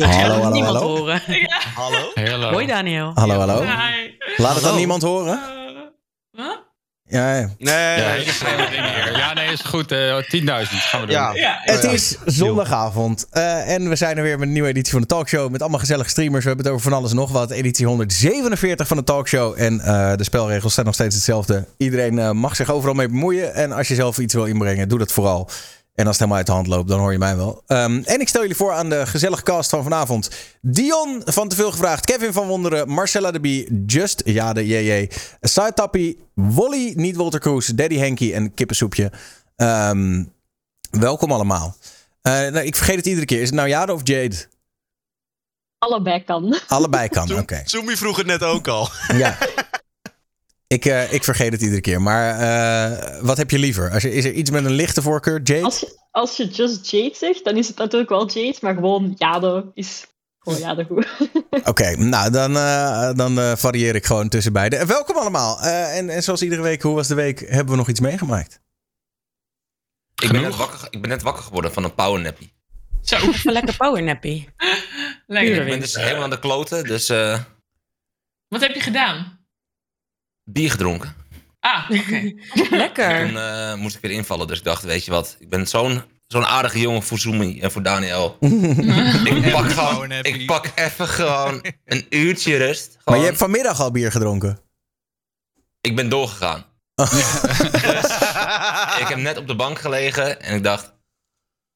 Hallo, hallo, niemand hallo. horen. Hallo? Hallo. Hoi Daniel. Hallo, hallo. Hi. Laat het dan niemand horen? Eh, huh? Ja, ja. Nee. Ja, hier. Ja, nee, is goed. eh 10.000 gaan we doen. Ja. Ja, Het is zondagavond eh, en we zijn er weer met een nieuwe editie van de talkshow. Met allemaal gezellige streamers. We hebben het over van alles en nog wat. Editie 147 van de talkshow. En eh, de spelregels zijn nog steeds hetzelfde. Iedereen eh, mag zich overal mee bemoeien. En als je zelf iets wil inbrengen, doe dat vooral. En als het helemaal uit de hand loopt, dan hoor je mij wel. Ehm, en ik stel jullie voor aan de gezellige cast van vanavond. Dion van Te Veel Gevraagd. Kevin van Wonderen. Marcella de Bie. Just, ja de JJ. Saad Tappie. Wolly, niet Walter Kroes. Daddy Henky en Kippensoepje. Ehm, welkom allemaal. Eh, nou, ik vergeet het iedere keer. Is het nou Jade of Jade? Allebei kan. Allebei kan, oké. Zoomie vroeg het net ook al. Ja. Ik, eh, ik vergeet het iedere keer. Maar eh, wat heb je liever? Als je, is er iets met een lichte voorkeur? Jade? Als je, als je just Jade zegt, dan is het natuurlijk wel Jade, maar gewoon Jade is gewoon Jade goed. Oké, nou dan, eh, dan varieer ik gewoon tussen beide. Welkom allemaal. Eh, en, en zoals iedere week, hoe was de week? Hebben we nog iets meegemaakt? Ik ben, net wakker, ik ben net wakker geworden van een powernappie. Zo, Even lekker powernappie. lekker. Ik ben dus helemaal aan de kloten, dus eh, Wat heb je gedaan? Bier gedronken. Ah, oké. Lekker. Toen eh, moest ik weer invallen, dus ik dacht, weet je wat, ik ben zo'n zo'n aardige jongen voor Zoomie en voor Daniel. ik, pak gewoon, ik pak even gewoon een uurtje rust. Maar Gewoon, je hebt vanmiddag al bier gedronken. Ik ben doorgegaan. ik heb net op de bank gelegen en ik dacht,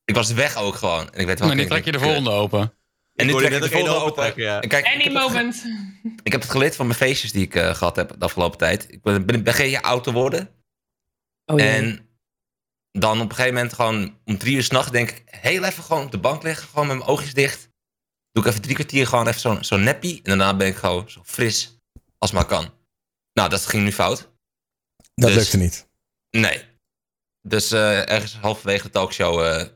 ik was weg ook gewoon. En ik weet wel, Maar nu trek je de volgende open. En nu trek ik de volgende open. ja. Kijk, ik Any het moment. Ik heb het geleerd van mijn feestjes die ik eh, gehad heb de afgelopen tijd. Ik ben, geen jaar oud te worden. Oh, jee. en dan op een gegeven moment gewoon om drie uur s'nachts denk ik... heel even gewoon op de bank liggen, gewoon met mijn oogjes dicht. Doe ik even drie kwartier gewoon even zo'n zo'n neppie. En daarna ben ik gewoon zo fris als maar kan. Nou, dat ging nu fout. Dat Dus- lukte niet. Nee. Dus eh, ergens halverwege de talkshow eh,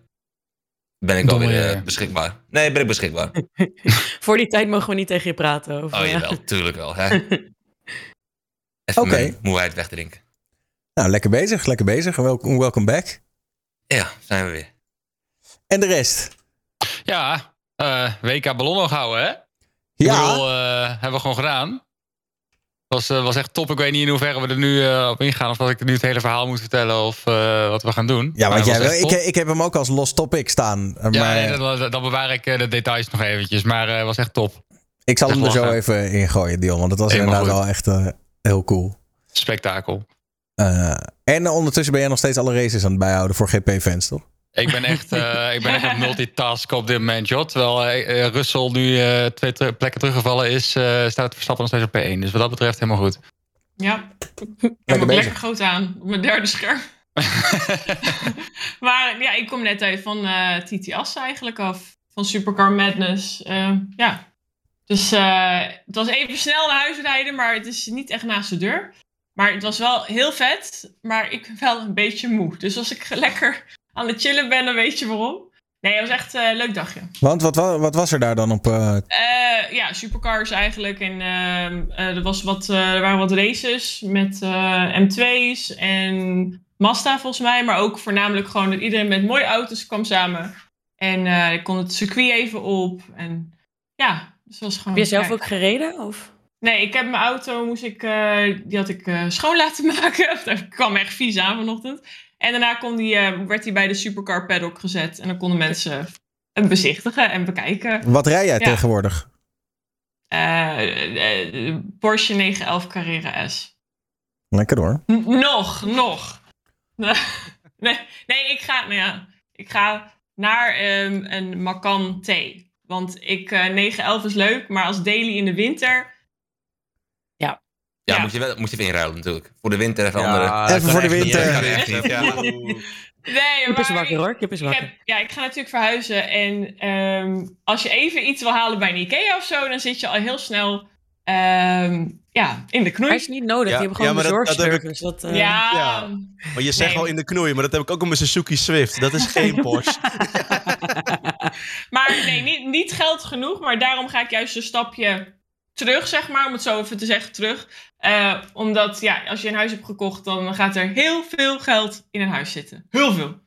ben ik Domme alweer eh, beschikbaar. Nee, ben ik beschikbaar. Voor die tijd mogen we niet tegen je praten. Over, Oh eh, jawel, tuurlijk wel. Hè? Even Oké. mijn moeheid wegdrinken. Nou, lekker bezig, lekker bezig. Welkom, welcome back. Ja, zijn we weer. En de rest? Ja, eh, WK ballonnen houden, hè? Ja, bedoel, eh, hebben we gewoon gedaan. Was, eh, was echt top. Ik weet niet in hoeverre we er nu eh, op ingaan. Of dat ik nu het hele verhaal moet vertellen. Of eh, wat we gaan doen. ja Maar want het jij, ik, ik heb hem ook als los topic staan. eh, Ja, maar nee, dan, dan bewaar ik de details nog eventjes. Maar het was echt top. ik zal hem er zo even in gooien, Dion. Want dat was Helemaal inderdaad goed. wel echt heel cool. Spektakel. En ondertussen ben jij nog steeds alle races aan het bijhouden voor GP-fans, toch? Ik ben echt, eh, ik ben echt aan het multitasken op dit moment, joh. Terwijl eh, eh, Russell nu eh, twee ter- plekken teruggevallen is, eh, staat Verstappen nog steeds op P1. Dus wat dat betreft helemaal goed. Ja. Ik heb hem lekker groot aan op mijn derde scherm. maar ja, ik kom net even van eh Titi Ass eigenlijk af. Van Supercar Madness. Ja. Dus eh, het was even snel naar huis rijden, maar het is niet echt naast de deur. Maar het was wel heel vet, maar ik ben wel een beetje moe. Dus als ik lekker aan het chillen ben, dan weet je waarom. Nee, het was echt eh, een leuk dagje. Want wat, wa- wat was er daar dan op? eh, Eh, ja, supercars eigenlijk. En ehm, eh, er, was wat, eh, er waren wat races met eh, M2's en Mazda volgens mij. Maar ook voornamelijk gewoon dat iedereen met mooie auto's kwam samen. En eh, ik kon het circuit even op. En ja, dus het was gewoon... Heb je zelf ook gereden? Of? Nee, ik heb mijn auto, moest ik, eh, die had ik eh, schoon laten maken. Daar kwam echt vies aan vanochtend. En daarna kon die, eh, werd hij bij de supercar paddock gezet. En dan konden mensen het bezichtigen en bekijken. wat rij jij Ja. tegenwoordig? Eh, Porsche 911 Carrera S. Lekker hoor. N- nog, nog. nee, nee, ik ga, nou ja, ik ga naar ehm, een Macan T. Want ik, eh 911 is leuk, maar als daily in de winter... Ja, Ja. Moet, je wel, moet je even inruilen natuurlijk. Voor de winter even Ja, andere. Even voor de winter. Nee, Kip is wakker hoor, kip is ik, heb, ja, ik ga natuurlijk verhuizen. En ehm, als je even iets wil halen bij een Ikea of zo, dan zit je al heel snel ehm, ja, in de knoei. Maar is niet nodig, Ja, die hebben gewoon ja, maar dat- dat heb bezorgservice. Dat, eh, ja, Ja. Maar je zegt Nee. al in de knoei, maar dat heb ik ook op mijn Suzuki Swift. Dat is geen Porsche. Maar nee, niet, niet geld genoeg. Maar daarom ga ik juist een stapje terug, zeg maar. Om het zo even te zeggen, terug. Eh, omdat, ja, als je een huis hebt gekocht, dan gaat er heel veel geld in een huis zitten. Heel veel.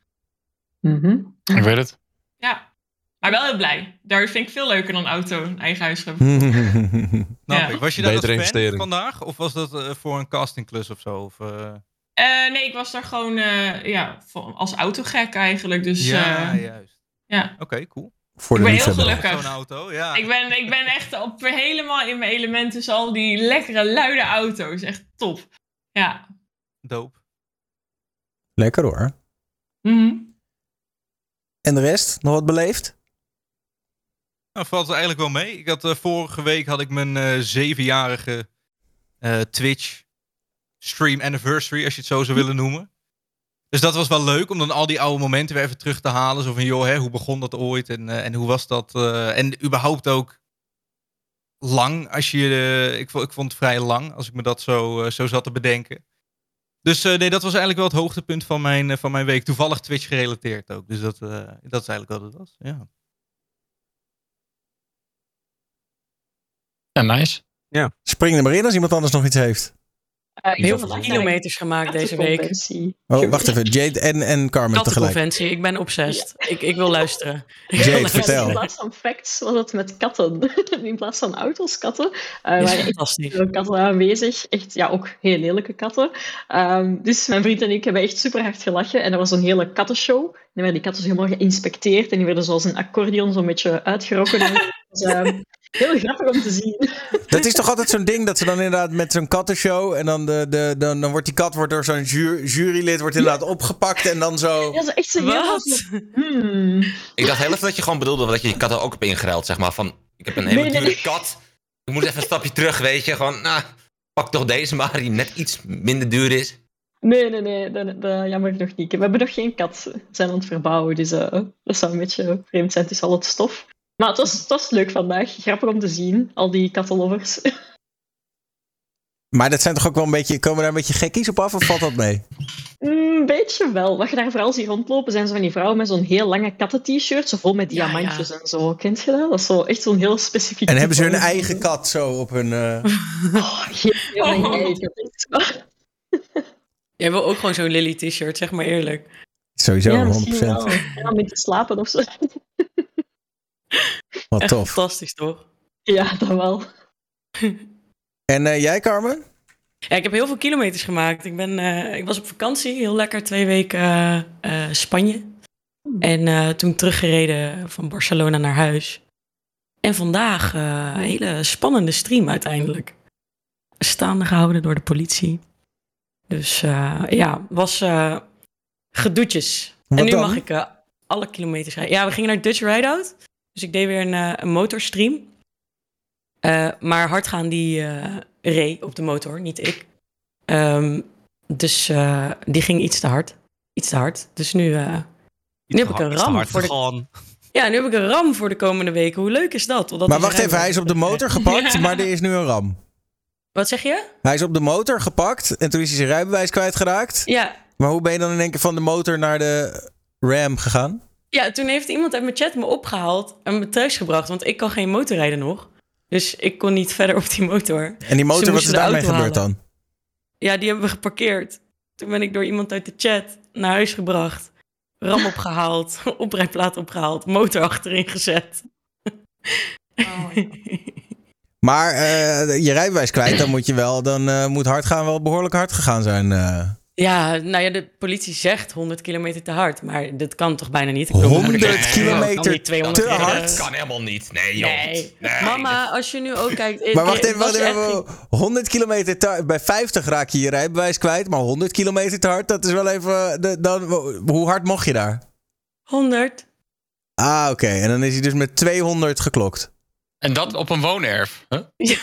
mhm. Ik weet het. Ja. Maar wel heel blij. Daar vind ik veel leuker dan auto, een eigen huis hebben. Ja. ik. Was je daar als fan vandaag? Of was dat eh, voor een castingklus of zo? Of, eh, Eh, nee, ik was daar gewoon eh, ja, voor- als autogek eigenlijk. Dus ja, juist. ja. Oké, cool. Voor Ik de ben heel gelukkig. Zo'n auto, ja. Ik ben, ik ben echt op, helemaal in mijn element. Dus al die lekkere, luide auto's. Echt top. Ja. Dope. Lekker hoor. Mhm. En de rest? Nog wat beleefd? Nou, valt er eigenlijk wel mee. Ik had, eh, vorige week had ik mijn eh, zevenjarige eh, Twitch stream anniversary, als je het zo zou willen noemen. Dus dat was wel leuk om dan al die oude momenten weer even terug te halen. Zo van, joh, hè, hoe begon dat ooit en, eh, en hoe was dat? eh, en überhaupt ook lang, als je, eh, ik, ik vond het vrij lang, als ik me dat zo, zo zat te bedenken. Dus eh, nee, dat was eigenlijk wel het hoogtepunt van mijn, van mijn week. Toevallig Twitch gerelateerd ook. Dus dat, eh, dat is eigenlijk wat het was, ja. Ja, nice. Spring er maar in als iemand anders nog iets heeft. Eh, ik Heel veel kilometers gemaakt deze week. Oh, wacht even. Jade en, en Carmen tegelijk. Kattenconventie, ik ben obsessed. Ik, ik wil luisteren. Ik Jade, luisteren. vertel. In plaats van facts was het met katten. In plaats van auto's, katten. Eh, Dit is echt fantastisch. veel katten aanwezig. Echt, ja, ook heel lelijke katten. Ehm, dus mijn vriend en ik hebben echt super hard gelachen. En er was een hele kattenshow. En werden die katten zo helemaal geïnspecteerd. En die werden zoals een accordeon zo'n beetje uitgerokken. Was ehm, heel grappig om te zien. Dat is toch altijd zo'n ding dat ze dan inderdaad met zo'n kattenshow. En dan, de, de, dan, dan wordt die kat wordt door zo'n ju- jurylid wordt inderdaad opgepakt. En dan zo. Ja, zo echt zo Wat? hmm. Ik dacht heel even dat je gewoon bedoelde dat je je kat er ook op ingeruild, zeg maar. Van, ik heb een hele Nee, dure nee. kat. Ik moet even een stapje terug, weet je. Gewoon, nou, pak toch deze maar, die net iets minder duur is. Nee, nee, nee, dat, dat jammer nog niet. We hebben nog geen kat. We zijn aan het verbouwen, dus eh, dat zou een beetje vreemd zijn tussen al het stof. Maar het was, het was leuk vandaag. Grappig om te zien, al die kattenlovers. Maar dat zijn toch ook wel een beetje. Komen daar een beetje gekkies op af of valt dat mee? Een beetje wel. Wat je daar vooral ziet rondlopen, zijn zo van die vrouwen met zo'n heel lange katten-t-shirt, zo vol met Ja, diamantjes en zo. Kent je dat? Dat is zo, echt zo'n heel specifiek... En hebben ze hun eigen kat zo op hun. eh, Oh, heel mijn eigen. Jij wil ook gewoon zo'n Lily t-shirt, zeg maar eerlijk. Sowieso, ja, 100%. misschien wel. Ja, om te slapen of zo. Wat Echt tof. fantastisch, toch? Ja, dat wel. En eh, jij, Carmen? Ja, ik heb heel veel kilometers gemaakt. Ik, ben, eh, ik was op vakantie, heel lekker, twee weken eh, eh, Spanje. En eh, toen teruggereden van Barcelona naar huis. En vandaag eh, een hele spannende stream uiteindelijk. Staande gehouden door de politie. Dus eh, ja, was eh gedoetjes. Wat en nu dan? mag ik alle kilometers rijden. Ja, we gingen naar Dutch Rideout. Dus ik deed weer een, eh, een motorstream. Eh, maar hardgaan die eh reed op de motor, niet ik. Ehm, dus eh, die ging iets te hard. Iets te hard. Dus nu, eh, Nu heb ik een ram voor de- ja, nu heb ik een ram voor de komende weken. Hoe leuk is dat? Totdat Maar die wacht even, hij is op de motor gepakt, Ja. maar er is nu een ram. Wat zeg je? Hij is op de motor gepakt en toen is hij zijn rijbewijs kwijtgeraakt. Ja, Maar hoe ben je dan in één keer van de motor naar de ram gegaan? Ja, toen heeft iemand uit mijn chat me opgehaald en me thuis gebracht. Want ik kan geen motorrijden nog. Dus ik kon niet verder op die motor. En die motor, wat is daarmee gebeurd halen. dan? Ja, die hebben we geparkeerd. Toen ben ik door iemand uit de chat naar huis gebracht. Ram opgehaald, oprijplaat opgehaald, motor achterin gezet. Maar eh, je rijbewijs kwijt, dan moet je wel, dan eh, moet hard gaan wel behoorlijk hard gegaan zijn. eh. Ja, nou ja, de politie zegt 100 kilometer te hard. Maar dat kan toch bijna niet? Ik bedoel, 100 ik kan kilometer niet 200 te hard? Dat kan helemaal niet. Nee, joh. Nee. Nee. Mama, als je nu ook kijkt... Maar wacht even, wacht was echt even. 100 kilometer te, bij 50 raak je je rijbewijs kwijt, maar 100 kilometer te hard, dat is wel even. De, dan, hoe hard mocht je daar? 100. Ah, oké. En dan is hij dus met 200 geklokt. En dat op een woonerf. Huh?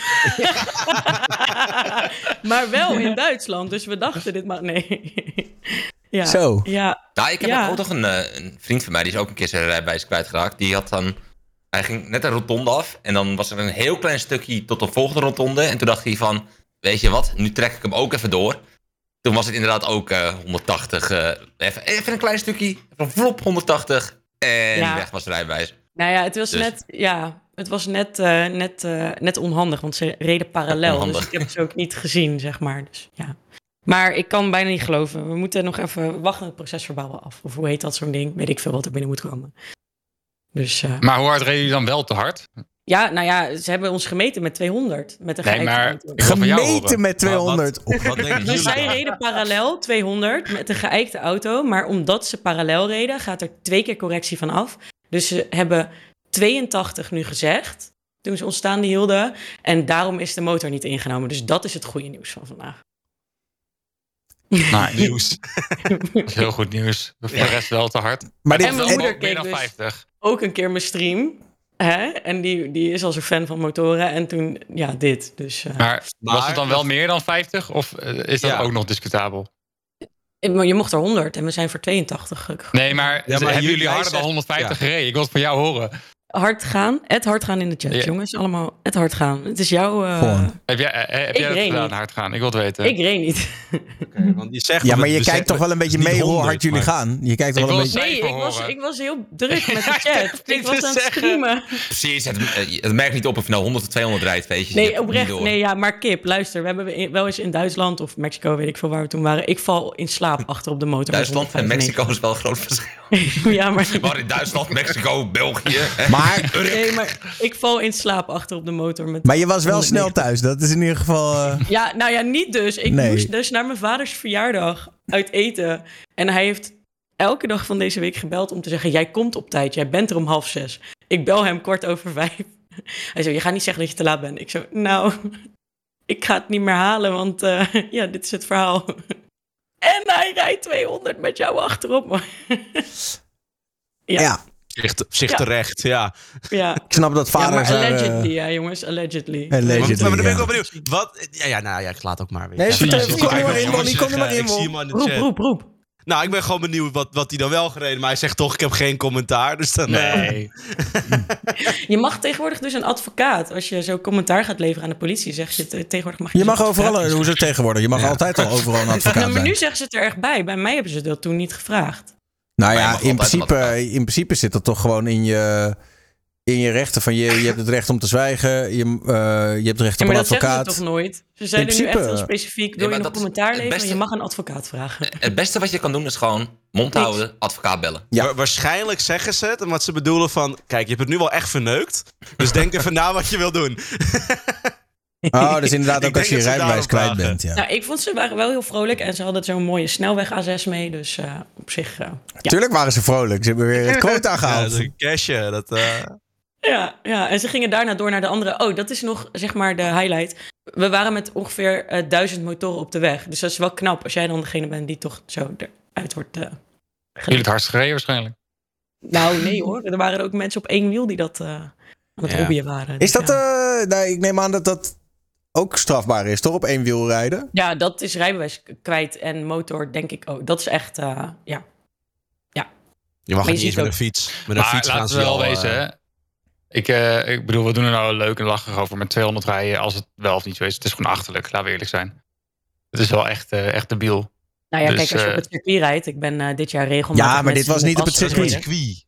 maar wel in Duitsland, dus we dachten dit maar... Nee. ja. Zo. Ja, Nou, ik heb Ja. ook nog een, eh, een vriend van mij, die is ook een keer zijn rijbewijs kwijtgeraakt. Die had dan, hij ging net een rotonde af en dan was er een heel klein stukje tot de volgende rotonde. En toen dacht hij van, weet je wat, nu trek ik hem ook even door. Toen was het inderdaad ook eh, 180, eh, even, even een klein stukje, een vlop 180 en Ja. weg was de rijbewijs. nou ja, het was Dus- net... Ja, het was net, eh, net, eh, net onhandig, want ze reden parallel. Onhandig. Dus ik heb ze ook niet gezien, zeg maar. Dus, ja. Maar ik kan bijna niet geloven. We moeten nog even wachten het procesverbaal af. Of hoe heet dat zo'n ding? Weet ik veel wat er binnen moet komen. Dus eh, Maar hoe hard reden jullie dan wel te hard? ja, nou ja, ze hebben ons gemeten met 200. Met een Nee, maar- Gemeten met 200. Wat denken Dus jullie? zij reden parallel 200 met een geëikte auto. Maar omdat ze parallel reden, gaat er twee keer correctie van af. Dus ze hebben 82 nu gezegd toen ze ons staande hielden. En daarom is de motor niet ingenomen. Dus dat is het goede nieuws van vandaag. Nou, Nieuws. heel goed nieuws. Voor de rest wel te hard. Maar dit, En mijn moeder meer keek dan dus- 50. Ook een keer mijn stream. Hè? En die, die is al zo'n fan van motoren. En toen, ja, dit. Dus eh, Maar, was Maar- het dan wel meer dan 50? Of eh, is dat Ja. ook nog discutabel? maar je mocht er 100 en we zijn voor 82 gekomen. Nee, maar, maar hebben jullie- harder dan zegt- 150 ja. gereden? Ik wil het van jou horen. Hard gaan. Het hard gaan in de chat, Ja. jongens. Allemaal het hard gaan. Het is jouw... eh, Gewoon. Heb jij, eh, heb Ik jij dat reed gedaan, niet. hard gaan? Ik wil het weten. Ik reed niet. Oké, want je zegt ja, maar je kijkt toch wel een beetje mee hoe 100, hard jullie maar- gaan. Je kijkt toch wel een beetje... Nee, ik was, ik was heel druk met de chat. ik was aan het zeggen. streamen. Precies, het, eh, het merkt niet op of je nou 100 of 200 rijdt, weet je. Nee, het oprecht. Nee, ja, maar Kip, luister. We hebben wel eens in Duitsland of Mexico, weet ik veel waar we toen waren. Ik val in slaap achter op de motor. Duitsland en 195. Mexico is wel een groot verschil. ja, maar, Maar in Duitsland, Mexico, België. hè. Maar, nee, maar ik val in slaap achter op de motor. Met maar je was wel snel 190. thuis. Dat is in ieder geval... eh, Ja, nou ja, niet dus. Ik Nee. moest dus naar mijn vaders verjaardag uit eten. En hij heeft elke dag van deze week gebeld om te zeggen... jij komt op tijd, jij bent er om half zes. Ik bel hem kwart over vijf. Hij zei, je gaat niet zeggen dat je te laat bent. Ik zo, nou, ik ga het niet meer halen, want eh, ja, dit is het verhaal. En hij rijdt 200 met jou achterop. Ja. ja. Zich, te- zich Ja. terecht, ja. ja. ik snap dat ja, vader... maar daar, eh, allegedly, ja jongens, allegedly. Allegedly. Maar, maar dan ben ik ja. wel benieuwd. Wat, ja, ja, nou ja, ik laat ook maar weer. Nee, Ja, vertel- kom er maar in, kom er maar in, Roep, roep, roep. Nou, ik ben gewoon benieuwd wat, wat hij dan wel gereden. Maar hij zegt toch, ik heb geen commentaar. Dus dan... eh, Nee. Je mag tegenwoordig dus een advocaat. Als je zo commentaar gaat leveren aan de politie, zeg je te- tegenwoordig mag je. Je dus mag overal... advocaat. Hoe is het tegenwoordig? Je mag Ja. altijd al overal een advocaat Nou, maar nu zeggen ze het er echt bij. Bij mij hebben ze dat toen niet gevraagd. Nou Maar ja, in een principe, advocaat. in principe zit dat toch gewoon in je, in je rechten. Van je, je hebt het recht om te zwijgen. Je, eh, je hebt het recht Ja, op maar een dat zeggen ze advocaat. toch nooit? Ze zeiden nu principe- echt heel specifiek. Wil Ja, maar je is commentaar leveren? beste- Je mag een advocaat vragen. Het beste wat je kan doen is gewoon mond houden, advocaat bellen. Ja. wa- Waarschijnlijk zeggen ze het omdat ze bedoelen van... Kijk, je hebt het nu wel echt verneukt. Dus denk even na wat je wil doen. Oh, dus inderdaad ook als je je rijbewijs kwijt bent. Ja. Nou, ik vond ze waren wel heel vrolijk. En ze hadden zo'n mooie snelweg A6 mee. Dus eh, op zich, eh, ja. Tuurlijk waren ze vrolijk. Ze hebben weer het quota Ja, gehaald. dat is een cashje. Dat, eh, Ja, ja, en ze gingen daarna door naar de andere. Oh, dat is nog zeg maar de highlight. We waren met ongeveer eh, duizend motoren op de weg. Dus dat is wel knap als jij dan degene bent die toch zo eruit wordt. eh Jullie het hardst gereden waarschijnlijk. Nou, nee hoor. Er waren ook mensen op één wiel die dat eh, aan het Ja. hobbyen waren. Is Dus dat... ja. eh nou, ik neem aan dat dat ook strafbaar is, toch? Op één wiel rijden? Ja, dat is rijbewijs kwijt en motor, denk ik ook. Dat is echt, eh, ja. je mag niet eens met een fiets. Met een Maar fiets gaan laten ze we wel al, wezen, eh, hè. Ik, eh, ik bedoel, we doen er nou leuk en lachig over met 200 rijden als het wel of niet zo is. Het is gewoon achterlijk, laten we eerlijk zijn. Het is wel echt, eh, echt debiel. Nou ja, Dus, kijk, als je op het circuit rijdt. Ik ben eh, dit jaar regelmatig Ja, maar dit was niet op het circuit.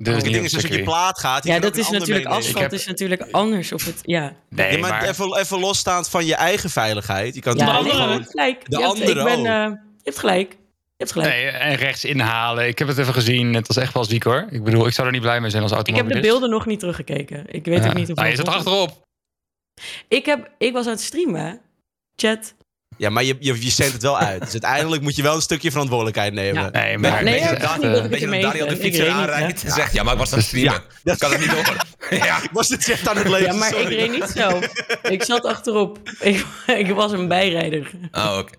Dus Het ding is, als je op je circuit. plaat gaat... Ja, dat is natuurlijk asfalt. heb- is natuurlijk anders op het, ja. Nee, Ja, maar, maar, Even, even losstaand van je eigen veiligheid. Je kan Ja, je gewoon... hebt gelijk. de je hebt, andere ik ben, eh, je hebt gelijk. Je hebt gelijk. nee, en rechts inhalen. Ik heb het even gezien. Het was echt wel ziek hoor. Ik bedoel, ik zou er niet blij mee zijn als ik heb de automobilist. beelden nog niet teruggekeken. Ik weet Ja. ook niet of Nou, je zit er achterop. ik, heb, ik was aan het streamen. Chat. Ja, maar je, je, je zendt het wel uit. Dus uiteindelijk moet je wel een stukje verantwoordelijkheid nemen. Ja. Nee, Maar nee, ja, ik echt, dacht niet eh, dat ik Weet je Daniel de eens fiets ben. Ik reed aanrijdt en zegt... Ja, maar ik was aan het streamen. dat kan het niet horen. ja. Ik was het echt aan het lezen. Ja, maar ik reed niet zo. Ik zat achterop. Ik, ik was een bijrijder. Oh, oké.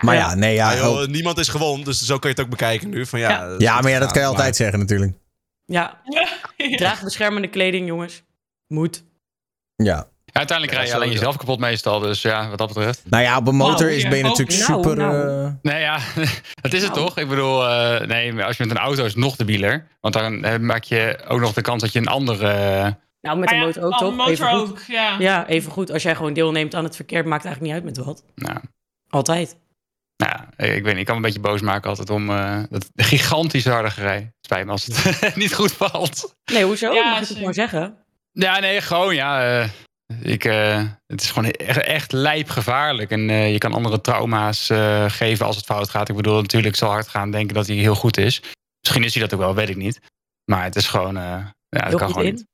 Maar ja, nee, ja. Ja, joh, oh. niemand is gewond, dus zo kun je het ook bekijken nu. Van, ja, Ja. ja, maar ja, dat kan je altijd zeggen natuurlijk. Ja, draag beschermende kleding, jongens. Moet. Ja. Ja, uiteindelijk rij je alleen jezelf kapot meestal. Dus ja, wat dat betreft. Nou ja, op een motor Nou, is, ben je ja, natuurlijk nou, super... nou. eh, Nee, ja, dat is het Nou. toch? Ik bedoel, eh, nee, maar als je met een auto is, nog debieler. Want dan eh, maak je ook nog de kans dat je een andere... Nou, met Maar een ja, motor ook, toch? motor Even goed. ook, ja. Ja, even goed. Als jij gewoon deelneemt aan het verkeer, maakt eigenlijk niet uit met wat. nou, Altijd. nou, ja, ik weet niet, ik kan me een beetje boos maken altijd om eh, dat gigantische harde gerij. Spijt me als het niet goed valt. Nee, hoezo? Ja, Mag ik het gewoon zeggen? Ja, nee, gewoon ja. eh, ik, eh, het is gewoon echt, echt lijpgevaarlijk. En eh, je kan andere trauma's eh, geven als het fout gaat. Ik bedoel, natuurlijk zal hard gaan denken dat hij heel goed is. Misschien is hij dat ook wel, weet ik niet. Maar het is gewoon... eh ja, Heel kan gewoon in. niet.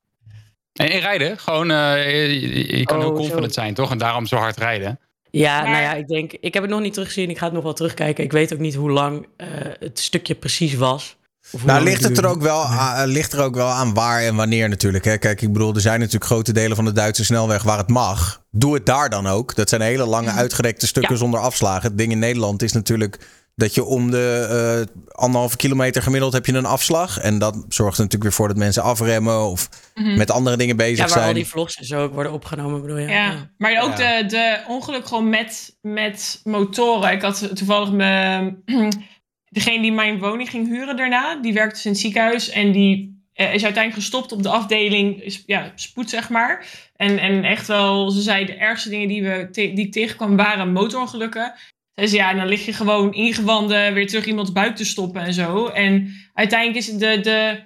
En in rijden, gewoon, eh, je, je kan Oh, heel confident zo. zijn, toch? En daarom zo hard rijden. Ja, Maar- nou ja, ik denk, ik heb het nog niet teruggezien. Ik ga het nog wel terugkijken. Ik weet ook niet hoe lang eh, het stukje precies was. Nou, ligt het er ook wel aan, ligt er ook wel aan waar en wanneer natuurlijk. Hè? Kijk, ik bedoel, er zijn natuurlijk grote delen van de Duitse snelweg waar het mag. Doe het daar dan ook. Dat zijn hele lange uitgerekte stukken Ja. zonder afslagen. Het ding in Nederland is natuurlijk dat je om de eh, anderhalve kilometer gemiddeld heb je een afslag. En dat zorgt er natuurlijk weer voor dat mensen afremmen of Mhm. met andere dingen bezig Ja, waar zijn. al die vlogs en zo ook worden opgenomen, bedoel je? Ja, maar ook Ja. De, de ongeluk gewoon met, met motoren. Ik had toevallig mijn, degene die mijn woning ging huren daarna, die werkte dus in het ziekenhuis en die eh, is uiteindelijk gestopt op de afdeling ja, spoed, zeg maar. En, en echt wel, ze zei, de ergste dingen die, we die ik tegenkwam waren motorongelukken. Dus ja, en dan lig je gewoon ingewanden weer terug iemands buik te stoppen en zo. En uiteindelijk is de, de,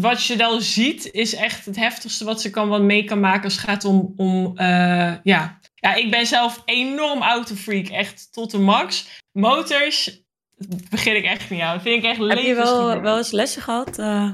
wat je dan ziet, is echt het heftigste wat ze kan, wat mee kan maken als het gaat om, om eh, ja. ja, ik ben zelf enorm autofreak, echt tot de max. Motors, begin ik echt niet aan. Dat vind ik echt Heb je wel, wel eens lessen gehad? eh,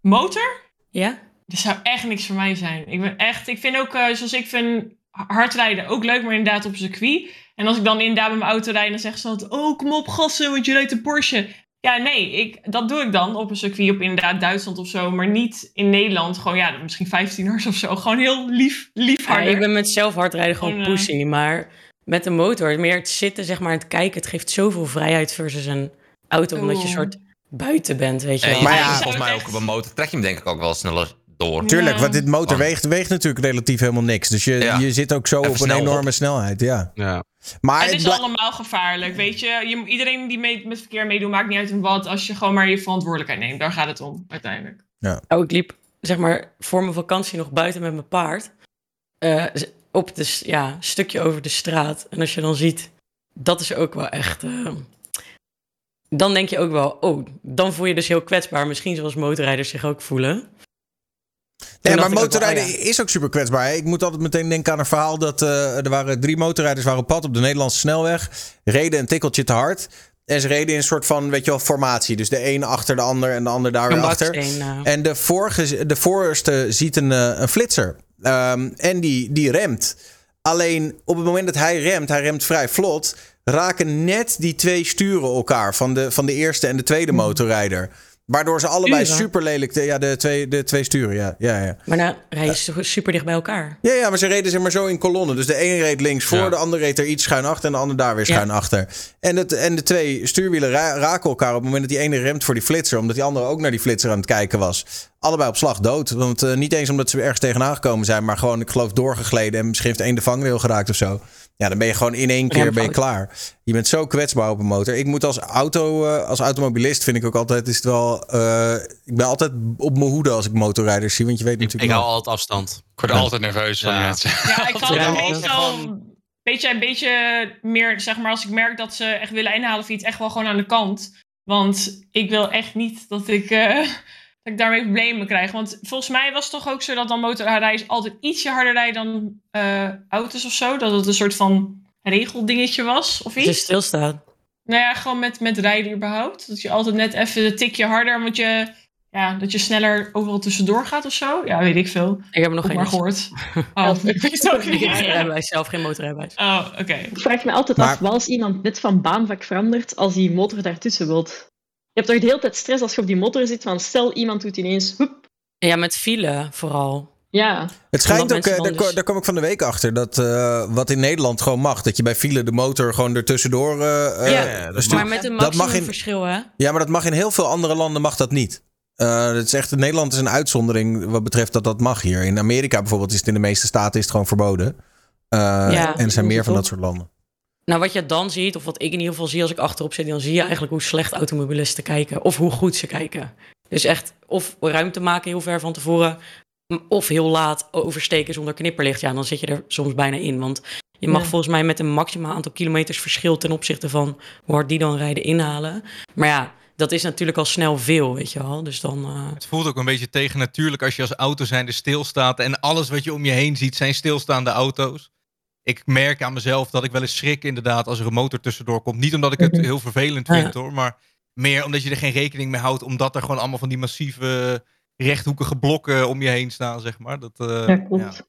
Motor? ja? Dat zou echt niks voor mij zijn. Ik ben echt, ik vind ook, eh, zoals ik vind, hardrijden ook leuk, maar inderdaad op een circuit. En als ik dan inderdaad met mijn auto rijd, dan zeggen ze altijd, oh kom op gassen, want je rijdt een Porsche. Ja, nee, ik, dat doe ik dan op een circuit op inderdaad Duitsland of zo, maar niet in Nederland. Gewoon ja, misschien 15ers of zo. Gewoon heel lief, lief ja, harder. ik ben met zelf hardrijden gewoon Gewoon, eh, pussy, maar met de motor, meer het zitten, zeg maar, het kijken, het geeft zoveel vrijheid versus een auto, omdat je een soort buiten bent, weet je wel. Maar ja- volgens mij ook op een motor trek je hem denk ik ook wel sneller door. Tuurlijk, Ja. want dit motor weegt, weegt natuurlijk relatief helemaal niks. Dus je, Ja. je zit ook zo Even op een op. enorme snelheid. Ja. Ja. Maar het het is allemaal gevaarlijk, weet je. je iedereen die mee, met verkeer meedoet, maakt niet uit in wat, als je gewoon maar je verantwoordelijkheid neemt. Daar gaat het om, uiteindelijk. Oh, ik liep zeg maar voor mijn vakantie nog buiten met mijn paard. eh, op de ja, stukje over de straat. En als je dan ziet, dat is ook wel echt. eh, dan denk je ook wel, oh, dan voel je dus heel kwetsbaar. Misschien zoals motorrijders zich ook voelen. Toen maar wel, motorrijden oh ja. is ook super kwetsbaar. hè. Ik moet altijd meteen denken aan een verhaal dat eh, er waren drie motorrijders waren op pad op de Nederlandse snelweg. Reden een tikkeltje te hard. En ze reden in een soort van, weet je wel, formatie. Dus de een achter de ander en de ander daar weer achter. eh. En de, vorige, de voorste ziet een, eh, een flitser. Ehm, en die, die remt. Alleen op het moment dat hij remt, hij remt vrij vlot. Raken net die twee sturen elkaar van de, van de eerste en de tweede motorrijder. Waardoor ze allebei Sturen? super lelijk. Ja, de twee, de twee sturen, ja. ja, ja. Maar dan rij je zo- super dicht bij elkaar. Ja, ja, maar ze reden zeg maar zo in kolonnen. Dus de een reed links voor, Ja. de ander reed er iets schuin achter en de ander daar weer Ja. schuin achter. En, het, en de twee stuurwielen ra- raken elkaar op het moment dat die ene remt voor die flitser, omdat die andere ook naar die flitser aan het kijken was. Allebei op slag dood. Want eh, niet eens omdat ze ergens tegenaan gekomen zijn, maar gewoon, ik geloof, doorgegleden en misschien heeft één de vangrail geraakt of zo. Ja, dan ben je gewoon in één keer ben je klaar. Je bent zo kwetsbaar op een motor. Ik moet als auto, eh, als automobilist vind ik ook altijd, is het wel, eh, ik ben altijd op mijn hoede als ik motorrijders zie, want je weet Ik, natuurlijk ik hou altijd afstand. Ik word Ja. altijd nerveus van Ja. mensen. Ja, ik ja. meestal beetje, een beetje meer, zeg maar, als ik merk dat ze echt willen inhalen voor iets, echt wel gewoon aan de kant. Want ik wil echt niet dat ik, eh, dat ik daarmee problemen krijg. Want volgens mij was het toch ook zo dat dan motorrijders altijd ietsje harder rijden dan eh, auto's of zo. Dat het een soort van regeldingetje was of iets. stilstaat. Nou ja, gewoon met, met rijden überhaupt. Dat je altijd net even een tikje harder, want je, ja, dat je sneller overal tussendoor gaat of zo. Ja, weet ik veel. Ik heb er nog geen maar gehoord. Oh, ik weet het ook Ik niet. rijbewijs, zelf geen motorrijbewijs. Oh, oké. Ik vraag me altijd Maar- af, wat als iemand net van baanvak verandert als die motor daartussen wilt? Je hebt toch de hele tijd stress als je op die motor zit, van stel iemand doet ineens, hoep, Ja, met file vooral. ja. Het schijnt ook, eh, daar, dus- daar kom ik van de week achter, dat eh, wat in Nederland gewoon mag. Dat je bij file de motor gewoon ertussendoor eh, eh, Ja, stuurt. Maar met een dat mag maximum in- verschil, hè? Ja, maar dat mag in heel veel andere landen mag dat niet. Eh, het is echt, Nederland is een uitzondering wat betreft dat dat mag hier. In Amerika bijvoorbeeld is het in de meeste staten is het gewoon verboden. Eh, Ja, en er zijn meer van dat soort landen. Nou, wat je dan ziet, of wat ik in ieder geval zie als ik achterop zit, dan zie je eigenlijk hoe slecht automobilisten kijken. Of hoe goed ze kijken. Dus echt, of ruimte maken heel ver van tevoren. Of heel laat oversteken zonder knipperlicht. Ja, dan zit je er soms bijna in. Want je mag Ja. volgens mij met een maximaal aantal kilometers verschil ten opzichte van hoe hard die dan rijden inhalen. Maar ja, dat is natuurlijk al snel veel, weet je wel. Dus dan. eh, Het voelt ook een beetje tegen natuurlijk als je als auto zijnde stilstaat en alles wat je om je heen ziet zijn stilstaande auto's. Ik merk aan mezelf dat ik wel eens schrik inderdaad als er een motor tussendoor komt. Niet omdat ik het Mhm. heel vervelend Ja. vind hoor, maar meer omdat je er geen rekening mee houdt omdat er gewoon allemaal van die massieve rechthoekige blokken om je heen staan, zeg maar. Dat, eh, Ja, klopt.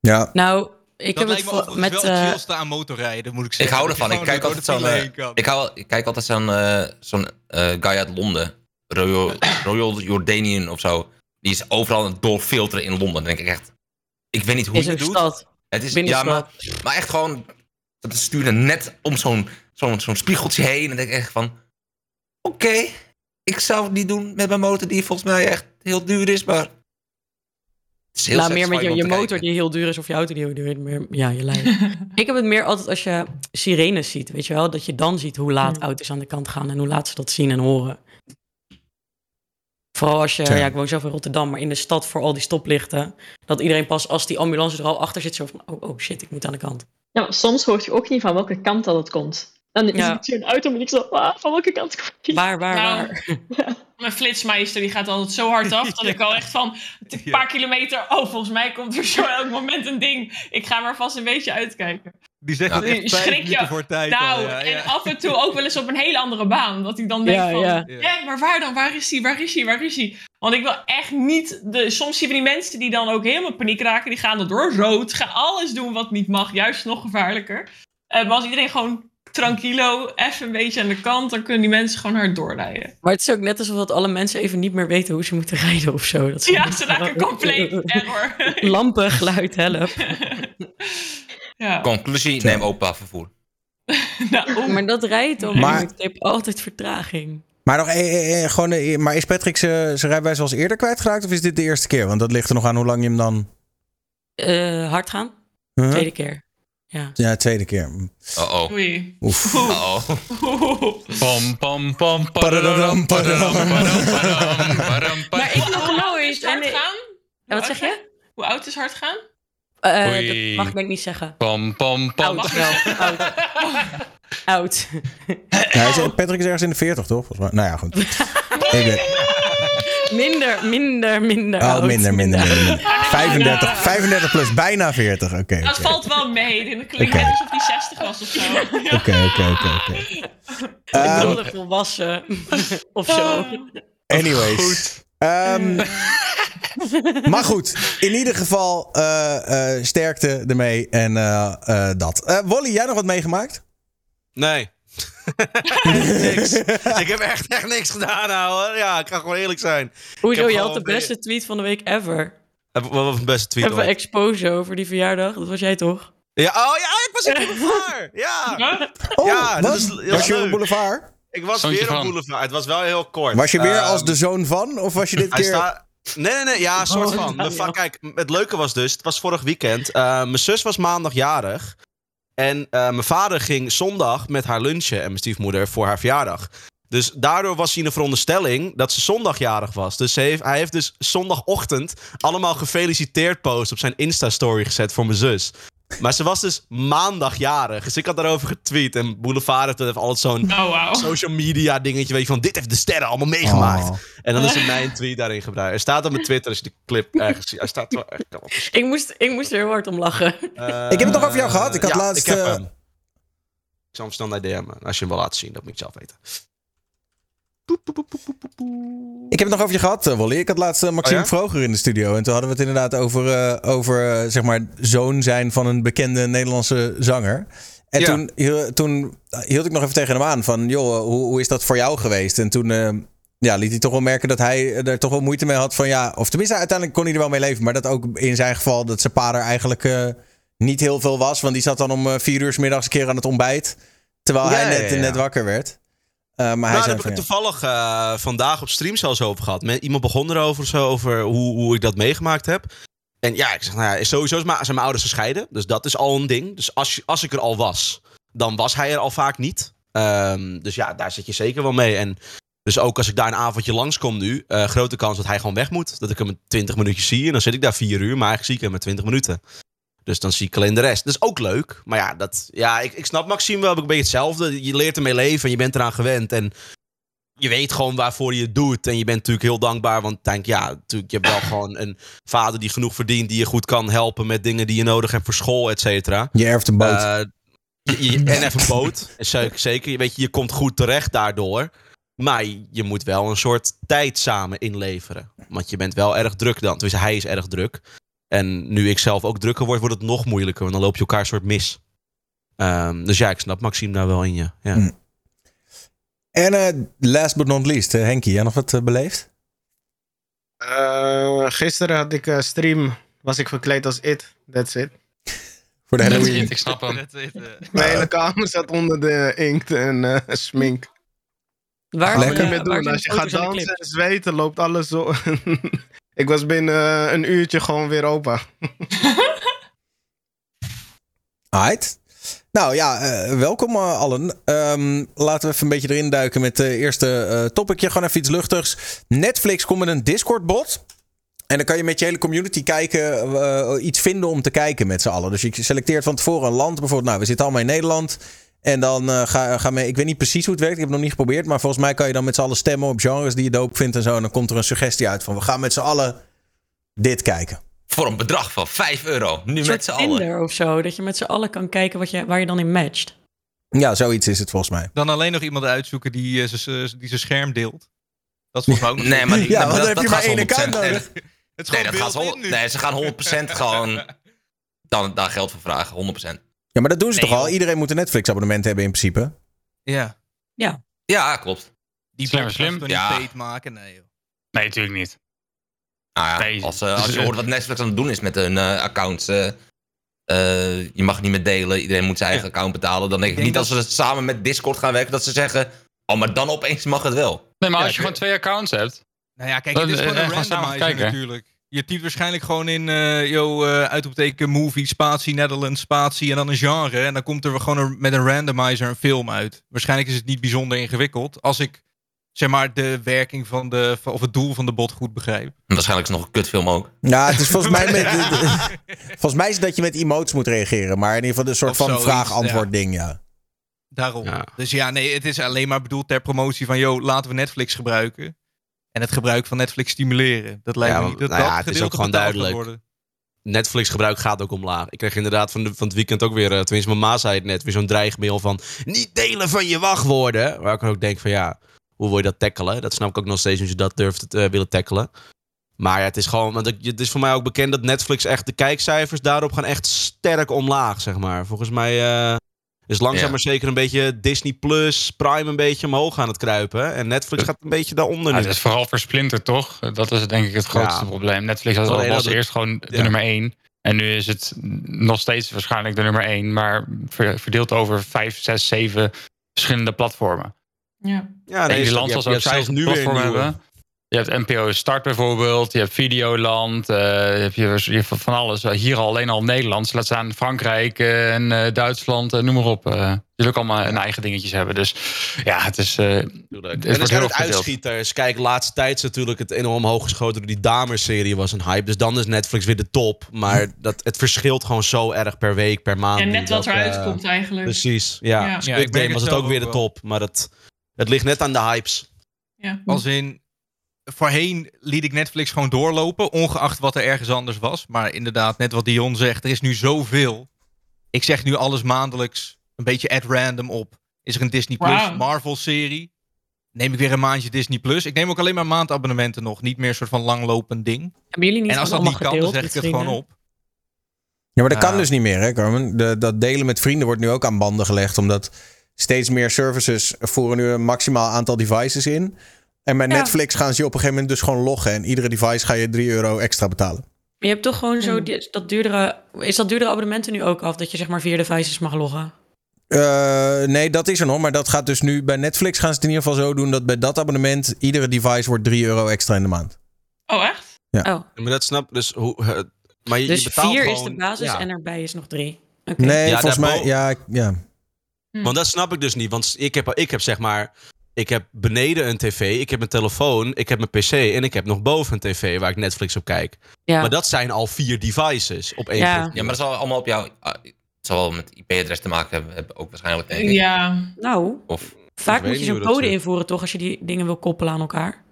Ja, Nou, ik Dat heb het me met... wel het eh, chillste aan motorrijden, moet ik Ik zeggen. hou Dat je ervan. Ik kijk altijd zo'n... eh. Ik, hou, ik kijk altijd zo'n eh, zo'n eh, guy uit Londen. Royal, Royal Jordanian of zo. Die is overal aan het doorfilteren in Londen. Dan denk ik echt... Ik weet niet hoe is je een het doet. stad. Het is, ja, maar, maar echt gewoon... Dat sturen net om zo'n zo'n zo'n spiegeltje heen. En dan denk ik echt van... Oké, ik zou het niet doen met mijn motor die volgens mij echt heel duur is, maar... Het is heel nou, meer met je, je motor kijken. die heel duur is of je auto die heel duur is. Meer, ja, je lijf. ik heb het meer altijd als je sirenes ziet, weet je wel? Dat je dan ziet hoe laat Hmm. auto's aan de kant gaan en hoe laat ze dat zien en horen. Vooral als je, ja, ik woon zelf in Rotterdam, maar in de stad voor al die stoplichten. Dat iedereen pas als die ambulance er al achter zit, zo van, oh, oh shit, ik moet aan de kant. Ja, soms hoor je ook niet van welke kant dat het komt. Dan is Ja. het zo'n auto en ik zo, ah, van welke kant komt die? Waar, waar, Nou, waar? Mijn flitsmeister die gaat altijd zo hard af dat ik al echt van een Ja. paar kilometer. Oh, volgens mij komt er zo elk moment een ding. Ik ga maar vast een beetje uitkijken. Die zegt Ja. het echt vijf Schrik je- voor tijd. al, Nou, ja, ja. en af en toe ook wel eens op een hele andere baan. Dat ik dan denk Ja, van, maar waar dan? Waar is hij? Waar is hij? Waar is hij? Want ik wil echt niet... De, soms zie je van die mensen die dan ook helemaal paniek raken. Die gaan er door rood. Gaan alles doen wat niet mag. Juist nog gevaarlijker. Eh, maar als iedereen gewoon tranquilo, even een beetje aan de kant... dan kunnen die mensen gewoon hard doorrijden. Maar het is ook net alsof dat alle mensen even niet meer weten hoe ze moeten rijden of zo. Dat ze Ja, ze raken compleet error. Lampen, geluid, help. ja. Conclusie, neem openbaar vervoer. Nou. Maar dat rijdt dan Maar-. Je hebt altijd vertraging. maar, nog, eh, eh, eh, gewoon, eh, maar is Patrick zijn zijn rijbewijs wel eens eerder kwijtgeraakt of is dit de eerste keer? Want dat ligt er nog aan hoe lang je hem dan... Eh, hard gaan? Huh? Tweede keer. Ja. Ja, tweede keer. Oh-oh. Oei. Oef. Uh-oh. Pam, pam, pam, Padadadam, padadam. Maar ik nog nooit. En, gaan? en wat zeg je? Hoe oud is hard gaan? Eh, Oei. dat mag ik denk niet zeggen. Pam, pam, pam. Oud wel. Oud. Oud. Ja, Patrick is ergens in de 40, toch? Volgens mij. Nou ja, goed. Ik weet- Minder, minder, minder Oh, oud. minder, minder, minder. minder. 35, 35 plus, bijna 40. Oké, Dat valt wel mee. Het klinkt net alsof die 60 was of zo. Oké, oké, oké, oké. Ik Ehm, bedoelde volwassen. of zo. Anyways. Ehm, maar goed, in ieder geval eh, eh, sterkte ermee en eh, eh, dat. Eh, Wally, jij nog wat meegemaakt? Nee. Niks. Ik heb echt, echt niks gedaan, ouwe. Ja, ik ga gewoon eerlijk zijn. Hoezo, je had de beste tweet van de week ever. Wat was mijn beste tweet Even expose over die verjaardag. Dat was jij toch? Ja, oh ja, ik was in Boulevard. Ja, Oh, Ja, dat is- was je op leuk. Boulevard? ik was Zoontje weer op. Boulevard. Het was wel heel kort. Was je weer Ehm, als de zoon van? Of was je dit keer... staat... Nee, nee, nee. Ja, een soort Oh, van. De Kijk, het leuke was dus... Het was vorig weekend. Eh, mijn zus was maandag jarig. En eh, mijn vader ging zondag met haar lunchen... en mijn stiefmoeder voor haar verjaardag. Dus daardoor was hij in de veronderstelling... dat ze zondagjarig was. Dus hij heeft dus zondagochtend... allemaal gefeliciteerd posts op zijn Insta-story gezet voor mijn zus. Maar ze was dus maandag jarig. Dus ik had daarover getweet. En Boulevard heeft even altijd zo'n Oh, social media dingetje. Weet je van, dit heeft de sterren allemaal meegemaakt. Oh. En dan is er mijn tweet daarin gebruikt. Er staat op mijn Twitter, als je de clip ergens ziet. Hij staat wel echt op. Ik moest, ik moest er heel hard om lachen. Ik heb het nog over jou gehad. Ik had ja, laatst, Ik, heb eh, ik zal hem snel naar DM'en. Als je hem wil laten zien, dat moet ik zelf weten. Ik heb het nog over je gehad, eh, Wally. Ik had laatst eh, Maxime Oh ja? Vroger in de studio. En toen hadden we het inderdaad over, eh, over zeg maar, zoon zijn van een bekende Nederlandse zanger. En Ja. toen, toen hield ik nog even tegen hem aan van... joh, hoe, hoe is dat voor jou geweest? En toen ja, liet hij toch wel merken dat hij er toch wel moeite mee had van... ja, of tenminste, uiteindelijk kon hij er wel mee leven. Maar dat ook in zijn geval dat zijn pa er eigenlijk niet heel veel was. Want die zat dan om vier uur 's middags een keer aan het ontbijt. Terwijl Ja, hij net, net wakker werd. Eh, maar hij Nou, daar heb van, ik het toevallig eh, vandaag op stream zelfs over gehad. Met, iemand begon erover zo, over hoe, hoe ik dat meegemaakt heb. En ja, ik zeg, nou ja, sowieso is mijn- zijn mijn ouders gescheiden. Dus dat is al een ding. Dus als, als ik er al was, dan was hij er al vaak niet. Ehm, dus ja, daar zit je zeker wel mee. En dus ook als ik daar een avondje langskom nu, eh, grote kans dat hij gewoon weg moet. Dat ik hem in 20 minuutjes zie en dan zit ik daar vier uur, maar eigenlijk zie ik hem met 20 minuten. Dus dan zie ik alleen de rest. Dat is ook leuk. Maar ja, dat, ja ik, ik snap Maxime wel. Ik ben hetzelfde. Je leert ermee leven en je bent eraan gewend. En je weet gewoon waarvoor je het doet. En je bent natuurlijk heel dankbaar. Want denk, ja, natuurlijk, je hebt wel gewoon een vader die genoeg verdient. Die je goed kan helpen met dingen die je nodig hebt voor school, et cetera. Je erft een boot. Eh, je- je- en even een boot. Zeker, zeker. Weet je, je komt goed terecht daardoor. Maar je moet wel een soort tijd samen inleveren. Want je bent wel erg druk dan. Dus hij is erg druk. En nu ik zelf ook drukker word, wordt het nog moeilijker. Want dan loop je elkaar een soort mis. Ehm, dus ja, ik snap Maxime daar wel in je. Ja. Hm. En eh, last but not least, eh, Henkie, jij nog wat eh, beleefd? Eh, gisteren had ik eh, stream, was ik verkleed als It. That's it. Voor de Halloween. is- ik snap hem. Mijn hele kamer zat onder de inkt en eh, smink. Waar Lekker. meer waar doen. Als je gaat dansen en zweten, loopt alles zo. ik was binnen eh, een uurtje gewoon weer open. Alright. Nou ja, eh, welkom eh, allen. Ehm, laten we even een beetje erin duiken met het eerste eh topicje. Gewoon even iets luchtigs. Netflix komt met een Discord-bot. En dan kan je met je hele community kijken, iets vinden om te kijken met z'n allen. Dus je selecteert van tevoren een land. Bijvoorbeeld, nou, we zitten allemaal in Nederland. En dan eh, ga, ga mee. Ik weet niet precies hoe het werkt. Ik heb het nog niet geprobeerd. Maar volgens mij kan je dan met z'n allen stemmen op genres die je dope vindt en zo. En dan komt er een suggestie uit van we gaan met z'n allen dit kijken. Voor een bedrag van 5 euro. Nu met z'n allen. Tinder of zo. Dat je met z'n allen kan kijken wat je, waar je dan in matcht. Ja, zoiets is het volgens mij. dan alleen nog iemand uitzoeken die eh, die zijn scherm deelt. Dat is volgens mij ook nog Nee, maar die, Ja, dan dat heb je gaat maar één 100%. account Nee, nodig. Het is Nee, dat gaat nee, ze gaan 100% gewoon dan, daar geld voor vragen. 100%. Ja, maar dat doen ze Nee, toch al? Iedereen moet een Netflix-abonnement hebben in principe. Ja. Ja, klopt. Die Slim, slim. niet Ja. paid maken? Nee, joh. Nee, natuurlijk niet. Nou ja, Nee, als, eh, als dus, je eh, hoort wat Netflix aan het doen is met hun eh, accounts. eh, je mag niet meer delen. Iedereen moet zijn eigen account betalen. Dan denk ik, denk niet dat ze samen met Discord gaan werken. Dat ze zeggen, oh, maar dan opeens mag het wel. Nee, maar Ja, als je gewoon twee accounts hebt. Nou ja, kijk, het is gewoon een randomizer natuurlijk. Je typt waarschijnlijk gewoon in, eh yo, eh uitroepteken movie, spatie, Netherlands, spatie en dan een genre. En dan komt er gewoon een- met een randomizer een film uit. Waarschijnlijk is het niet bijzonder ingewikkeld. Als ik, zeg maar, de werking van de, of het doel van de bot goed begrijp. En waarschijnlijk is het nog een kutfilm ook. Ja, het is volgens mij met, volgens mij is het dat je met emotes moet reageren. Maar in ieder geval een soort Of van vraag-antwoord ja. ding, ja. Daarom. Ja. Dus ja, nee, het is alleen maar bedoeld ter promotie van, yo, laten we Netflix gebruiken. En het gebruik van Netflix stimuleren. Dat lijkt Ja, me niet dat nou ja, het is ook gewoon duidelijk. Netflix gebruik gaat ook omlaag. Ik kreeg inderdaad van, de, van het weekend ook weer, eh, tenminste mijn ma zei het net, weer zo'n dreigmail van niet delen van je wachtwoorden. Waar ik ook denk van ja, hoe wil je dat tackelen? Dat snap ik ook nog steeds als je dat durft te eh, willen tackelen. Maar ja, het is gewoon, want het is voor mij ook bekend dat Netflix echt de kijkcijfers daarop gaan echt sterk omlaag, zeg maar. Volgens mij eh, is langzaam Ja. maar zeker een beetje Disney Plus, Prime een beetje omhoog aan het kruipen. En Netflix gaat een beetje daaronder Ja, nu. het is vooral versplinterd, toch? Dat is denk ik het grootste Ja. probleem. Netflix was, Alleen was eerst gewoon de ja. nummer één. En nu is het nog steeds waarschijnlijk de nummer één. Maar ver- verdeeld over vijf, zes, zeven verschillende platformen. Ja. Ja, Nee, is- die land je zal zelfs nu platform nieuwe. hebben. Je hebt NPO Start bijvoorbeeld. Je hebt Videoland. eh, je, hebt, je, hebt van alles. Hier al alleen al Nederlands. Laat staan Frankrijk eh, en eh, Duitsland. eh, noem maar op. eh die ook allemaal hun eigen dingetjes hebben. Dus ja, het is... eh. Het En wordt heel ook verdeeld. uitschieters. Kijk, laatste tijd is natuurlijk het enorm omhoog geschoten door die Damerserie was een hype. Dus dan is Netflix weer de top. Maar dat, het verschilt gewoon zo erg per week, per maand. En net wat eruit komt eigenlijk. Precies, ja. Ja. Ik Game het was het ook weer de top. Maar het, het ligt net aan de hypes. Ja. Als in, voorheen liet ik Netflix gewoon doorlopen, ongeacht wat er ergens anders was. Maar inderdaad, net wat Dion zegt, er is nu zoveel. Ik zeg nu alles maandelijks een beetje at random op. Is er een Disney Plus. Marvel serie? Neem ik weer een maandje Disney Plus. Ik neem ook alleen maar maandabonnementen nog. Niet meer een soort van langlopend ding. Hebben jullie niet en als dat niet kan, dan zeg ik het gewoon op. Ja, maar dat kan dus niet meer, hè, Carmen? De, dat delen met vrienden wordt nu ook aan banden gelegd. Omdat steeds meer services voeren nu een maximaal aantal devices in. En bij Ja. Netflix gaan ze je op een gegeven moment dus gewoon loggen. En iedere device ga je 3 euro extra betalen. Je hebt toch gewoon zo Hmm. die- dat duurdere... Is dat duurdere abonnementen nu ook af? Dat je zeg maar vier devices mag loggen? Eh, nee, dat is er nog. Maar dat gaat dus nu bij Netflix gaan ze het in ieder geval zo doen... dat bij dat abonnement iedere device wordt 3 euro extra in de maand. Oh, echt? Oh, Maar dat snap dus hoe. eh, maar je, dus je betaalt vier gewoon, is de basis ja. en erbij is nog drie. Oké. Nee, Ja, volgens mij... Ja, ja. Want dat snap ik dus niet. Want ik heb, ik heb zeg maar. Ik heb beneden een tv, ik heb een telefoon, ik heb mijn pc en ik heb nog boven een tv waar ik Netflix op kijk. Ja. Maar dat zijn al vier devices op één Ja. Ja, maar dat zal allemaal op jou... ah, het zal wel met IP-adres te maken hebben, hebben ook waarschijnlijk. Denk ik. Ja. Nou, Of, vaak moet je zo'n code zit. invoeren toch... als je die dingen wil koppelen aan elkaar.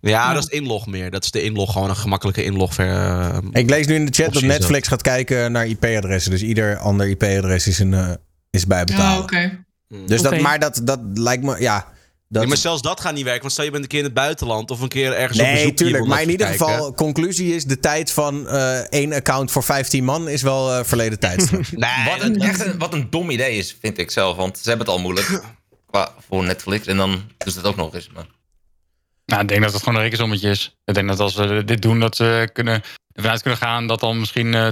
Ja, Ja. dat is inlog meer. Dat is de inlog, gewoon een gemakkelijke inlog. eh, Ik lees nu in de chat dat Netflix gaat kijken naar IP-adressen. Dus ieder ander IP-adres is, een, eh, is bij Oh, betalen. Oké. Dus dat, maar dat, dat lijkt me, ja. Dat Ja, maar zelfs dat gaat niet werken. Want stel je bent een keer in het buitenland of een keer ergens op Nee, bezoek. tuurlijk. Maar in ieder kijken. geval, conclusie is... de tijd van eh, één account voor 15 man is wel eh, verleden tijd. Nee, Wat een, echt een, wat een dom idee is, vind ik zelf. Want ze hebben het al moeilijk. Qua, voor Netflix. En dan doen ze dat ook nog eens. Maar. Nou, ik denk dat het gewoon een rekensommetje is. Ik denk dat als we dit doen, dat we kunnen, ervan uit kunnen gaan dat dan misschien eh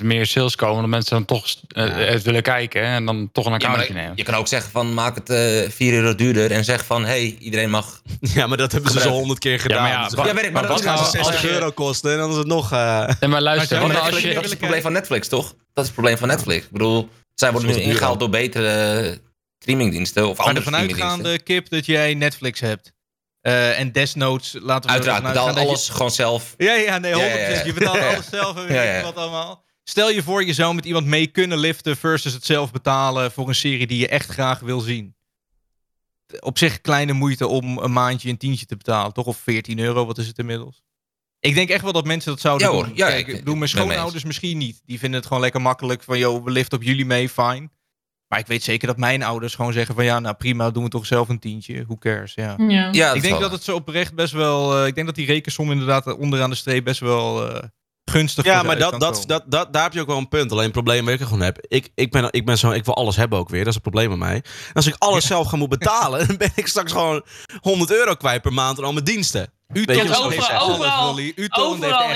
10% meer sales komen. Dat mensen dan toch eh, het willen kijken hè, en dan toch een Ja, maar accountje nemen. je kan ook zeggen van maak het eh 4 euro duurder. En zeg van hey, iedereen mag. Ja, maar dat hebben ze zo honderd keer gedaan. maar ja, Dus wa- Ja, weet ik, maar maar dat nou als 60 je- euro kosten en dan is het nog... eh, Nee, maar luister, Maar want zou als je- je, dat is het probleem van Netflix, toch? Dat is het probleem van Netflix. Ik bedoel, zij worden dus wel ingehaald door betere streamingdiensten. Of Maar andere ervan streamingdiensten. uitgaande, Kip, dat jij Netflix hebt. Eh, en desnotes, laten we Uiteraard, ervan betaal alles gewoon zelf. Ja, ja, nee, 100%. Ja, ja, ja. Je betaalt alles zelf en weet wat allemaal. Stel je voor, je zou met iemand mee kunnen liften versus het zelf betalen voor een serie die je echt graag wil zien. Op zich kleine moeite om een maandje een tientje te betalen, toch? Of 14 euro, wat is het inmiddels? Ik denk echt wel dat mensen dat zouden Ja, hoor. doen. Ja, Kijk, ik- doen mijn ik schoonouders misschien niet. Die vinden het gewoon lekker makkelijk van, joh, we liften op jullie mee, fine. Maar ik weet zeker dat mijn ouders gewoon zeggen van, ja, nou prima, doen we toch zelf een tientje. Who cares, ja. Ja. Ja, ik denk wel. dat het zo oprecht best wel, eh, ik denk dat die rekensom inderdaad onderaan de streep best wel eh, gunstig Ja, maar dat, dat, dat, dat, daar heb je ook wel een punt. Alleen het probleem wat ik er gewoon heb. Ik, ik, ben, ik ben zo, ik wil alles hebben ook weer. Dat is het probleem bij mij. En als ik alles zelf ga moeten betalen, dan ben ik straks gewoon 100 euro kwijt per maand aan al mijn diensten. U overal- alles, overal-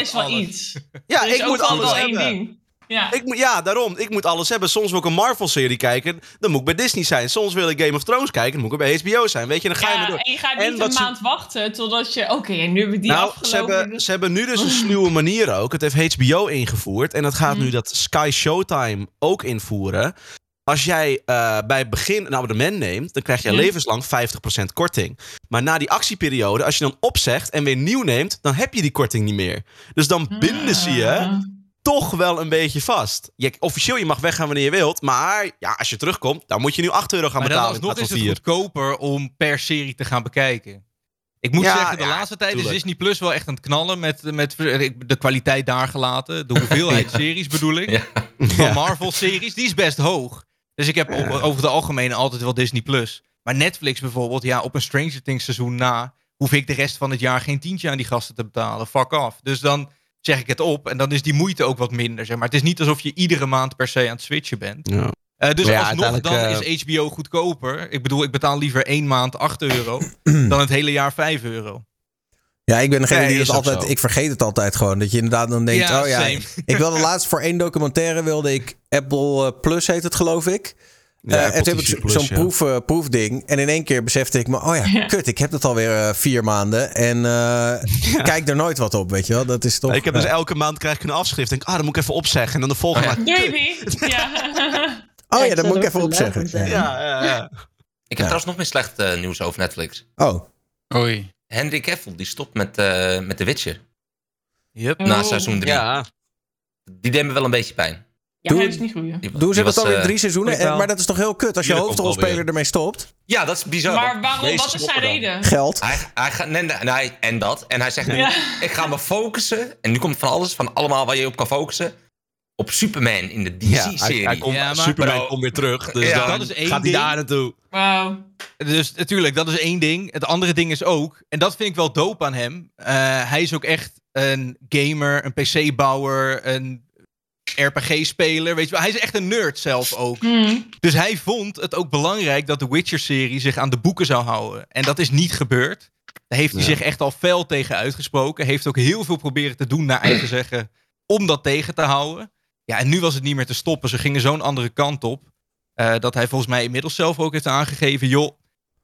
is wel iets. Ja, ik moet alles wel één ding. Ja. Ik ja, daarom. Ik moet alles hebben. Soms wil ik een Marvel-serie kijken. Dan moet ik bij Disney zijn. Soms wil ik Game of Thrones kijken. Dan moet ik bij HBO zijn. Weet je, dan ga je Ja, maar door. en je gaat niet een ze- maand wachten totdat je... Oké, en nu ik die nou, ze afgelopen. hebben, dus- ze hebben nu dus een nieuwe manier ook. Het heeft HBO ingevoerd. En dat gaat Mhm. nu dat Sky Showtime ook invoeren. Als jij eh, bij het begin een abonnement neemt, dan krijg je Mhm. levenslang 50% korting. Maar na die actieperiode, als je dan opzegt en weer nieuw neemt, dan heb je die korting niet meer. Dus dan binden ze je Ah. Toch wel een beetje vast. Je, officieel, je mag weggaan wanneer je wilt. Maar ja, als je terugkomt, dan moet je nu 8 euro gaan Maar dan betalen. in alsnog is het van 4. goedkoper om per serie te gaan bekijken. Ik moet Ja, zeggen, de ja, laatste tijd tuurlijk. is Disney Plus wel echt aan het knallen met, met de kwaliteit daar gelaten. De hoeveelheid series bedoel ik. Ja. Van Marvel-series, die is best hoog. Dus ik heb op- over het algemeen altijd wel Disney Plus. Maar Netflix bijvoorbeeld, ja, op een Stranger Things seizoen na... hoef ik de rest van het jaar geen tientje aan die gasten te betalen. Fuck off. Dus dan zeg ik het op en dan is die moeite ook wat minder. Zeg maar. Het is niet alsof je iedere maand per se aan het switchen bent. Ja. Eh, dus ja, alsnog, dan uiteindelijk, is HBO goedkoper. Ik bedoel, ik betaal liever één maand 8 euro dan het hele jaar 5 euro. Ja, ik ben degene Nee, die ook altijd... zo. Ik vergeet het altijd gewoon. Dat je inderdaad dan denkt... Ja, oh ja, same. ik wilde laatst voor één documentaire... wilde ik Apple eh, Plus heet het geloof ik. Ja, Eh, Apple en toen heb ik zo'n ja. proef, eh, proefding. En in één keer besefte ik me... Oh ja, Ja. kut, ik heb het alweer eh, vier maanden. En eh, kijk er nooit wat op, weet je wel. Dat is toch... Ik heb dus elke maand krijg ik een afschrift. Denk, ah, dan moet ik even opzeggen. En dan de volgende Oh ja. Ja. oh ja, dat zou moet ik even opzeggen. Ja, ja, ja. Ik heb Ja. trouwens nog meer slecht nieuws over Netflix. Oh, Oei. Henry Cavill, die stopt met, eh, met The Witcher. Yep. Na seizoen 3. ja. Die deed me wel een beetje pijn. Ja, Doe- hij is niet goed. ja. Doen ze dat was, alweer eh, drie seizoenen? En, maar dat is toch heel kut als je hoofdrolspeler ermee stopt? Ja, dat is bizar. Maar waarom? Wat is zijn reden? Geld. Hij, hij gaat, nee, nee, nee, en dat. En hij zegt nu, Ja. ik ga me focussen. En nu komt van alles, van allemaal waar je op kan focussen. Op Superman in de Ja, hij, DC-serie. hij komt, Ja, maar- Superman komt weer terug. Dus Ja, dan dat is één gaat hij daar naartoe. Wauw. Dus natuurlijk, dat is één ding. Het andere ding is ook, en dat vind ik wel dope aan hem. eh, hij is ook echt een gamer, een PC-bouwer, een RPG-speler. Weet je wel, hij is echt een nerd zelf ook. Hm. Dus hij vond het ook belangrijk dat de Witcher-serie zich aan de boeken zou houden. En dat is niet gebeurd. Daar heeft hij Ja. zich echt al fel tegen uitgesproken. Heeft ook heel veel proberen te doen, naar eigen zeggen, om dat tegen te houden. Ja, en nu was het niet meer te stoppen. Ze gingen zo'n andere kant op. eh, dat hij volgens mij inmiddels zelf ook heeft aangegeven: joh,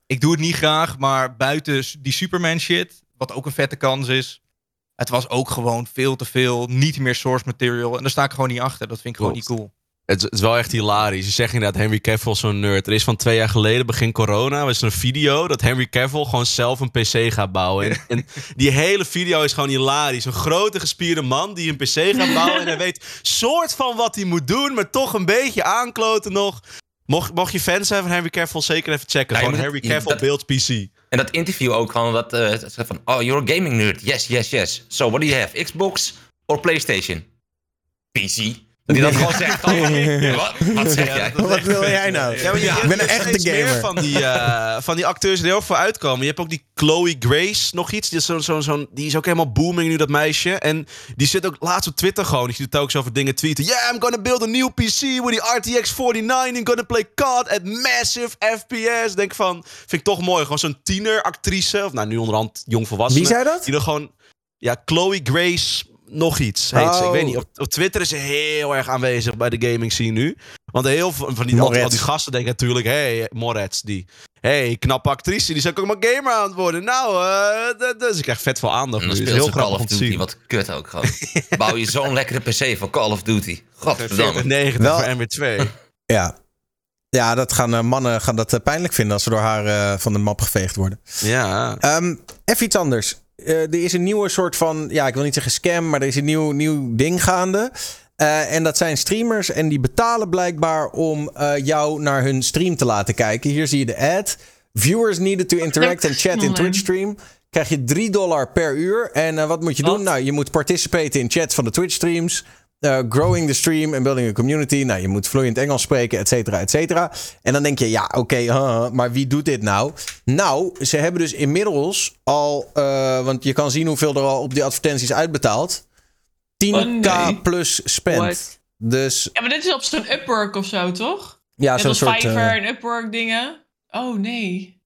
ik doe het niet graag, maar buiten die Superman shit, wat ook een vette kans is. Het was ook gewoon veel te veel, niet meer source material. En daar sta ik gewoon niet achter. Dat vind ik gewoon niet cool. Het is, het is wel echt hilarisch. Je zegt inderdaad Henry Cavill zo'n nerd. Er is van twee jaar geleden, begin corona, was er een video dat Henry Cavill gewoon zelf een PC gaat bouwen. En, en die hele video is gewoon hilarisch. Een grote gespierde man die een PC gaat bouwen en hij weet soort van wat hij moet doen, maar toch een beetje aankloten nog. Mocht, mocht je fan zijn van Henry Cavill, zeker even checken. Ja, gewoon Henry Cavill dat- beeld PC. En dat interview ook gewoon, dat eh, het zegt van, oh, you're a gaming nerd. Yes, yes, yes. So, what do you have? Xbox or PlayStation? PC. Dat hij dat gewoon zegt. Oh, wat, wat zeg jij? Wat wil jij nou? Ja, maar je, Ik ben een echte meer gamer. Van die, eh, van die acteurs die er ook voor uitkomen. Je hebt ook die Chloe Grace, nog iets. Die is, zo, zo, zo'n- die is ook helemaal booming nu, dat meisje. En die zit ook laatst op Twitter gewoon. Die doet ook zo over dingen tweeten. Yeah, I'm gonna build a new PC with the RTX 49. I'm gonna play COD at massive FPS. Denk van, vind ik toch mooi. Gewoon zo'n tieneractrice. Of nou, nu onderhand jongvolwassene. Wie zei dat? Die er gewoon... Ja, Chloe Grace nog iets heet ze. Ik Oh. weet niet. Op, op Twitter is ze heel erg aanwezig bij de gaming scene nu. Want heel veel van die, al, al die gasten denken natuurlijk... Hé, hey, Moretz, die... Hé, hey, knappe actrice, die zou ook maar gamer aan het worden. Nou, dat- dus ik krijg vet veel aandacht En dan speelt heel ze Call grappig of om te Duty. zien. Wat kut ook gewoon. Bouw je zo'n lekkere PC van Call of Duty. Godverdamme. 90 Wel- voor MW2. Ja. Ja, dat gaan eh, mannen gaan dat eh, pijnlijk vinden als ze door haar eh, van de map geveegd worden. ja. Ehm, even iets anders. Eh, er is een nieuwe soort van, ja, ik wil niet zeggen scam, maar er is een nieuw, nieuw ding gaande. Eh, en dat zijn streamers en die betalen blijkbaar om eh, jou naar hun stream te laten kijken. Hier zie je de ad. Viewers needed to interact and chat in. Twitch stream. Krijg je 3 dollar per uur. En wat moet je Wat? doen? Nou, je moet participaten in chats van de Twitch streams. Eh, growing the stream and building a community. Nou, je moet vloeiend Engels spreken, et cetera, et cetera. En dan denk je, ja, oké, huh, maar wie doet dit nou? Nou, ze hebben dus inmiddels al... eh, want je kan zien hoeveel er al op die advertenties uitbetaald. 10k Oh, nee. plus spend. What? Dus Ja, maar dit is op zo'n Upwork of zo, toch? ja, zo'n soort... Fiverr eh, en Upwork dingen. Oh, nee.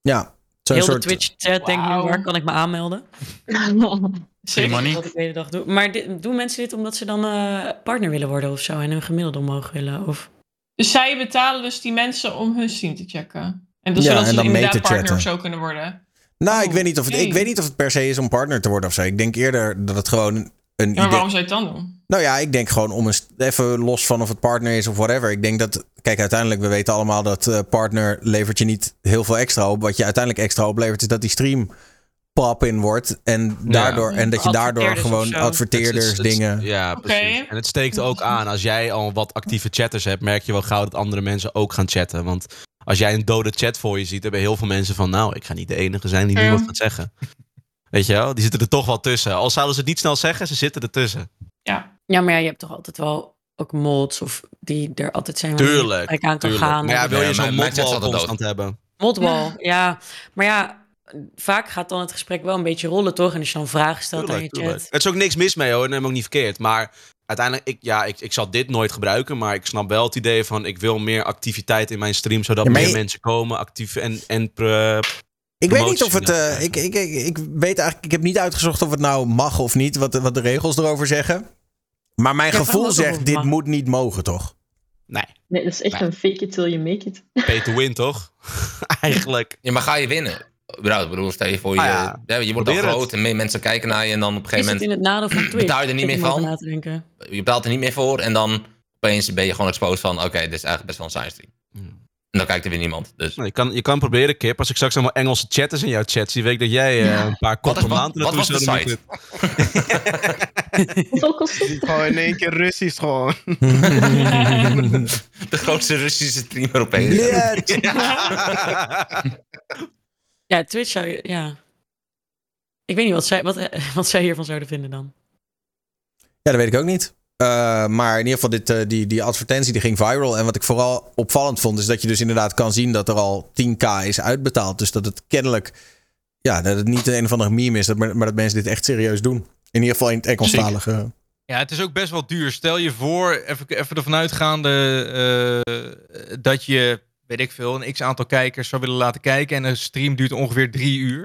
ja, zo'n Heel de Twitch-chat nu, Wauw. waar kan ik me aanmelden? Money. Wat ik de hele dag doe. Maar dit- doen mensen dit omdat ze dan eh, partner willen worden of zo? En hun gemiddelde omhoog willen? Of... Dus zij betalen dus die mensen om hun stream te checken. En dus Ja, zodat en ze dan mee inderdaad te partner chatten. of zo kunnen worden. Nou, ik Oh, weet, niet of het, ik weet niet of het per se is om partner te worden of zo. Ik denk eerder dat het gewoon een Ja, maar idee... waarom zou je het dan doen? Nou ja, ik denk gewoon om een st- even los van of het partner is of whatever. Ik denk dat, kijk, uiteindelijk, we weten allemaal dat eh, partner levert je niet heel veel extra op. Wat je uiteindelijk extra oplevert, is dat die stream pop in wordt. En, daardoor, en dat je daardoor gewoon adverteerders, Het het dingen. Ja, precies. En het steekt ook aan. Als jij al wat actieve chatters hebt, merk je wel gauw dat andere mensen ook gaan chatten. Want als jij een dode chat voor je ziet, hebben heel veel mensen van... Nou, ik ga niet de enige zijn die nu Ja. wat gaat zeggen. Weet je wel? Die zitten er toch wel tussen. Al zouden ze het niet snel zeggen, ze zitten ertussen. Ja. Ja, maar ja, je hebt toch altijd wel ook mods of die er altijd zijn waar Tuurlijk, gelijk aan kan Tuurlijk. gaan. Maar ja, wil Ja, je zo'n modwall altijd constant hebben? Modwall, ja. Maar ja, vaak gaat dan het gesprek wel een beetje rollen, toch? En als je dan vragen stelt aan je tuurlijk. chat. Er is ook niks mis mee hoor, neem me ook niet verkeerd. Maar uiteindelijk, ik, ja, ik, ik zal dit nooit gebruiken. Maar ik snap wel het idee van, ik wil meer activiteit in mijn stream. Zodat Ja, meer je- mensen komen, actief en... en eh, Ik weet niet of het. eh, ik, ik, ik, ik weet eigenlijk. Ik heb niet uitgezocht of het nou mag of niet. Wat, de- wat de regels erover zeggen. Maar mijn Ja, gevoel zegt: het dit mag. moet niet mogen, toch? nee, Nee, dat is echt een fake it till you make it. pay to win toch? Eigenlijk. Ja, maar ga je winnen? Ik bedoel, stel je voor je... Ah ja, ja, je wordt al probeer het. groot en meer mensen kijken naar je en dan op een Is gegeven het in moment... het nadeel van Twitch? betaal je er niet meer van? Je betaalt er niet meer voor en dan opeens ben je gewoon exposed van... Oké, dit is eigenlijk best wel een side stream. Hmm. En dan kijkt er weer niemand. Dus Nou, je, kan, je kan proberen, Kip. Als ik straks allemaal Engelse chatters in jouw chat zie, weet ik dat jij eh, een paar kop Wat per maand wat- was de zou site? moeten. Hoeveel kost het? Gewoon in één keer Russisch gewoon. de grootste Russische streamer opeens. Ja, Twitch zou je... Ja. Ik weet niet wat zij, wat, wat zij hiervan zouden vinden dan. Ja, dat weet ik ook niet. Eh, maar in ieder geval, dit, eh, die, die advertentie die ging viral. En wat ik vooral opvallend vond, is dat je dus inderdaad kan zien dat er al 10k is uitbetaald. Dus dat het kennelijk, ja, dat het niet een of andere meme is, dat, maar, maar dat mensen dit echt serieus doen. In ieder geval in het Engelstalige. Ja, het is ook best wel duur. Stel je voor, even, even ervan uitgaande eh, dat je, weet ik veel, een x aantal kijkers zou willen laten kijken. En een stream duurt ongeveer drie uur.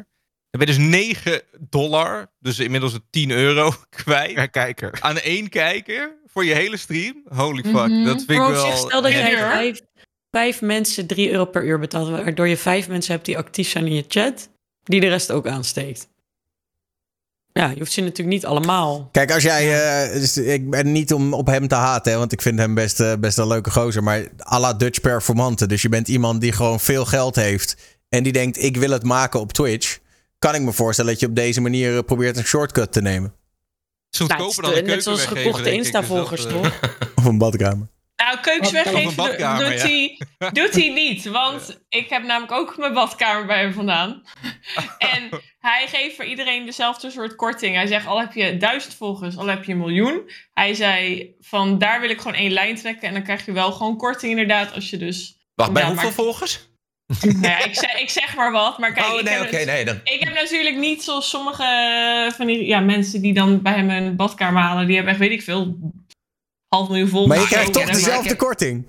Dan ben je dus 9 dollar, dus inmiddels 10 euro kwijt Ja, kijker. aan één kijker voor je hele stream. Holy fuck, Mhm. dat vind ik wel... zich, stel dat jij vijf, vijf mensen 3 euro per uur betaalt, waardoor je vijf mensen hebt die actief zijn in je chat, die de rest ook aansteekt. Ja, je hoeft ze natuurlijk niet allemaal. Kijk, als jij. eh, dus ik ben niet om op hem te haten, hè, want ik vind hem best, eh, best een leuke gozer. Maar à la Dutch performante. Dus je bent iemand die gewoon veel geld heeft. En die denkt: ik wil het maken op Twitch. Kan ik me voorstellen dat je op deze manier eh, probeert een shortcut te nemen. Is goedkoper dan de Nou, net zoals gekochte. Dus Insta-volgers, toch? Of een badkamer. Nou, keukens weggeven badkamer, doet, ja. hij, doet hij niet. Want ik heb namelijk ook mijn badkamer bij hem vandaan. En hij geeft voor iedereen dezelfde soort korting. Hij zegt, al heb je duizend volgers, al heb je een miljoen. Hij zei, van daar wil ik gewoon één lijn trekken. En dan krijg je wel gewoon korting inderdaad als je dus... Wacht, bij hoeveel maar- volgers? Nou ja, ik, zeg, ik zeg maar wat, maar kijk, oh, ik, nee, heb oké, het- nee. Dan... ik heb natuurlijk niet zoals sommige van die ja, mensen die dan bij hem een badkamer halen. Die hebben echt, weet ik veel, half miljoen volgers. Maar je krijgt of toch dezelfde korting.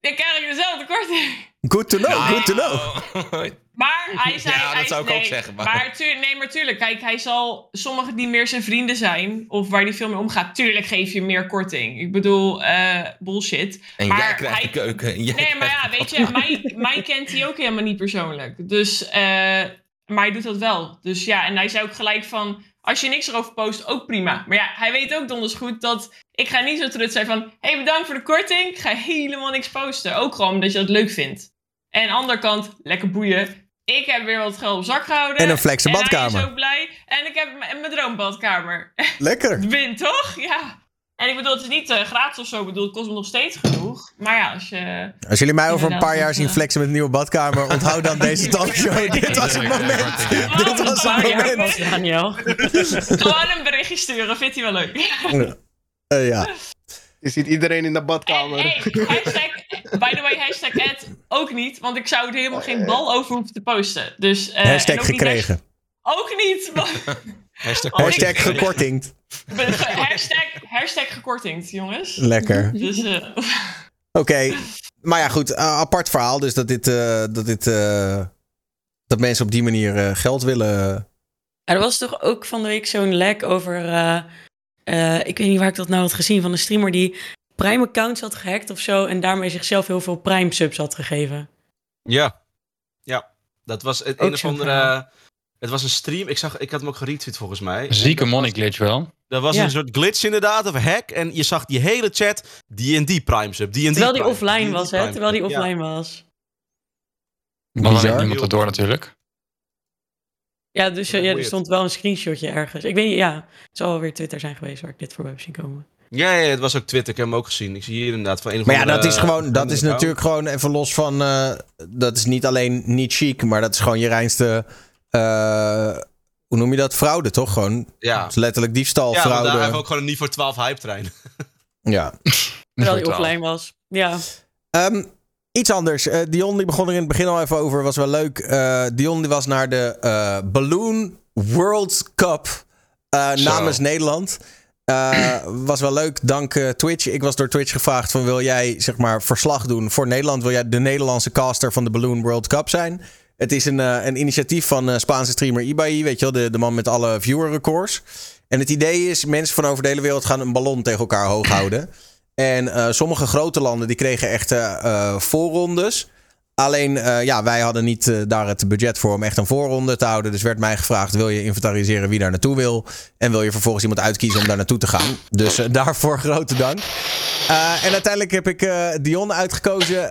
Dan krijg ik dezelfde korting. Good to know, Nou, good to know. Maar hij zei... Ja, dat hij, zou ik nee, ook zeggen, maar- Maar tuur- nee, maar tuurlijk. Kijk, hij zal... Sommigen die meer zijn vrienden zijn... Of waar hij veel mee omgaat... Tuurlijk geef je meer korting. Ik bedoel, eh, bullshit. En Maar jij krijgt hij- de keuken. jij Nee, maar ja, krijgt weet je, mij, mij kent hij ook helemaal niet persoonlijk. Dus, eh, maar hij doet dat wel. Dus ja, en hij zei ook gelijk van, als je niks erover post, ook prima. Maar ja, hij weet ook donders goed dat, ik ga niet zo trut zijn van, hé, hey, bedankt voor de korting. Ik ga helemaal niks posten. Ook gewoon omdat je dat leuk vindt. En aan de andere kant, lekker boeien. Ik heb weer wat geld op zak gehouden. En een flexe En hij badkamer. is ook blij. En ik heb mijn droombadkamer. Lekker. Win, toch? Ja. En ik bedoel, het is niet eh, gratis of zo. Ik bedoel, het kost me nog steeds genoeg. Maar ja, als je... Als jullie mij over een paar jaar zien eh, flexen met een nieuwe badkamer, onthoud dan deze talkshow. Dit was het moment. Dit was het moment. Daniel. Gewoon een berichtje sturen, vindt hij wel leuk. Eh, ja. Je ziet iedereen in de En badkamer. hey, hashtag, by the way, hashtag ad ook niet, want ik zou er helemaal geen bal over hoeven te posten. Dus, eh, en Hashtag ook gekregen. ook niet. Hashtag Hashtag gekortingd. hashtag, hashtag gekortingd, jongens. Lekker. Dus, eh, Oké. Maar ja, goed. apart verhaal. Dus dat dit... eh, dat, dit eh, dat mensen op die manier eh, geld willen... Er was toch ook van de week zo'n lek over. eh, eh, ik weet niet waar ik dat nou had gezien. Van een streamer die Prime accounts had gehackt of zo. En daarmee zichzelf heel veel Prime subs had gegeven. Ja. Ja. Dat was het een of andere... Het was een stream. Ik, zag, ik had hem ook geretweet volgens mij. Zieke money glitch wel. Dat was Ja. een soort glitch inderdaad, of hack. En je zag die hele chat, D&D Prime sub, D&D Terwijl die Prime, offline D&D was, hè? Terwijl die. Ja. offline was. Maar dan heeft niemand het door natuurlijk. Ja, dus ja, er stond wel een screenshotje ergens. Ik weet niet, ja. Het zal wel weer Twitter zijn geweest waar ik dit voorbij heb zien komen. Ja, ja, het was ook Twitter. Ik heb hem ook gezien. Ik zie hier inderdaad van een of Maar ja, dat is gewoon... Dat is natuurlijk gewoon even los van... eh, dat is niet alleen niet chic, maar dat is gewoon je reinste... eh, hoe noem je dat? Fraude, toch? Gewoon... Ja, is letterlijk diefstal, ja fraude. hebben we ook gewoon een niet voor 12 hype trein. Ja. Terwijl die Voor offline was. Ja. Ehm, iets anders. Eh, Dion die begon er in het begin al even over. Was wel leuk. Eh, Dion die was naar de eh, Balloon World Cup namens Nederland. Was wel leuk, dank Twitch. Ik was door Twitch gevraagd van wil jij zeg maar verslag doen voor Nederland? Wil jij de Nederlandse caster van de Balloon World Cup zijn? Het is een, een initiatief van Spaanse streamer Ibai, weet je wel, de, de man met alle viewer records. En het idee is, mensen van over de hele wereld gaan een ballon tegen elkaar hoog houden. En eh, sommige grote landen die kregen echt eh, voorrondes. Alleen, eh, ja, wij hadden niet daar het budget voor om echt een voorronde te houden. Dus werd mij gevraagd, wil je inventariseren wie daar naartoe wil? En wil je vervolgens iemand uitkiezen om daar naartoe te gaan? Dus daarvoor grote dank. En uiteindelijk heb ik Dion uitgekozen.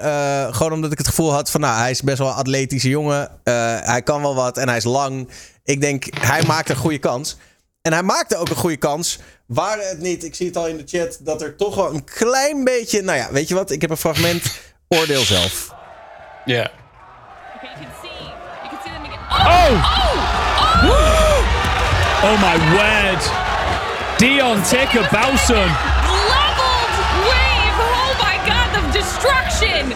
gewoon omdat ik het gevoel had van, nou, hij is best wel een atletische jongen. Hij kan wel wat en hij is lang. Ik denk, hij maakt een goede kans. En hij maakte ook een goede kans. Waren het niet, ik zie het al in de chat, dat er toch wel een klein beetje... Nou ja, weet je wat? Ik heb een fragment. Oordeel zelf. Ja. Okay, you can see, you can see them again. Oh! Oh my word! Dion Bowson. Leveled wave! Oh my god, the destruction!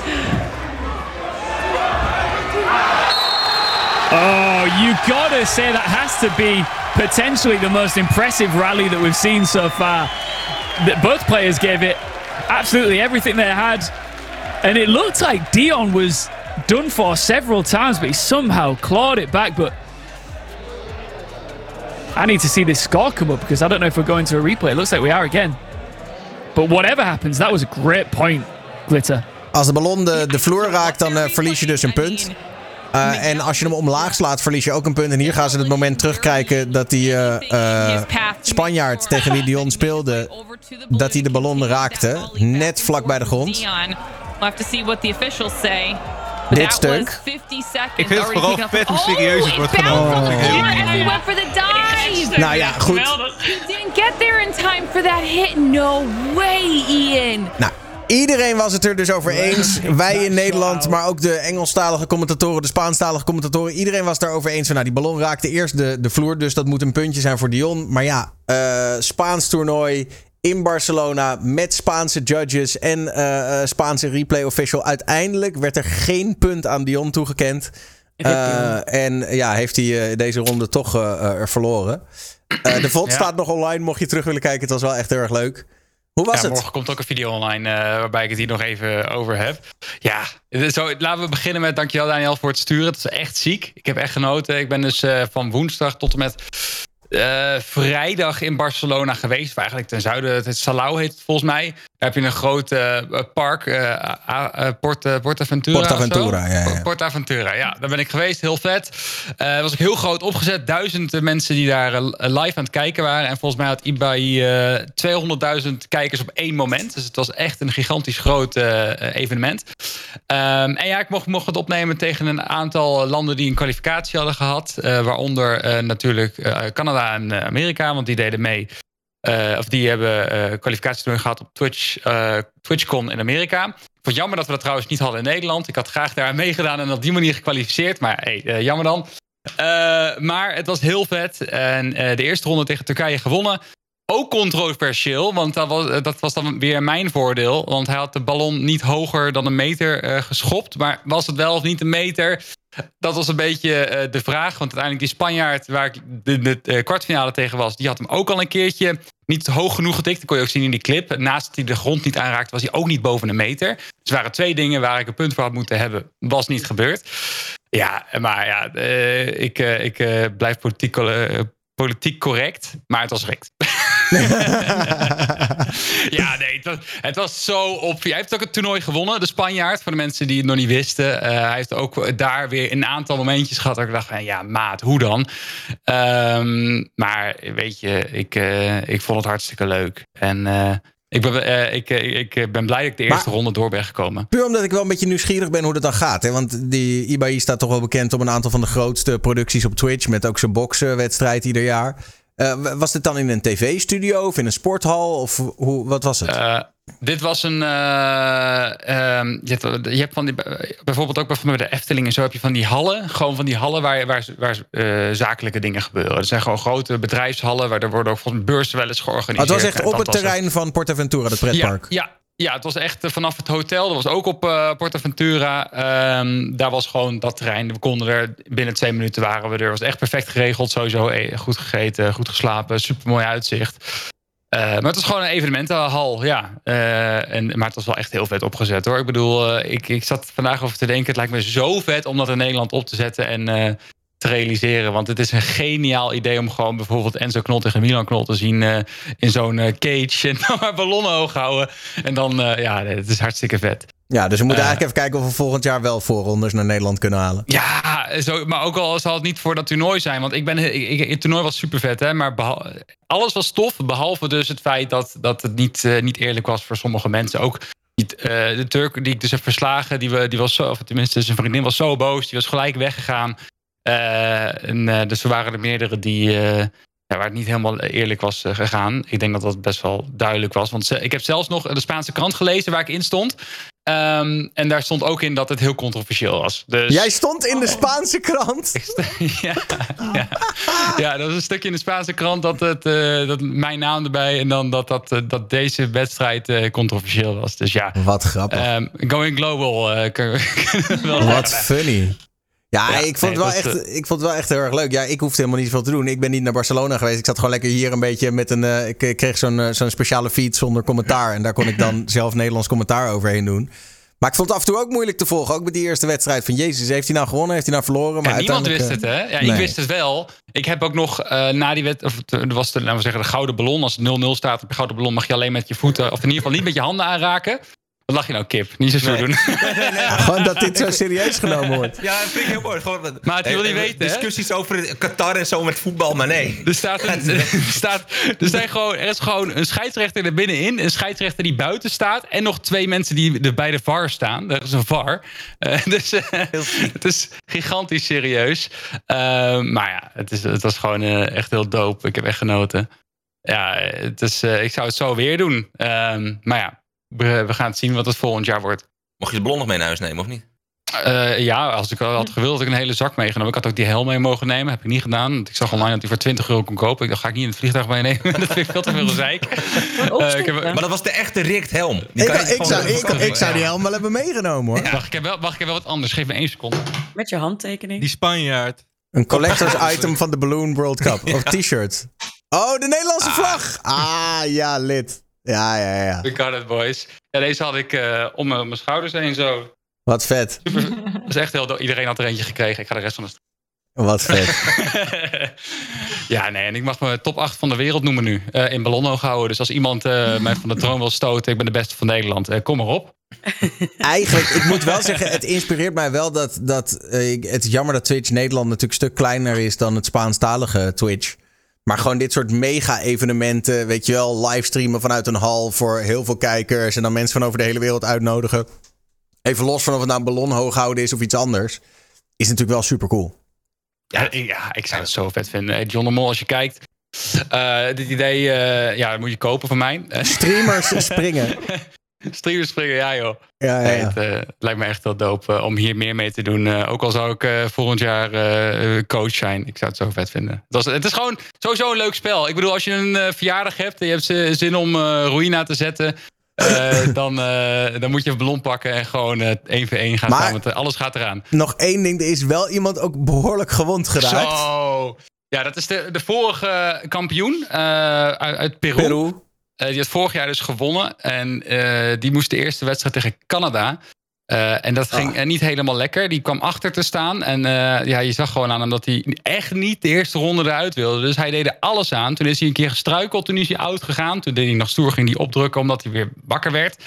Oh, you gotta say that has to be potentially the most impressive rally that we've seen so far. That both players gave it absolutely everything they had, and it looked like Dion was done for several times, but he somehow clawed it back. But I need to see this score come up because I don't know if we're going to a replay. It looks like we are again. But whatever happens, that was a great point, Glitter. Als de ballon de, de vloer raakt, dan eh, verlies je dus een punt. Eh, en als je hem omlaag slaat, verlies je ook een punt. En hier gaan ze het moment terugkijken dat die eh, eh, Spanjaard tegen wie Dion speelde, dat hij de ballon raakte. Net vlak bij de grond. Dit stuk. was 50 seconds Ik vind het vooral vet hoe serieus het wordt genomen. the dive. Nou ja, goed. You didn't get there in time for that hit. No way, Ian. Nou, Iedereen was het er dus over eens. Wij in Nederland, maar ook de Engelstalige commentatoren, de Spaanstalige commentatoren. Iedereen was daarover eens van, nou, die ballon raakte eerst de, de vloer. Dus dat moet een puntje zijn voor Dion. Maar ja, eh, Spaans toernooi in Barcelona met Spaanse judges en eh, eh, Spaanse replay official. Uiteindelijk werd er geen punt aan Dion toegekend. En ja, heeft hij deze ronde toch verloren. De VOD Ja. staat nog online, mocht je terug willen kijken. Het was wel echt heel erg leuk. Hoe was ja, het? Morgen komt ook een video online eh, waarbij ik het hier nog even over heb. Ja, zo, laten we beginnen met dankjewel Daniel voor het sturen. Het is echt ziek. Ik heb echt genoten. Ik ben dus eh, van woensdag tot en met eh, vrijdag in Barcelona geweest. Of eigenlijk ten zuiden. Het Salau heet het volgens mij. Heb je een groot eh, park. eh, Porta, Portaventura. Portaventura, ja, ja. Portaventura, ja. Daar ben ik geweest. Heel vet. Was ook heel groot opgezet. Duizenden mensen die daar live aan het kijken waren. En volgens mij had eh 200.000 kijkers op één moment. Dus het was echt een gigantisch groot evenement. Ehm, en ja, ik mocht, mocht het opnemen tegen een aantal landen die een kwalificatie hadden gehad. Eh, waaronder natuurlijk Canada en Amerika, want die deden mee. Eh, of die hebben eh kwalificatietoernooi gehad op Twitch, eh, TwitchCon in Amerika. Ik vond het jammer dat we dat trouwens niet hadden in Nederland. Ik had graag daar meegedaan en op die manier gekwalificeerd. Maar hey, jammer dan. Maar het was heel vet. En de eerste ronde tegen Turkije gewonnen. Ook controversieel, want dat was, dat was dan weer mijn voordeel. Want hij had de ballon niet hoger dan een meter geschopt. Maar was het wel of niet een meter? Dat was een beetje eh, de vraag. Want uiteindelijk die Spanjaard waar ik de, eh, kwartfinale tegen was... die had hem ook al een keertje niet hoog genoeg getikt. Dat kon je ook zien in die clip. Naast dat hij de grond niet aanraakte, was hij ook niet boven een meter. Dus waren twee dingen waar ik een punt voor had moeten hebben. Was niet gebeurd. Ja, maar ja, eh, ik, ik blijf politiek, politiek correct. Maar het was rekt. ja, nee, het was, het was zo op. Hij heeft ook het toernooi gewonnen, de Spanjaard. Voor de mensen die het nog niet wisten. Eh, hij heeft ook daar weer een aantal momentjes gehad. Dat ik dacht, van, ja, maat, hoe dan? Ehm, maar weet je, ik, eh, ik vond het hartstikke leuk. En eh, ik, ben, ik, ik ben blij dat ik de eerste ronde door ben gekomen. Puur omdat ik wel een beetje nieuwsgierig ben hoe dat dan gaat. Hè? Want die Ibai staat toch wel bekend om een aantal van de grootste producties op Twitch. Met ook zijn boksenwedstrijd ieder jaar. Eh, was dit dan in een tv-studio of in een sporthal? Of hoe, wat was het? Eh, dit was een. eh, ehm, je, hebt, je hebt van die, bijvoorbeeld ook bij de Efteling en zo heb je van die hallen. Gewoon van die hallen waar, waar, waar zakelijke dingen gebeuren. Er zijn gewoon grote bedrijfshallen waar er worden ook volgens mij beurzen wel eens Oh, georganiseerd. het was echt op het terrein van Portaventura, het pretpark. Ja, ja, ja, het was echt eh, vanaf het hotel. Dat was ook op eh Portaventura. Ehm, daar was gewoon dat terrein. We konden er binnen twee minuten waren we er. was echt perfect geregeld. Sowieso eh, goed gegeten, goed geslapen. Super mooi uitzicht. Eh, maar het was gewoon een evenementenhal, ja. En, maar het was wel echt heel vet opgezet hoor. Ik bedoel, ik, ik zat vandaag over te denken. Het lijkt me zo vet om dat in Nederland op te zetten en te realiseren. Want het is een geniaal idee om gewoon bijvoorbeeld Enzo Knol tegen Milan Knol te zien eh, in zo'n eh, cage. En dan maar ballonnen hoog houden. En dan, eh, ja, het is hartstikke vet. Ja, dus we moeten eigenlijk even kijken of we volgend jaar wel voorrondes naar Nederland kunnen halen. Ja, zo, maar ook al zal het niet voor dat toernooi zijn. Want ik ben, ik, ik- het toernooi was super vet, hè. Maar behal- alles was tof. Behalve dus het feit dat, dat het niet, niet eerlijk was voor sommige mensen. Ook niet, de Turk die ik dus heb verslagen, die, we, die was zo, of tenminste zijn vriendin was zo boos. Die was gelijk weggegaan. Eh, en, eh, dus er waren er meerdere die, eh, ja, waar het niet helemaal eerlijk was gegaan. Ik denk dat dat best wel duidelijk was. Want ze, ik heb zelfs nog de Spaanse krant gelezen waar ik in stond. Ehm, en daar stond ook in dat het heel controversieel was. Dus... Jij stond in de Spaanse krant. ja, ja. ja, dat was een stukje in de Spaanse krant dat, het, dat mijn naam erbij en dan dat, dat, dat deze wedstrijd controversieel was. Dus ja. Wat grappig. Ehm, going global. Wat funny. Ja, Ja, ik, vond nee, het wel echt, ik vond het wel echt heel erg leuk. Ja, ik hoefde helemaal niet veel te doen. Ik ben niet naar Barcelona geweest. Ik zat gewoon lekker hier een beetje met een... eh, ik kreeg zo'n eh, zo'n speciale feed zonder commentaar. En daar kon ik dan zelf Nederlands commentaar overheen doen. Maar ik vond het af en toe ook moeilijk te volgen. Ook met die eerste wedstrijd van Jezus. Heeft hij nou gewonnen? Heeft hij nou verloren? Maar Ja, niemand wist het, uiteindelijk, hè? eh, Ja, ik wist het wel. Ik heb ook nog eh, na die het er was de, laten we zeggen, de gouden ballon. Als het 0-0 staat op de gouden ballon, mag je alleen met je voeten, of in ieder geval niet met je handen aanraken. Wat lach je nou, Kip? Niet zo zo doen. Gewoon dat dit zo serieus genomen wordt. Ja, dat vind ik heel mooi. Gewoon, Maar het wil niet weten, hè? Discussies over Qatar en zo met voetbal, maar nee. Er staat, een, er, staat, er, zijn gewoon, er is gewoon een scheidsrechter er binnenin, een scheidsrechter die buiten staat en nog twee mensen die er bij de VAR staan. Er is een VAR. Eh, dus eh, het is gigantisch serieus. Eh, maar ja, het, is, het was gewoon echt heel dope. Ik heb echt genoten. Ja, het is, eh, ik zou het zo weer doen. Ehm, maar ja, we, we gaan het zien wat het volgend jaar wordt. Mocht je de ballon nog mee naar huis nemen, of niet? Eh, ja, als ik wel had gewild, had ik een hele zak meegenomen. Ik had ook die helm mee mogen nemen. Heb ik niet gedaan. Want ik zag online dat die voor 20 euro kon kopen. Ik dacht, ga ik niet in het vliegtuig meenemen. dat vind ik veel te veel gezeik. Ik heb- Maar dat was de echte Richt helm. Die Ik, kan je ik, zou, ik, zou die Ja. helm wel hebben meegenomen hoor. Wacht, ik heb wel, wacht, ik heb wel wat anders. Geef me één seconde. Met je handtekening. Die Spanjaard. Een collectors item van de Balloon World Cup. Of t-shirt. Oh, de Nederlandse vlag. Ah, ja, lid. Ja, ja, ja. We got it, boys. Ja, deze had ik eh, om mijn mijn schouders heen zo. Wat vet. Super. Dat is echt heel... Iedereen had er eentje gekregen. Ik ga de rest van de... Wat vet. ja, nee, en ik mag me top 8 van de wereld noemen nu. eh, in ballonhoog houden. Dus als iemand eh, mij van de troon wil stoten, ik ben de beste van Nederland. eh, kom maar op. Eigenlijk, ik moet wel zeggen, het inspireert mij wel dat... dat eh, het is jammer dat Twitch Nederland natuurlijk een stuk kleiner is dan het Spaanstalige Twitch. Maar gewoon dit soort mega-evenementen, weet je wel, livestreamen vanuit een hal voor heel veel kijkers. En dan mensen van over de hele wereld uitnodigen. Even los van of het nou een ballon hoog houden is of iets anders. Is natuurlijk wel super cool. Ja, ik, ja, ik zou het zo vet vinden. Hey, John de Mol, als je kijkt. eh, dit idee, eh, ja, dat moet je kopen van mij. Streamers springen. Streamers springen, ja joh. Ja, ja, Nee, ja. het eh, lijkt me echt wel dope eh, om hier meer mee te doen. Eh, ook al zou ik eh, volgend jaar eh, coach zijn. Ik zou het zo vet vinden. Het, was, het is gewoon sowieso een leuk spel. Ik bedoel, als je een eh, verjaardag hebt en je hebt zi- zin om eh Ruina te zetten... eh, dan, eh, dan moet je een ballon pakken en gewoon eh, één voor één gaan Maar- staan. Want eh, alles gaat eraan. Nog één ding, er is wel iemand ook behoorlijk gewond geraakt. Zo. Ja, dat is de, de vorige kampioen eh, uit, uit Peru. Peru. Eh, die had vorig jaar dus gewonnen. En eh, die moest de eerste wedstrijd tegen Canada. Eh, en dat ging eh, niet helemaal lekker. Die kwam achter te staan. En ja, je zag gewoon aan hem dat hij echt niet de eerste ronde eruit wilde. Dus hij deed er alles aan. Toen is hij een keer gestruikeld. Toen is hij oud gegaan. Toen deed hij nog stoer, ging hij opdrukken omdat hij weer wakker werd.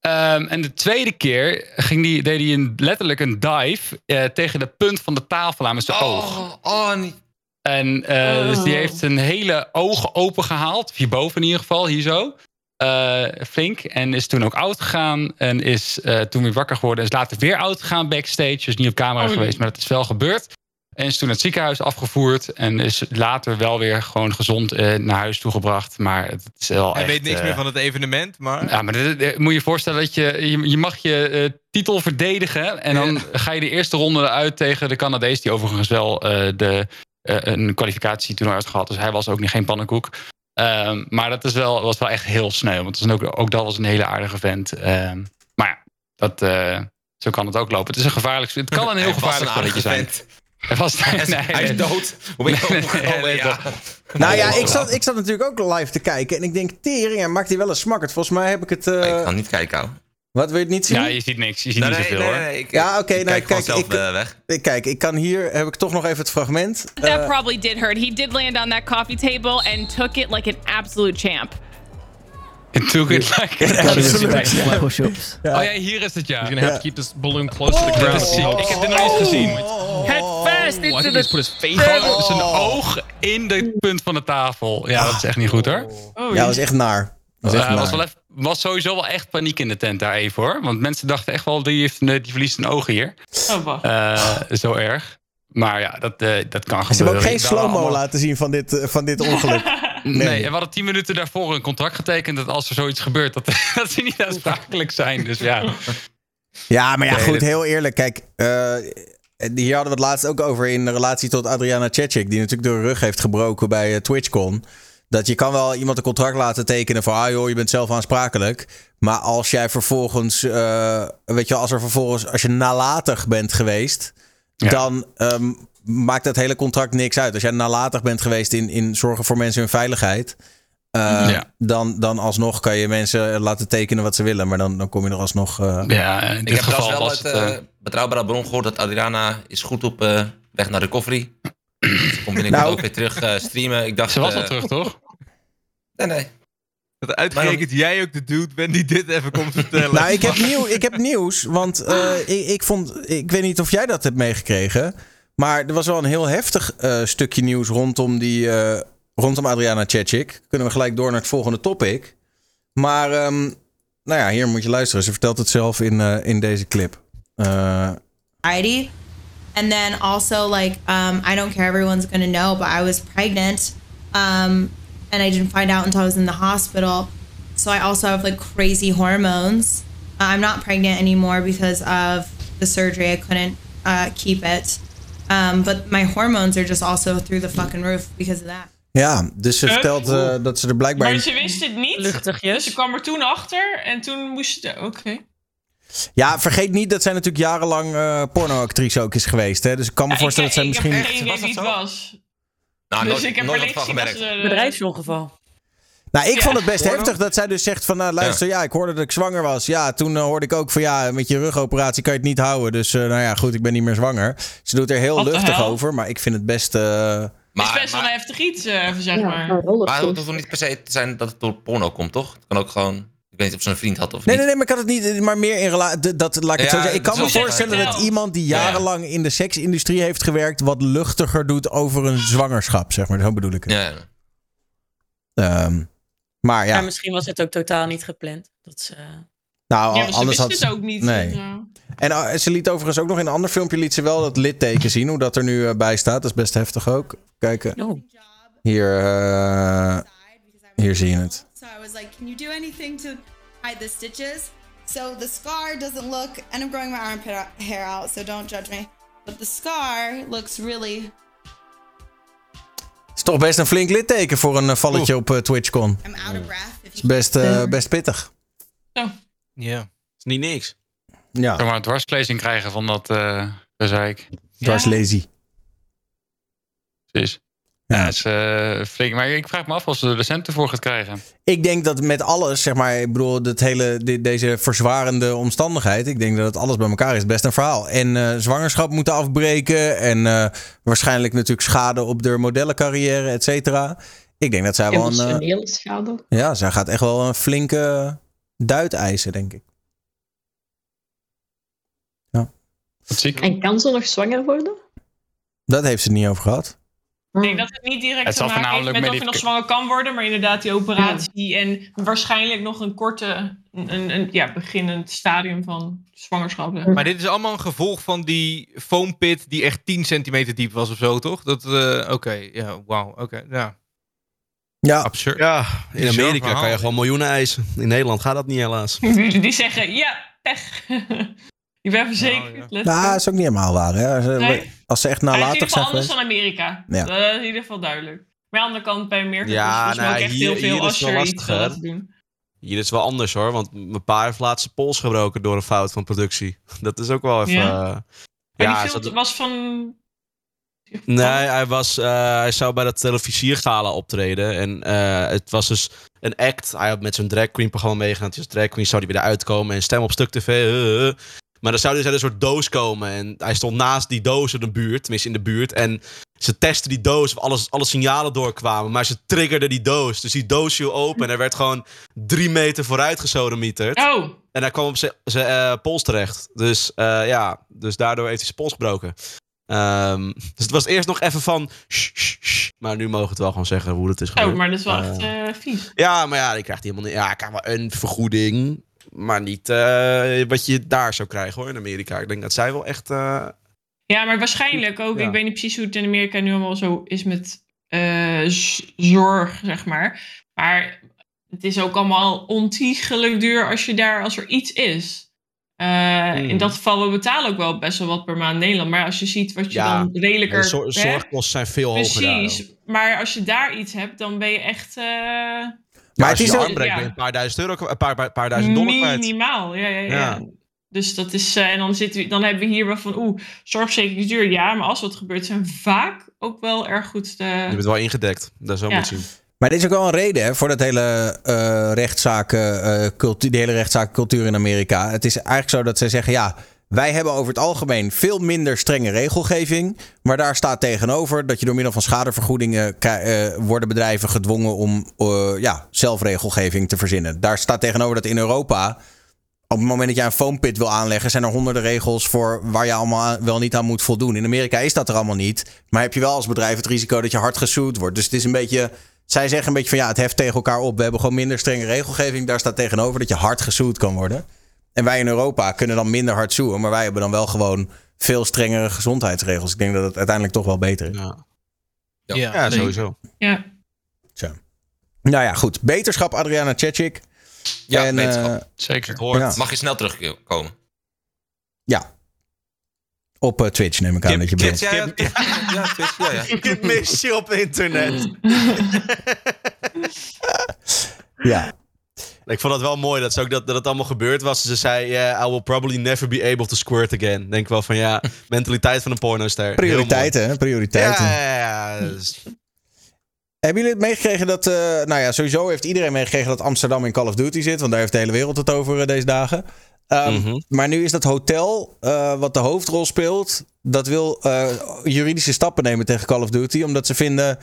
Ehm, en de tweede keer ging die, deed hij een, letterlijk een dive tegen de punt van de tafel aan met zijn oog. Oh, oh, niet. En eh, dus die heeft zijn hele oog open gehaald. Hierboven in ieder geval, hier zo. Eh, flink. En is toen ook oud gegaan. En is eh, toen weer wakker geworden. En is later weer oud gegaan backstage. Dus niet op camera Oh, geweest, maar dat is wel gebeurd. En is toen naar het ziekenhuis afgevoerd. En is later wel weer gewoon gezond eh, naar huis toegebracht. Maar het is wel Hij echt, weet niks meer van het evenement, maar... ja, maar dit- dit- moet je je voorstellen dat je, je, je mag je eh, titel verdedigen. En dan ga je de eerste ronde eruit tegen de Canadees, die overigens wel eh, de, een kwalificatietoernooi had gehad. Dus hij was ook niet geen pannenkoek. Ehm, maar dat is wel, was wel echt heel sneu. Want het is ook, ook dat was een hele aardige vent. Ehm, maar ja, dat, eh, zo kan het ook lopen. Het is een gevaarlijk Het kan een heel gevaarlijk een spelletje aardige zijn. vent. Hij was, Hij is, nee, hij is dood. Hoe ben je Nee, opgekomen? nee, Ja. dat- Nou ja, Oh, ik zat, ik zat natuurlijk ook live te kijken. En ik denk, tering, hij maakt hij wel een smakkerd. Volgens mij heb ik het... eh, Ik kan niet kijken, ouwe. Wat, wil je het niet zien? Ja, je ziet niks. Je ziet Nee, niet nee, zoveel nee, hoor. nee, ik- Ja, oké, ik nou, kijk kijk, zelf ik- eh, weg. Ik- Kijk, ik kan hier, heb ik toch nog even het fragment. That Eh, probably did hurt. He did land on that coffee table and took it like an absolute champ. It took it like Absoluut. Push-ups. Oh ja, hier is het ja. He's gonna have to keep this balloon close to the Dit ground. is ziek. Ik heb dit nog niet gezien. Head first Oh, I into think the put his face zijn oog in de punt van de tafel. Ja, dat is echt niet goed hoor. Oh, ja, dat was echt naar. Dat was echt was, wel even, was sowieso wel echt paniek in de tent daar even hoor. Want mensen dachten echt wel, die, heeft een, die verliest een oog hier. oh, wacht. Eh, zo erg. Maar ja, dat, eh, dat kan Ze hebben gebeuren. ook geen slow-mo allemaal- laten zien van dit, eh, van dit ongeluk. Nee, Nee. en we hadden tien minuten daarvoor een contract getekend... dat als er zoiets gebeurt, dat, dat ze niet aansprakelijk zijn. Dus ja, Ja, maar ja, Nee, goed, dit- heel eerlijk. Kijk, eh, hier hadden we het laatst ook over in relatie tot Adriana Cechik, die natuurlijk door de rug heeft gebroken bij eh, TwitchCon. Dat je kan wel iemand een contract laten tekenen van, ah joh, je bent zelf aansprakelijk. Maar als jij vervolgens, eh, weet je als er vervolgens, als je nalatig bent geweest, Ja. dan ehm, maakt dat hele contract niks uit. Als jij nalatig bent geweest in, in zorgen voor mensen hun veiligheid, eh, Ja. dan, dan alsnog kan je mensen laten tekenen wat ze willen. Maar dan, dan kom je er alsnog... eh, ja in dit Ik heb geval trouwens wel was uit het... betrouwbare bron gehoord dat Adriana is goed op weg naar recovery. Komt binnenkort Nou. ook weer terug eh, streamen. Ik dacht, ze was eh, al terug, toch? Nee, nee. Dat uitgerekend jij ook de dude bent die dit even komt vertellen. Nou, ik heb, nieuw, ik heb nieuws. Want eh, ik, ik vond. Ik weet niet of jij dat hebt meegekregen. Maar er was wel een heel heftig eh, stukje nieuws rondom, die, eh, rondom Adriana Cechik. Kunnen we gelijk door naar het volgende topic. Maar, ehm, nou ja, hier moet je luisteren. Ze vertelt het zelf in, eh, in deze clip. Eh, anxiety. And then also like um, I don't care everyone's gonna know, but I was pregnant, um, and I didn't find out until I was in the hospital. so I also have like crazy hormones. Uh, I'm not pregnant anymore because of the surgery. I couldn't uh, keep it. Um, but my hormones are just also through the fucking roof because of that. Ja, dus ze Huh? vertelt eh, dat ze er blijkbaar... Maar ze wist het niet. Luchtigjes. Ze kwam er toen achter en toen moest ze... Oké. Ja, vergeet niet dat zij natuurlijk jarenlang eh pornoactrice ook is geweest. Hè? Dus ik kan me Ja, voorstellen ik, dat zij ik misschien... heb geen idee wie het was. Nou, dus nooit, ik heb nooit er wat van gemerkt. ze- Bedrijfsongeval. Nou, ik Ja. vond het best heftig dat zij dus zegt van... Nou, luister, ja. ik hoorde dat ik zwanger was. Ja, toen eh, hoorde ik ook van... Ja, met je rugoperatie kan je het niet houden. Dus eh, nou ja, goed, ik ben niet meer zwanger. Ze doet er heel luchtig over. Maar ik vind het best... eh, Het is Maar, best wel een maar, heftig iets, eh, zeg Ja, maar. maar het hoeft toch niet per se te zijn dat het door porno komt, toch? Het kan ook gewoon... Ik weet niet of ze een vriend had of Nee, niet. nee, nee, maar ik had het niet... Maar meer in relatie... Dat, laat ik het Ja, zo zeggen. Ik kan me voorstellen dat iemand die Ja. jarenlang in de seksindustrie heeft gewerkt... wat luchtiger doet over een zwangerschap, zeg maar. Zo bedoel ik het. Ja, ja. Ehm, maar ja, Maar misschien was het ook totaal niet gepland. Dat ze... nou, Ja, ze anders had het ook niet. Nee. dus, ja. En uh, ze liet overigens ook nog in een ander filmpje liet ze wel dat litteken zien, hoe dat er nu uh, bij staat. Dat is best heftig ook. Kijken. Oh. Hier, uh, hier zie je het. So I was like, can you do anything to hide the stitches? So the scar doesn't look, and I'm growing my armpit out- hair out, so don't judge me. But the scar looks really. Is toch best een flink litteken voor een uh, valletje op uh, TwitchCon. I'm out of breath. Is you best, uh, best pittig. Ja. is niet niks. Ja, Zou maar een dwarslezing krijgen van dat uh, gezeik. dwars lazy. Precies. Ja, is uh, flink. Maar ik vraag me af of ze er centen voor gaat krijgen. Ik denk dat met alles, zeg maar, ik bedoel, dat hele, dit, deze verzwarende omstandigheid. Ik denk dat het alles bij elkaar is best een verhaal. En uh, zwangerschap moeten afbreken. En uh, waarschijnlijk natuurlijk schade op de modellencarrière, et cetera. Ik denk dat zij wel een. uh, Emotionele schade. Ja, zij gaat echt wel een flinke duit eisen, denk ik. Ja. En kan ze nog zwanger worden? Dat heeft ze het niet over gehad. Ik denk dat het niet direct Het te zal maken heeft met of je nog zwanger kan worden, maar inderdaad die operatie en waarschijnlijk nog een korte, een, een, ja, beginnend stadium van zwangerschap. zeg Maar dit is allemaal een gevolg van die foam pit die echt 10 centimeter diep was of zo, toch? Dat, eh, oké, ja, wauw, oké, ja. Ja, Absurd. Ja, in Amerika verhaal. kan je gewoon miljoenen eisen. In Nederland gaat dat niet helaas. Die zeggen, ja, pech. Ik ben verzekerd. Oh, ja. let's nou, dat is ook niet helemaal waar. Hè? Als, ze- Nee. als ze echt het is in nalatig ieder geval zijn anders dan Amerika. Ja. Dat is in ieder geval duidelijk. Maar aan de andere kant, bij Amerika Ja, is het nou, ook echt hier- heel veel hier is als het je wel iets doen. Hier is het wel anders hoor, want mijn pa heeft laatst zijn pols gebroken door een fout van productie. Dat is ook wel even... Ja. Maar ja, die film was van... Nee, hij, was, eh, hij zou bij dat televisiergala optreden. En eh, het was dus een act. Hij had met zijn drag queen programma meegegaan. Het is drag queen, zou die weer eruit komen. En stem op stuk tv. Maar dan zou dus uit een soort doos komen. En hij stond naast die doos in de buurt. Tenminste in de buurt. En ze testten die doos of alles, alle signalen doorkwamen. Maar ze triggerden die doos. Dus die doos viel open. En er werd gewoon drie meter vooruit gesodemieterd. Oh, En hij kwam op zijn- eh, pols terecht. Dus eh, ja, dus daardoor heeft hij zijn pols gebroken. Ehm, dus het was eerst nog even van. Maar nu mogen we het wel gewoon zeggen hoe het is gebeurd. oh, maar dat is wel echt eh, vies. Ja, maar ja, die krijgt hij helemaal niet. Ja, ik krijg wel een vergoeding. Maar niet eh, wat je daar zou krijgen hoor in Amerika. Ik denk dat zij wel echt. eh, Ja, maar waarschijnlijk ook. Ja. Ik weet niet precies hoe het in Amerika nu allemaal zo is met eh, zorg, zeg maar. Maar het is ook allemaal ontiegelijk duur als je daar, als er iets is. In Hmm. dat geval, we betalen ook wel best wel wat per maand in Nederland. Maar als je ziet wat je Ja, dan redelijker... zor- zorgkosten zijn veel hoger. Precies. maar als je daar iets hebt, dan ben je echt Maar als het je is je ben je een paar duizend euro, een paar, paar, paar duizend dollar kwijt. minimaal. Ja, ja, ja. Ja. Dus dat is, eh, en dan, zitten we, dan hebben we hier wel van, oeh, zorgverzekering is duur. Ja, maar als wat gebeurt, zijn vaak ook wel erg goed. Je bent wel ingedekt. Dat is wel Ja. moet zien. Maar dit is ook wel een reden hè, voor dat hele eh rechtszaken, eh, cultuur, die hele rechtszakencultuur in Amerika. Het is eigenlijk zo dat ze zeggen, ja, wij hebben over het algemeen veel minder strenge regelgeving. Maar daar staat tegenover dat je door middel van schadevergoedingen eh, worden bedrijven gedwongen om eh, ja, zelfregelgeving te verzinnen. Daar staat tegenover dat in Europa op het moment dat jij een foampit wil aanleggen, zijn er honderden regels voor waar je allemaal wel niet aan moet voldoen. In Amerika is dat er allemaal niet. Maar heb je wel als bedrijf het risico dat je hard gesued wordt. Dus het is een beetje. Zij zeggen een beetje van ja, het heft tegen elkaar op. We hebben gewoon minder strenge regelgeving. Daar staat tegenover dat je hard gesued kan worden. En wij in Europa kunnen dan minder hard suen. Maar wij hebben dan wel gewoon veel strengere gezondheidsregels. Ik denk dat het uiteindelijk toch wel beter is. Ja, Ja, ja sowieso. Ja. Zo. Nou ja, goed. Beterschap Adriana Cecic. Ja, En, wetenschap. eh, Zeker. Het hoort. Ja. Mag je snel terugkomen. ja. Op eh, Twitch neem ik aan dat je bedoelt. ja, ja, ja, Twitch, ja, ja. Ik mis je op internet. Ja. Ik vond het wel mooi dat, ze ook dat, dat het allemaal gebeurd was. Ze zei, yeah, I will probably never be able to squirt again. Denk wel van, ja, mentaliteit van een pornoster. Prioriteiten, hè? Prioriteiten. Ja, ja, ja. Dus- Hebben jullie het meegekregen dat... eh, nou ja, sowieso heeft iedereen meegekregen dat Amsterdam in Call of Duty zit. Want daar heeft de hele wereld het over eh, deze dagen. Ehm, Mhm. Maar nu is dat hotel eh, wat de hoofdrol speelt... dat wil juridische stappen nemen tegen Call of Duty. Omdat ze vinden...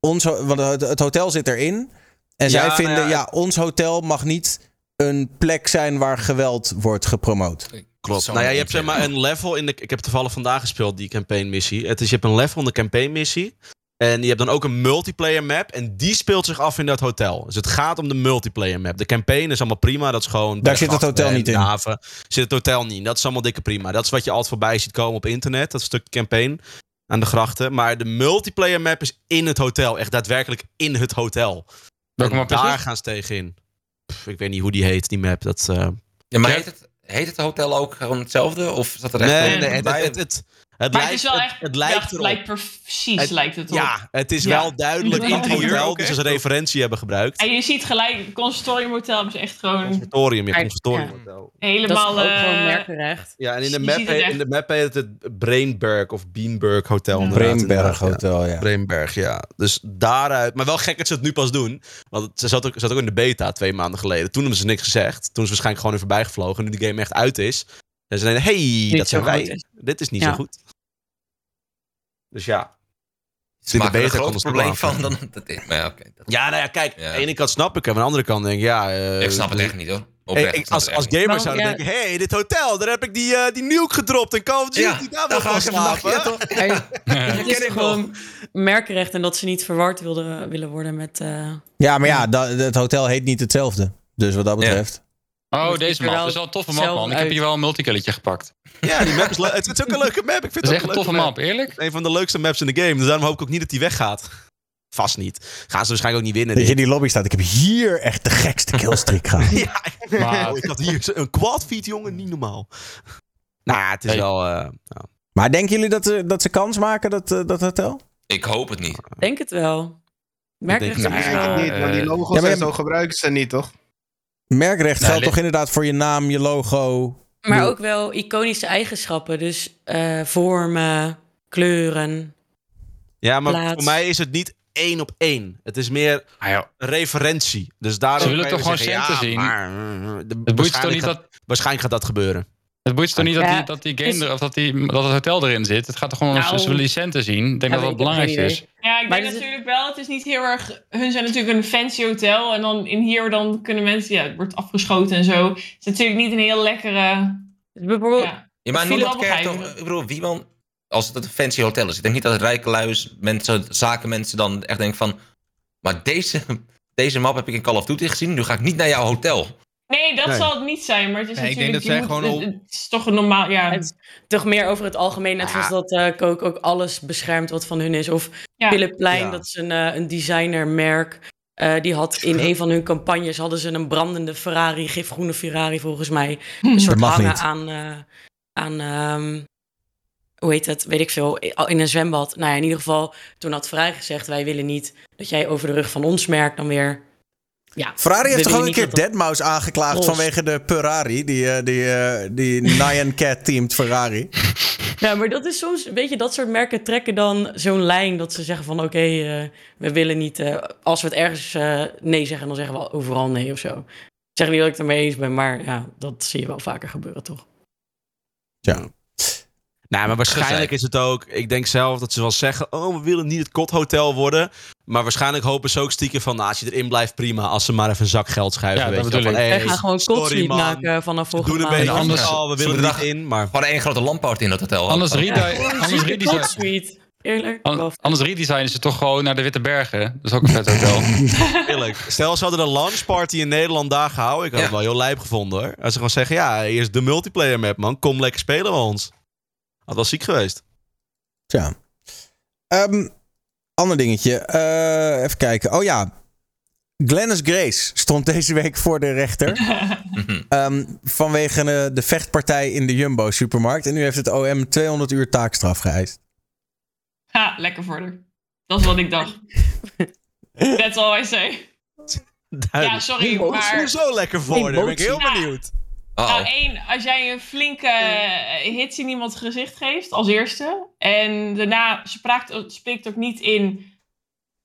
Ons, want het hotel zit erin. En zij Ja, nou vinden, ja, ja, ons hotel mag niet een plek zijn waar geweld wordt gepromoot. Klopt. Zo nou ja, je hebt zeg maar een level in de... Ik heb toevallig vandaag gespeeld, die campaign missie. Het is, je hebt een level in de campaign missie. En je hebt dan ook een multiplayer map. En die speelt zich af in dat hotel. Dus het gaat om de multiplayer map. De campaign is allemaal prima. Dat is gewoon... Daar zit het hotel niet in. de haven. Zit het hotel niet in. Dat is allemaal dikke prima. Dat is wat je altijd voorbij ziet komen op internet. Dat stuk campaign aan de grachten. Maar de multiplayer map is in het hotel. Echt daadwerkelijk in het hotel. Welke map is daar gaan ze tegenin. Pff, ik weet niet hoe die heet, die map. Dat, eh, Ja, maar Ja. heet het, heet het hotel ook gewoon hetzelfde? Of zat er echt Nee, nee, het, bij? het, het, het, Maar lijkt, het is wel echt... het, het lijkt ja, erop. lijkt precies, Het- lijkt het op. Ja, het is Ja. wel duidelijk in het Interieur hotel. ook Dus of? referentie hebben gebruikt. En je ziet gelijk, het consultorium hotel hebben ze echt gewoon Conservatorium, ja, ja. hotel. helemaal... dat is ook eh, gewoon merkenrecht. Ja, en in de, map, in de map heet het het Brainberg of Beanberg Hotel. Ja. ja. Hotel, ja. Brainberg, ja. Dus daaruit... Maar wel gek dat ze het nu pas doen. Want ze zat ook, zat ook in de beta twee maanden geleden. Toen hebben ze niks gezegd. Toen is waarschijnlijk gewoon even voorbijgevlogen. Nu de game echt uit is. En ze denken, hey, dat zijn wij. is. Dit is niet Ja. zo goed. Dus ja. Ze maken er een groot probleem van dan dat is. Maar ja, oké. dat- Ja, nou ja, kijk. Ja. Aan de ene kant snap ik hem. Aan de andere kant denk ik, ja... eh, ik snap het echt niet hoor. Oprecht, ik als, als gamer Nou, zou ik ja. denken, hé, hey, dit hotel, daar heb ik die, eh, die nuke gedropt en Call of Duty, Ja, daar wil ik ga wel ik even nacht- slapen. ja, toch? Het ken is gewoon merkenrecht en dat ze niet verward wilden, willen worden met... eh, Ja, maar ja, da- het hotel heet niet hetzelfde. Dus wat dat Ja. betreft. Oh, Het deze map. Dat is wel een toffe map, man. Ik heb hier wel een multicilletje gepakt. Ja, die map is leuk. Het is ook een leuke map. Ik vind het is echt een toffe map, eerlijk. Een van de leukste maps in de game. Dus daarom hoop ik ook niet dat die weggaat. Vast niet. Gaan ze waarschijnlijk ook niet winnen. Dat je in die lobby staat. Ik heb hier echt de gekste killstreak gehad. Ja, Maar- ik had hier een quad feed, jongen. Niet normaal. Nou, ja, het is Hey. wel... eh, nou. Maar denken jullie dat, ze- dat ze kans maken, dat, eh, dat hotel? Ik hoop het niet. denk het wel. Is Nee, wel... niet, want die logos ja, maar en zo gebruiken ze niet, toch? Merkrecht Nou, geldt toch inderdaad voor je naam, je logo. Maar ook wel iconische eigenschappen. Dus eh, vormen, kleuren. Ja, maar Plaats. voor mij is het niet één op één. Het is meer Ah, referentie. Dus daarom Ze willen toch gewoon zeggen, centen ja, zien? maar, eh, de- Het boeit toch niet gaat- dat... Waarschijnlijk gaat dat gebeuren. Het boeit toch niet dat, die, dat die game is- er, of dat, die, dat het hotel erin zit. Het gaat toch gewoon om Nou, ze willen die centen zien. Ik denk dat dat belangrijk is. Ja, ik Maar denk is- natuurlijk wel, het is niet heel erg... Hun zijn natuurlijk een fancy hotel en dan in hier dan kunnen mensen... Ja, het wordt afgeschoten en zo. Het is natuurlijk niet een heel lekkere... Dus bijvoorbeeld, Ja. Ja, maar niemand krijgt toch... Ik bedoel, wie man... Als het een fancy hotel is. Ik denk niet dat rijke luis, mensen, zakenmensen dan echt denken van... Maar deze, deze map heb ik in Call of Duty gezien. Nu ga ik niet naar jouw hotel. Nee, dat Nee. zal het niet zijn, maar het is Nee, ik denk natuurlijk... dat zij gewoon het, het is toch een normaal... Ja, het is toch meer over het algemeen. Net zoals dat eh Coke ook alles beschermt wat van hun is. Of ja. Philip Plein, Ja. dat is een, eh, een designermerk. Eh, die had in een van hun campagnes hadden ze een brandende Ferrari, gifgroene Ferrari volgens mij. Een soort mag hangen niet. aan, eh, aan ehm, hoe heet het, weet ik veel, in een zwembad. Nou ja, in ieder geval, toen had Ferrari gezegd, wij willen niet dat jij over de rug van ons merk dan weer... Ja, Ferrari heeft toch ook een keer niet dat dat- Deadmau5 aangeklaagd Los. vanwege de Ferrari. Die, eh, die, eh, die Nyan Cat-teamed Ferrari. Ja, maar dat is soms, weet je, dat soort merken trekken dan zo'n lijn dat ze zeggen van oké, eh, we willen niet, als we het ergens nee zeggen, dan zeggen we overal nee of zo. Ik zeg niet dat ik het ermee eens ben, maar ja, dat zie je wel vaker gebeuren, toch? Ja. Nou, maar waarschijnlijk is het ook... Ik denk zelf dat ze wel zeggen... Oh, we willen niet het kothotel worden. Maar waarschijnlijk hopen ze ook stiekem van... Nou, als je erin blijft, prima. Als ze maar even een zak geld schuiven. Ja, weet dat je Van, hey, gaan gewoon maken vanaf Doen volgende een maand. beetje anders- anders. We willen er we niet in, maar... Gewoon één grote lampart in dat hotel. Anders, anders, redesign, Kotsuite. Eerlijk? an- Wel- anders redesignen ze toch gewoon naar de Witte Bergen. Dat is ook een vet hotel. Eerlijk. Stel, ze hadden een launchparty in Nederland daar gehouden. Ik had Ja. het wel heel lijp gevonden hoor. Als ze gewoon zeggen, ja, hier is de multiplayer map man. Kom lekker spelen bij ons. Had wel ziek geweest. Tja. Ehm, ander dingetje. Eh, even kijken. Oh ja. Glennis Grace stond deze week voor de rechter. Ehm, vanwege eh, de vechtpartij in de Jumbo-supermarkt. En nu heeft het OM 200 uur taakstraf geëist. Ha, lekker voor haar. Dat is wat ik dacht. That's all I say. Ja, sorry, maar... Hoezo lekker voor? Daar ben ik heel Ja. Nou, één, als jij een flinke eh, hits in iemands gezicht geeft, als eerste. En daarna spraakt, spreekt ook niet in...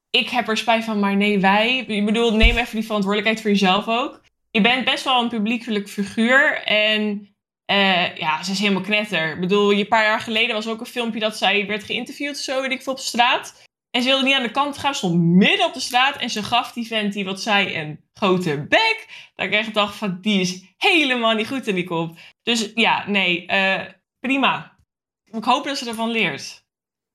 Ik heb er spijt van, maar nee, wij. Ik bedoel, neem even die verantwoordelijkheid voor jezelf ook. Je bent best wel een publiekelijk figuur. En eh, ja, ze is helemaal knetter. Ik bedoel, een paar jaar geleden was ook een filmpje dat zij werd geïnterviewd zo, weet ik veel, op straat. En ze wilde niet aan de kant gaan, stond midden op de straat. En ze gaf die vent die wat zei een grote bek. Dat ik echt dacht van, die is helemaal niet goed in die kop. Dus ja, nee, eh, prima. Ik hoop dat ze ervan leert.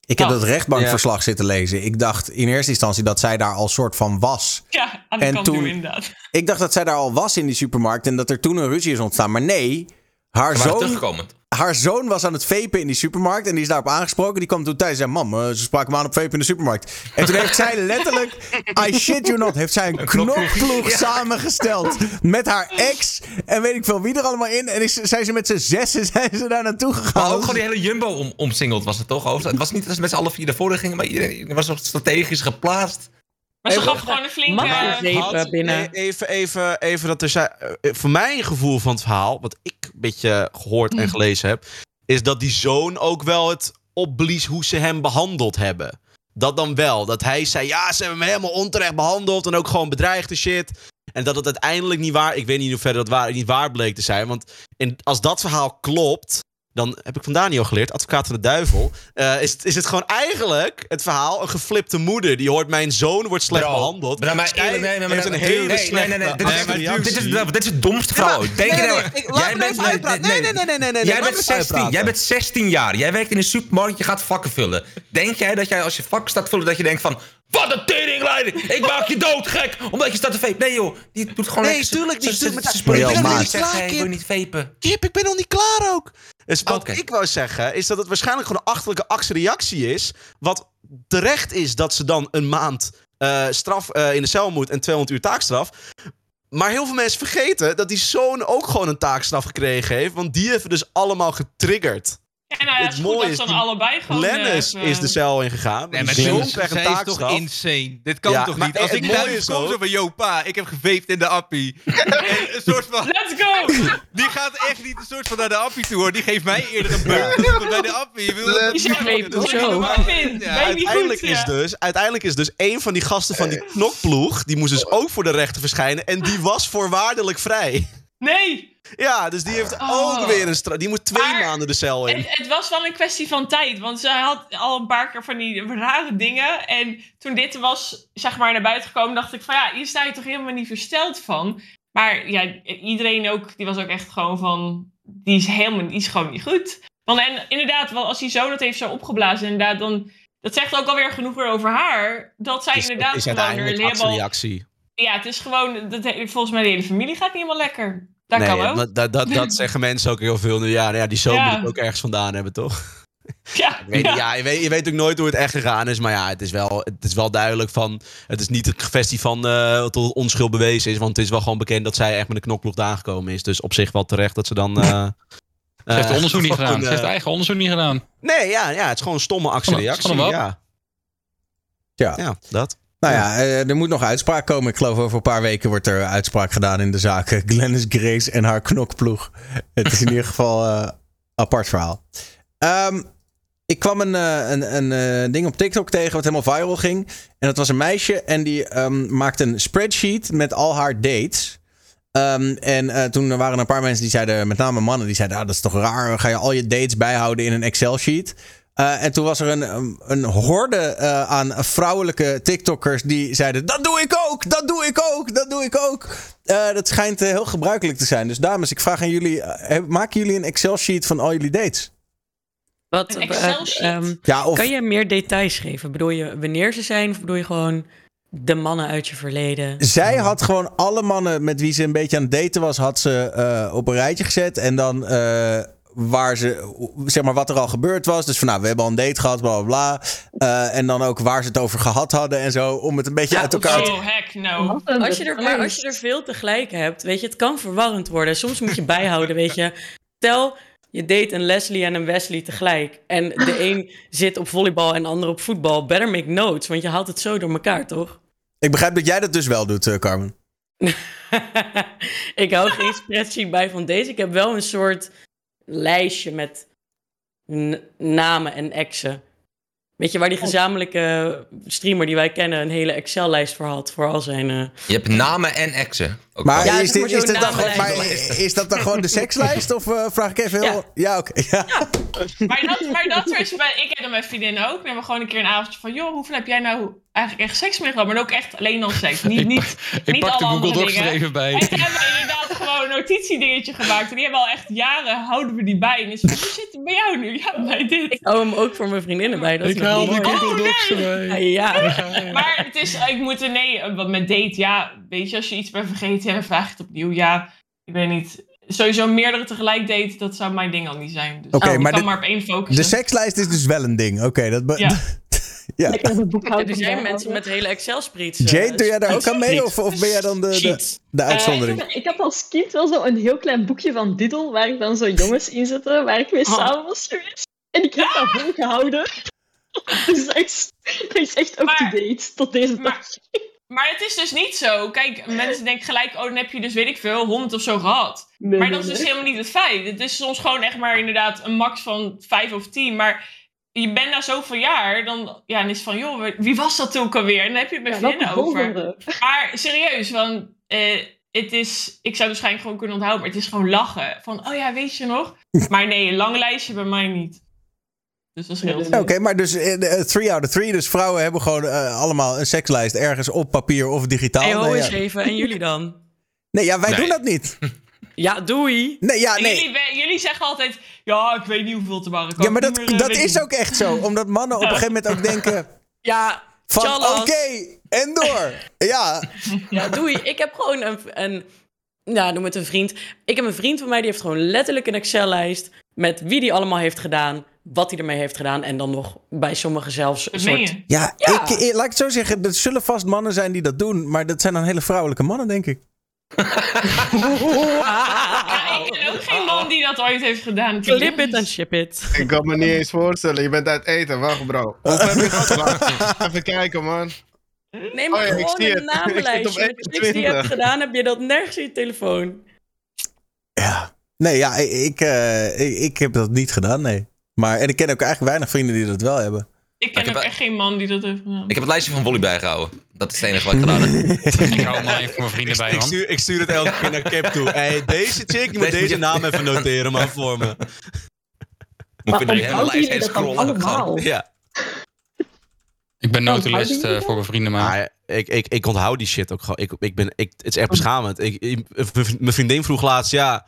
Ik heb dat rechtbankverslag zitten lezen. Ik dacht in eerste instantie dat zij daar al soort van was. Ja, aan de En kant toen- doen inderdaad. Ik dacht dat zij daar al was in die supermarkt en dat er toen een ruzie is ontstaan. Maar nee, haar Ze waren zoon, teruggekomen. Haar zoon was aan het vapen in die supermarkt. En die is daarop aangesproken. Die kwam toen thuis en zei: Mam, eh, ze spraken me aan op vapen in de supermarkt. En toen heeft zij letterlijk, I shit you not, heeft zij een knokploeg samengesteld. Met haar ex. En weet ik veel wie er allemaal in. En is, zijn ze met z'n zessen zijn ze daar naartoe gegaan. Maar ook gewoon die hele Jumbo om, omsingeld was het toch? Het was niet dat ze met z'n allen vier ervoor gingen, maar iedereen was ook strategisch geplaatst. Maar ze Even- gaf gewoon een flinke... Mag je zeep Had- binnen? e- Even, even, even dat er zijn. eh, Voor mijn gevoel van het verhaal, wat ik een beetje gehoord Mm. en gelezen heb, is dat die zoon ook wel het opblies hoe ze hem behandeld hebben. Dat dan wel. Dat hij zei: Ja, ze hebben me helemaal onterecht behandeld. En ook gewoon bedreigd en shit. En dat het uiteindelijk niet waar. Ik weet niet hoe ver dat waar, niet waar bleek te zijn. Want in, als dat verhaal klopt. Dan heb ik van Daniel geleerd, advocaat van de duivel. eh, is, het- is het gewoon eigenlijk het verhaal: een geflipte moeder. Die hoort: Mijn zoon wordt slecht Bro, behandeld. maar, maar, nee, een nee, hele nee, slechte nee, nee, nee, dit, is- dit, is, dit is het domste verhaal. Denk Nee, nou- nee, ik- jij bent nee. Nee, nee, nee, nee, nee, nee, Jij bent me even 16, jij bent 16 jaar. Jij werkt in een supermarkt, je gaat vakken vullen. Denk jij dat jij als je vakken staat vullen, dat je denkt van... Wat een teringleider! Ik maak je dood gek! Omdat je staat te vapen. Nee joh, die doet gewoon Nee, lekker... ze- Tuurlijk niet. ik ben nog niet klaar? Kip, ik ben nog niet klaar ook. Dus wat ik wou zeggen, is dat het waarschijnlijk gewoon een achterlijke actiereactie is. Wat terecht is dat ze dan een maand eh, straf eh, in de cel moet en 200 uur taakstraf. Maar heel veel mensen vergeten dat die zoon ook gewoon een taakstraf gekregen heeft. Want die heeft dus allemaal getriggerd. Ja, nou ja, Het het is goed mooie dat is, ze dan die allebei gewoon... Lennis eh, is de cel ingegaan. Nee, maar zij, krijgt een zij is toch taakstraf. insane? Dit kan Ja, toch maar niet? Als het ik thuis is kom, zo van... Yo, pa, ik heb gevaped in de appie. en een soort van... Let's go! Die gaat echt niet een soort van naar de appie toe, hoor. Die geeft mij eerder een beuk dan bij de appie. Je wil dat zo. niet je niet Uiteindelijk is, dus, uiteindelijk is dus een van die gasten van die knokploeg... die moest dus ook voor de rechter verschijnen... en die was voorwaardelijk vrij. Nee! Ja, dus die heeft Oh. ook weer een straf. Die moet twee Maar- maanden de cel in. Het, het was wel een kwestie van tijd, want ze had al een paar keer van die rare dingen. En toen dit was, zeg maar, naar buiten gekomen, dacht ik van ja, hier sta je toch helemaal niet versteld van. Maar ja, iedereen ook, die was ook echt gewoon van, die is helemaal, die is gewoon niet goed. Want en inderdaad, wel, als die zoon het heeft zo opgeblazen, inderdaad, dan, dat zegt ook alweer genoeg weer over haar. Dat zij is, inderdaad is gewoon er helemaal... actiereactie. Ja, het is gewoon, dat, volgens mij de hele familie gaat niet helemaal lekker. Dat nee, kan ook. maar Dat, dat, dat zeggen mensen ook heel veel nu. Ja, nou ja die zoon Ja. moet het ook ergens vandaan hebben, toch? Ja, Ik weet, ja. je, weet, je weet ook nooit hoe het echt gegaan is. Maar ja, het is wel, het is wel duidelijk van... Het is niet een kwestie van eh tot onschuld bewezen is. Want het is wel gewoon bekend dat zij echt met een knokploeg aangekomen is. Dus op zich wel terecht dat ze dan... eh, Ze heeft eh, onderzoek niet gedaan. Ze heeft eigen onderzoek niet gedaan. Nee, ja, ja, het is gewoon een stomme actiereactie. Ja, Ja. ja, dat. Nou ja, eh, er moet nog uitspraak komen. Ik geloof over een paar weken wordt er uitspraak gedaan in de zaak eh, Glennis Grace en haar knokploeg. Het is in ieder geval een apart verhaal. Ehm, ik kwam een, eh, een, een eh, ding op TikTok tegen wat helemaal viral ging. En dat was een meisje en die ehm, maakte een spreadsheet met al haar dates. Ehm, en eh, toen waren er een paar mensen die zeiden, met name mannen, die zeiden: ah, dat is toch raar, ga je al je dates bijhouden in een Excel-sheet? Eh, en toen was er een, een, horde eh, aan vrouwelijke TikTokkers die zeiden: Dat doe ik ook, dat doe ik ook, dat doe ik ook. Eh, dat schijnt heel gebruikelijk te zijn. Dus dames, ik vraag aan jullie: maken jullie een Excel-sheet van al jullie dates? Wat, Een Excel-sheet? ehm, Ja, of Kan je meer details geven? Bedoel je wanneer ze zijn? Of bedoel je gewoon de mannen uit je verleden? zij had gewoon alle mannen met wie ze een beetje aan het daten was, had ze eh, op een rijtje gezet. En dan eh, waar ze, zeg maar, wat er al gebeurd was. Dus van nou, we hebben al een date gehad, bla bla bla. Eh, en dan ook waar ze het over gehad hadden en zo. Om het een beetje uit elkaar te. Oh, heck no. Als je, er, maar als je er veel tegelijk hebt, weet je, het kan verwarrend worden. Soms moet je bijhouden, weet je. Stel, je date een Leslie en een Wesley tegelijk. En de een zit op volleybal en de ander op voetbal. Better make notes, want je haalt het zo door elkaar, toch? Ik begrijp dat jij dat dus wel doet, eh, Carmen. ik hou geen spreadsheet bij van deze. Ik heb wel een soort lijstje met namen en exen. Weet je waar die gezamenlijke streamer die wij kennen een hele Excel-lijst voor had? Voor al zijn. eh, Je hebt namen en exen. Maar, is, dit, maar zo'n is, dit dan, maar is dat dan gewoon de sekslijst? Of eh, vraag ik even heel... Ja, oké. ja. Maar dat, maar dat is bij, ik en mijn vriendin ook. We hebben gewoon een keer een avondje van, joh, hoeveel heb jij nou eigenlijk echt seks mee gehad? Maar ook echt alleen dan seks. Niet, niet, Ik niet pak de Google Docs er even bij. En ze hebben inderdaad gewoon een notitiedingetje gemaakt. En die hebben al echt jaren, houden we die bij. En is van, hoe zit het bij jou nu? Ja, bij dit. Ik hou hem ook voor mijn vriendinnen bij. Dat is Ik haal de. Google Docs erbij. Ja, Maar het is, ik moet er, nee, wat met date, ja, weet je, als je iets bent vergeten, dan vraag je het opnieuw. Ja, ik weet niet. Sowieso meerdere tegelijk daten, dat zou mijn ding al niet zijn. Dus Oké, ik maar kan de- maar op één focussen. De sekslijst is dus wel een ding. Oké, dat... be- Ja. ja. Er boekhouding zijn mensen met hele Excel-spreets. Jade, doe jij daar ook aan mee? Of, of ben jij dan de, de, de Eh, uitzondering? ik, had als kind wel zo een heel klein boekje van Diddle, waar ik dan zo jongens in zette, waar ik mee Oh. samen was geweest. En ik heb dat volgehouden. Dus dat is, dat is echt up-to-date tot deze dag. Maar, het is dus niet zo. Kijk, mensen denken gelijk, oh, dan heb je dus, weet ik veel, honderd of zo gehad. Nee, maar dat is dus helemaal niet het feit. Het is soms gewoon echt maar inderdaad een max van vijf of tien. Maar je bent na zoveel jaar, dan, ja, dan is het van, joh, wie was dat toen ook alweer? En dan heb je het met Ja, vriendinnen over. Maar serieus, want eh, het is, ik zou het waarschijnlijk gewoon kunnen onthouden, maar het is gewoon lachen. Van, oh ja, weet je nog? Maar nee, een lang lijstje bij mij niet. Dus dat scheelt. Oké, maar dus eh, de, eh, three out of three. Dus vrouwen hebben gewoon eh, allemaal een sekslijst ergens op papier of digitaal. Hey, ho nee, eens ja. even. En jullie dan? nee, ja, wij Nee. doen dat niet. Ja, doei. Nee, ja, En nee. Jullie, jullie zeggen altijd, ja, ik weet niet hoeveel te maken. Ja, maar dat, dat is ook echt zo. Omdat mannen op een gegeven moment ook denken Ja, van oké, en door. Ja, Ja, doei. Ik heb gewoon een, een ja, noem het een vriend. Ik heb een vriend van mij die heeft gewoon letterlijk een Excel-lijst met wie die allemaal heeft gedaan, wat hij ermee heeft gedaan en dan nog bij sommigen zelfs een soort... je? ja, Ja. Ik, ik- laat ik het zo zeggen. Er zullen vast mannen zijn die dat doen. Maar dat zijn dan hele vrouwelijke mannen, denk ik. Ja, ik ken ook geen man die dat ooit heeft gedaan. Clip it en ship it. Ik kan me niet eens voorstellen. Je bent uit eten. Wacht, bro. Of heb je dat? Even kijken, man. Nee, maar Oh ja, ik gewoon zie een het. Namenlijstje. Met chicks die je 21. hebt gedaan, heb je dat nergens in je telefoon. Ja. Nee, ja, ik, eh, ik, ik heb dat niet gedaan, nee. Maar, en ik ken ook eigenlijk weinig vrienden die dat wel hebben. Ik ken Ik heb- ook echt geen man die dat heeft gedaan. Ik heb het lijstje van Wolly bijgehouden. Dat is het enige wat ik gedaan heb. Ik hou hem alleen voor mijn vrienden bij, Ik man. stuur, ik stuur het elke keer naar Cap toe. Hey, deze chick, je moet Deze naam even noteren, man, voor me. Moet ik hele lijst heen scrollen. allemaal? Ja. Ik ben notulist eh, dat? voor mijn vrienden, maar... Maar ik, ik, ik onthoud die shit ook gewoon. Ik, ik ben, ik, het is echt beschamend. Ik, ik- mijn vriendin vroeg laatst, ja,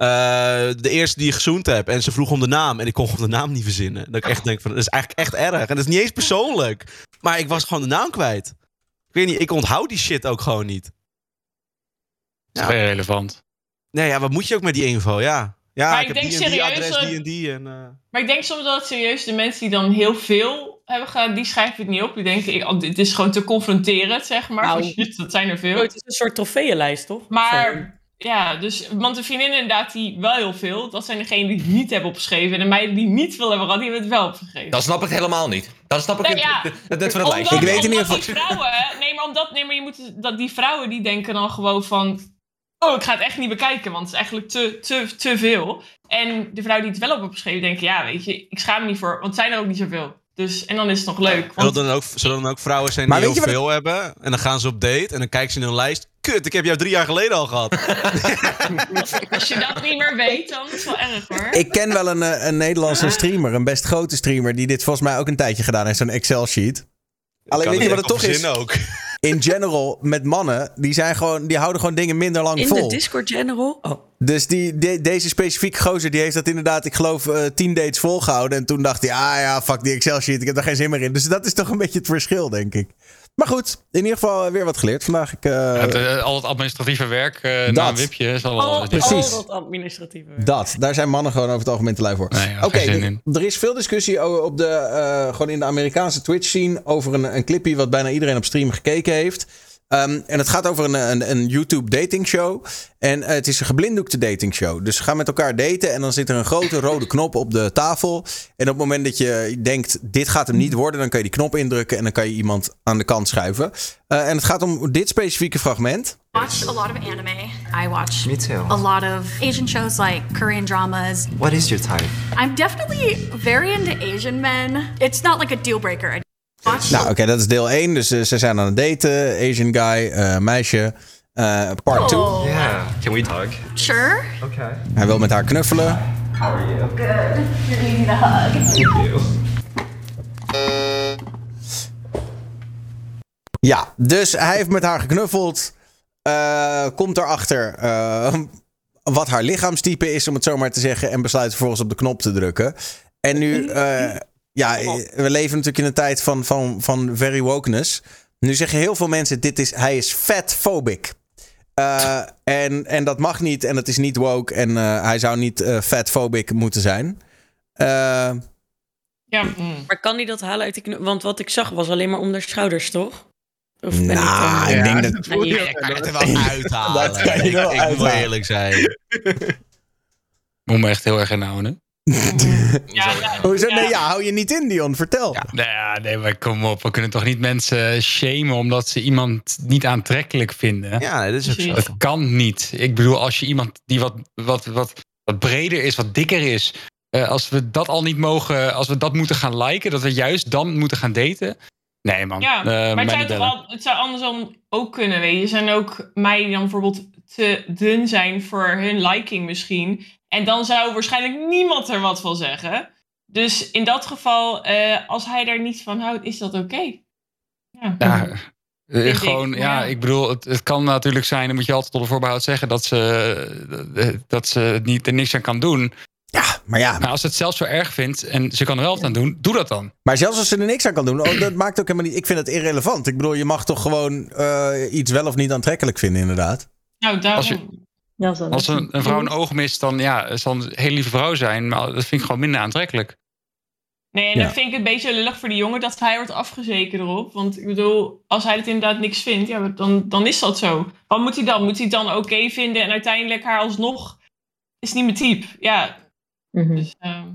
de eerste die je gezoend hebt. En ze vroeg om de naam. En ik kon gewoon de naam niet verzinnen. Dat ik echt denk van, dat is eigenlijk echt erg. En dat is niet eens persoonlijk. Maar ik was gewoon de naam kwijt. Ik weet niet, ik onthoud die shit ook gewoon niet. Dat is relevant. Nee, ja, wat moet je ook met die info? Ja, ja Maar ik, ik heb denk die en die serieus adres, die en die. En, eh, Maar ik denk soms dat serieus de mensen die dan heel veel hebben gedaan, die schrijven het niet op. Die denken, ik, oh, dit is gewoon te confronterend, zeg maar. Nou. Dat zijn er veel. Het is een soort trofeeënlijst, toch? Maar ja, dus, want de vriendinnen inderdaad die wel heel veel, dat zijn degenen die het niet hebben opgeschreven. En de meiden die niet veel hebben gehad, die hebben het wel opgeschreven. Dan snap ik helemaal niet. Dan snap ik het, ja. het van het Omdat- lijstje. Ik weet in ieder omdat die vrouwen, nee, maar omdat, nee, maar je moet, dat die vrouwen die denken dan gewoon van, oh, ik ga het echt niet bekijken, want het is eigenlijk te, te, te veel. En de vrouwen die het wel op hebben geschreven denken, ja, weet je, ik schaam me niet voor, want het zijn er ook niet zoveel. Dus, en dan is het nog leuk. Zullen Want, er dan ook, zullen er dan ook vrouwen zijn Maar die heel veel hebben? En dan gaan ze op date en dan kijken ze in hun lijst. Kut, ik heb jou drie jaar geleden al gehad. als je dat niet meer weet, dan is het wel erg hoor. Ik ken wel een, eh, een Nederlandse streamer, een best grote streamer, die dit volgens mij ook een tijdje gedaan heeft, zo'n Excel-sheet. Alleen weet je wat het toch is? ook. In general, met mannen, die, zijn gewoon, die houden gewoon dingen minder lang In vol. de Discord General? Oh. Dus die, de- deze specifieke gozer, die heeft dat inderdaad, ik geloof, eh, tien dates volgehouden. En toen dacht hij, ah ja, fuck die Excel-sheet, ik heb daar geen zin meer in. Dus dat is toch een beetje het verschil, denk ik. Maar goed, in ieder geval eh, weer wat geleerd vandaag. Ik, eh, Het, eh, al het administratieve werk eh, na Dat. een wipje is al. Al, precies. al dat administratieve werk. Dat, daar zijn mannen gewoon over het algemeen te lui voor. Nee, Oké, er is veel discussie op de, eh, gewoon in de Amerikaanse Twitch scene over een, een clipje wat bijna iedereen op stream gekeken heeft. Ehm, en het gaat over een, een, een YouTube dating show. En eh, het is een geblinddoekte dating show. Dus ze gaan met elkaar daten en dan zit er een grote rode knop op de tafel. En op het moment dat je denkt, dit gaat hem niet worden, dan kan je die knop indrukken en dan kan je iemand aan de kant schuiven. Eh, en het gaat om dit specifieke fragment. watch a lot of anime. I watch Me too. a lot of Asian shows like Korean dramas. What is your type? I'm definitely very into Asian men. It's not like a deal breaker. Nou, oké, dat is deel 1. Dus eh, ze zijn aan het daten. Asian guy, eh, meisje. Eh, part 2. Oh. Yeah. Can we talk? Sure. Okay. Hij wil met haar knuffelen. How are you? Good. You're needing a hug. Thank you. Ja, dus hij heeft met haar geknuffeld. eh, komt erachter wat haar lichaamstype is, om het zo maar te zeggen. En besluit vervolgens op de knop te drukken. En nu, eh, ja, we leven natuurlijk in een tijd van, van, van very wokeness. Nu zeggen heel veel mensen, dit is, hij is fatphobic. Eh en, en dat mag niet en het is niet woke. En eh, hij zou niet eh fatphobic moeten zijn. Eh, Ja, Maar kan hij dat halen uit die knu- Want wat ik zag was alleen maar om de schouders, toch? Of ben Nou, ik, denk dat- Nee, je kan het er wel uithalen. Dat kan je wel ik, ik moet eerlijk zijn. Moet me echt heel erg inhouden. Hoezo? Nee, ja, hou je niet in, Dion. Vertel. Nee, ja, nee, maar kom op. We kunnen toch niet mensen shamen omdat ze iemand niet aantrekkelijk vinden? Ja, dat is ook zo. Het kan niet. Ik bedoel, als je iemand die wat, wat, wat, wat breder is, wat dikker is. eh, als we dat al niet mogen, als we dat moeten gaan liken, dat we juist dan moeten gaan daten. Nee, man. Ja, Eh, maar het zou, al, het zou andersom ook kunnen, weet je. Er zijn ook meiden die dan bijvoorbeeld te dun zijn voor hun liking misschien. En dan zou waarschijnlijk niemand er wat van zeggen. Dus in dat geval, eh, als hij daar niet van houdt, is dat oké. Ja. Ja, eh, ik, gewoon, ja, ik bedoel, het, het kan natuurlijk zijn, dan moet je altijd tot de voorbehoud zeggen dat ze, eh, dat ze het niet, er niks aan kan doen. Ja, maar ja. Maar als ze het zelf zo erg vindt en ze kan er wel wat aan doen, doe dat dan. Maar zelfs als ze er niks aan kan doen, oh, dat maakt ook helemaal niet. Ik vind het irrelevant. Ik bedoel, je mag toch gewoon eh, iets wel of niet aantrekkelijk vinden, inderdaad. Nou, daarom... Als je- Ja, zo. Als een, een vrouw een oog mist, dan ja, het zal een hele lieve vrouw zijn, maar dat vind ik gewoon minder aantrekkelijk. Nee, en Ja. dan vind ik het een beetje lullig voor die jongen dat hij wordt afgezekerd erop. Want ik bedoel, als hij het inderdaad niks vindt, ja, dan, dan is dat zo. Wat moet hij dan? Moet hij het dan oké vinden en uiteindelijk haar alsnog is niet mijn type? Ja. Dus, ehm,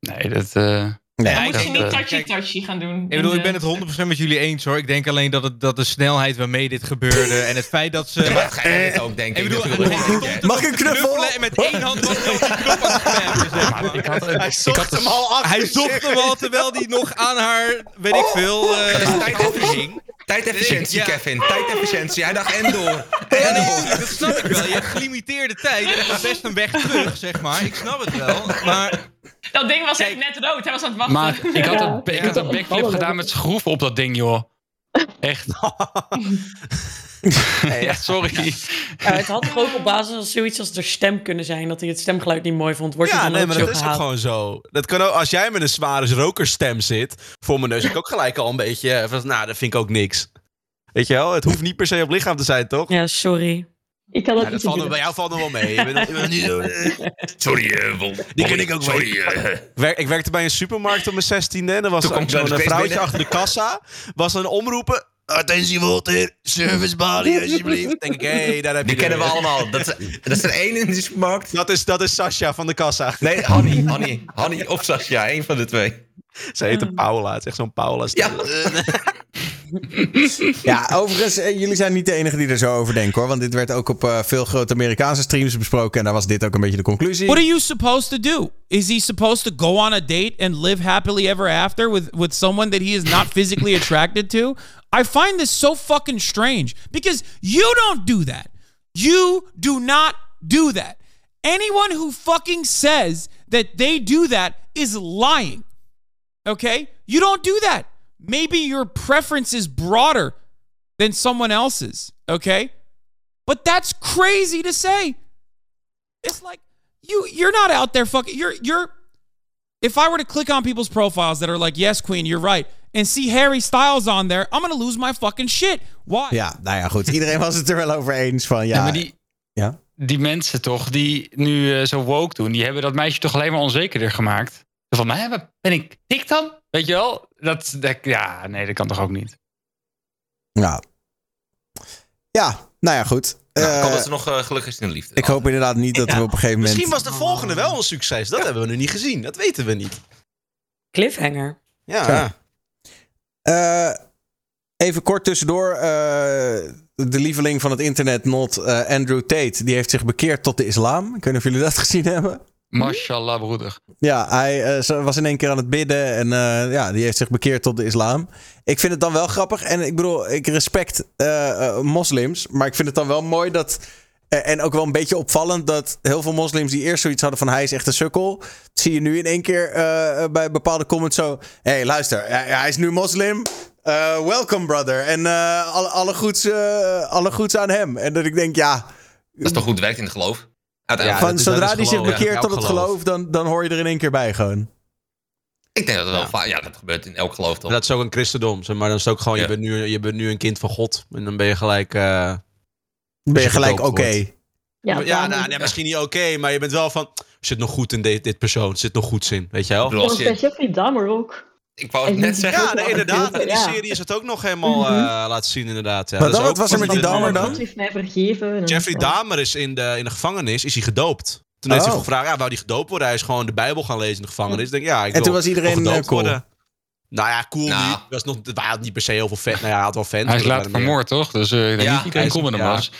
Nee, dat. eh, Nee, dan moet je niet eh, touchy-touchy gaan doen. Ik bedoel, ik ben het 100% met jullie eens hoor. Ik denk alleen dat, het, dat de snelheid waarmee dit gebeurde en het feit dat ze. maar ga ook denken, Ik bedoel, er Mag ik knuffel? met één hand was hij op die knop aan het spammen, zeg maar. ik had, Hij zocht hem al achter Hij zocht hem al terwijl hij nog aan haar, weet ik veel, eh is hing. Tijdefficiëntie. Ja. Kevin. Tijdefficiëntie. Hij dacht en door. En dat snap ik wel. Je hebt gelimiteerde tijd. Er is best een weg terug, zeg maar. Ik snap het wel. Maar Dat ding was echt net rood. Hij was aan het wachten. Maar ik had een, ik had een backflip gedaan met schroeven op dat ding, joh. Echt. ja, sorry. Ja, het had toch ook op basis van zoiets als de stem kunnen zijn. Dat hij het stemgeluid niet mooi vond. Wordt Ja, nee, maar dat is ook gewoon zo. Dat kan ook, als jij met een zware rokerstem zit, voor mijn neus, ik ook gelijk al een beetje eh, van, nou, dat vind ik ook niks. Weet je wel, het hoeft niet per se op lichaam te zijn, toch? Ja, sorry. Ik kan dat Ja, dat niet valt, bij jou valt nog wel mee. Je bent, je bent niet zo. Sorry, eh. Die ken ik ook wel. Sorry, eh. Wer- ik werkte bij een supermarkt op mijn zestiende en er was zo'n Grace vrouwtje binnen. achter de kassa. Was een omroepen. Attentie Walter, servicebalie alsjeblieft. Denk ik, hé, hey, daar heb je Die kennen we allemaal. Dat is, dat is er één in de supermarkt. Dat is, dat is Sascha van de kassa. Nee, Hanny. Hanny, Hanny of Sascha. één van de twee. Ze heette Paula. Het is echt zo'n Paula. Ja. Ja, overigens, eh, jullie zijn niet de enige die er zo over denken hoor. Want dit werd ook op eh, veel grote Amerikaanse streams besproken. En daar was dit ook een beetje de conclusie. What are you supposed to do? Is he supposed to go on a date and live happily ever after with with someone that he is not physically attracted to? I find this so fucking strange because you don't do that. You do not do that. Anyone who fucking says that they do that is lying. Okay? You don't do that. Maybe your preference is broader than someone else's, okay? But that's crazy to say. It's like you you're not out there fucking you're you're if I were to click on people's profiles that are like, "Yes, queen, you're right." And see Harry Styles on there, I'm gonna lose my fucking shit. Why? Ja, nou ja, goed. Iedereen was het er wel over eens van ja. Ja, maar die, ja? die mensen toch, die nu eh, zo woke doen, die hebben dat meisje toch alleen maar onzekerder gemaakt. Van, hè, wat ben ik dik dan? Weet je wel? Dat, dat, ja, nee, dat kan toch ook niet? Ja. Ja, nou ja, goed. Nou, ik hoop Eh, dat ze nog eh, gelukkig is in de liefde. ik hoop inderdaad niet dat we op een gegeven moment... Misschien was de volgende wel een succes. Dat hebben we nu niet gezien. Dat weten we niet. Cliffhanger. Ja. Eh, even kort tussendoor. eh, de lieveling van het internet, not eh, Andrew Tate, die heeft zich bekeerd tot de islam. Ik weet niet of jullie dat gezien hebben. Mashallah, broeder. Ja, hij was in één keer aan het bidden en ja, die heeft zich bekeerd tot de islam. Ik vind het dan wel grappig en ik bedoel, ik respect moslims, maar ik vind het dan wel mooi dat... eh, en ook wel een beetje opvallend dat heel veel moslims die eerst zoiets hadden van hij is echt een sukkel. Zie je nu in één keer eh, bij bepaalde comments zo. Hé, hey, luister, hij, hij is nu moslim. Eh, welcome, brother. En eh, alle, alle, goeds, eh, alle goeds aan hem. En dat ik denk, ja. Dat is toch goed werkt in het geloof? Uiteindelijk. van, zodra hij zich bekeert tot het geloof, dan, dan hoor je er in één keer bij gewoon. Ik denk dat het wel vaak... Ja, dat gebeurt in elk geloof toch? Dat is ook een christendom. zeg Maar dan is het ook gewoon, je, bent nu, je bent nu een kind van God. En dan ben je gelijk... Ben je gelijk oké. Ja, Ja, nou, nee, misschien niet oké, maar je bent wel van... Er zit nog goed in dit, dit persoon. Er zit nog goeds in, weet je wel? Dat. Jeffrey Dahmer ook. Ik wou het net zeggen. Ja, nee, inderdaad. In die serie is het ook nog helemaal Mhm. eh, laten zien, inderdaad. Ja, Maar Dat is dan, ook wat was er met die Dahmer dan? God heeft mij vergeven. En- Jeffrey. Dahmer is in de, in de gevangenis, is hij gedoopt. Toen heeft hij Oh. gevraagd, ja, wou hij gedoopt worden? Hij is gewoon de Bijbel gaan lezen in de gevangenis. Ik denk, ja, ik En toen was iedereen, eh, cool. worden. Nou ja, cool Nou. niet. Was nog, hij had niet per se heel veel fan. Nou ja, hij had wel fans. Hij is later vermoord, toch? Dus eh, ik denk Ja, niet iedereen kon met hem was.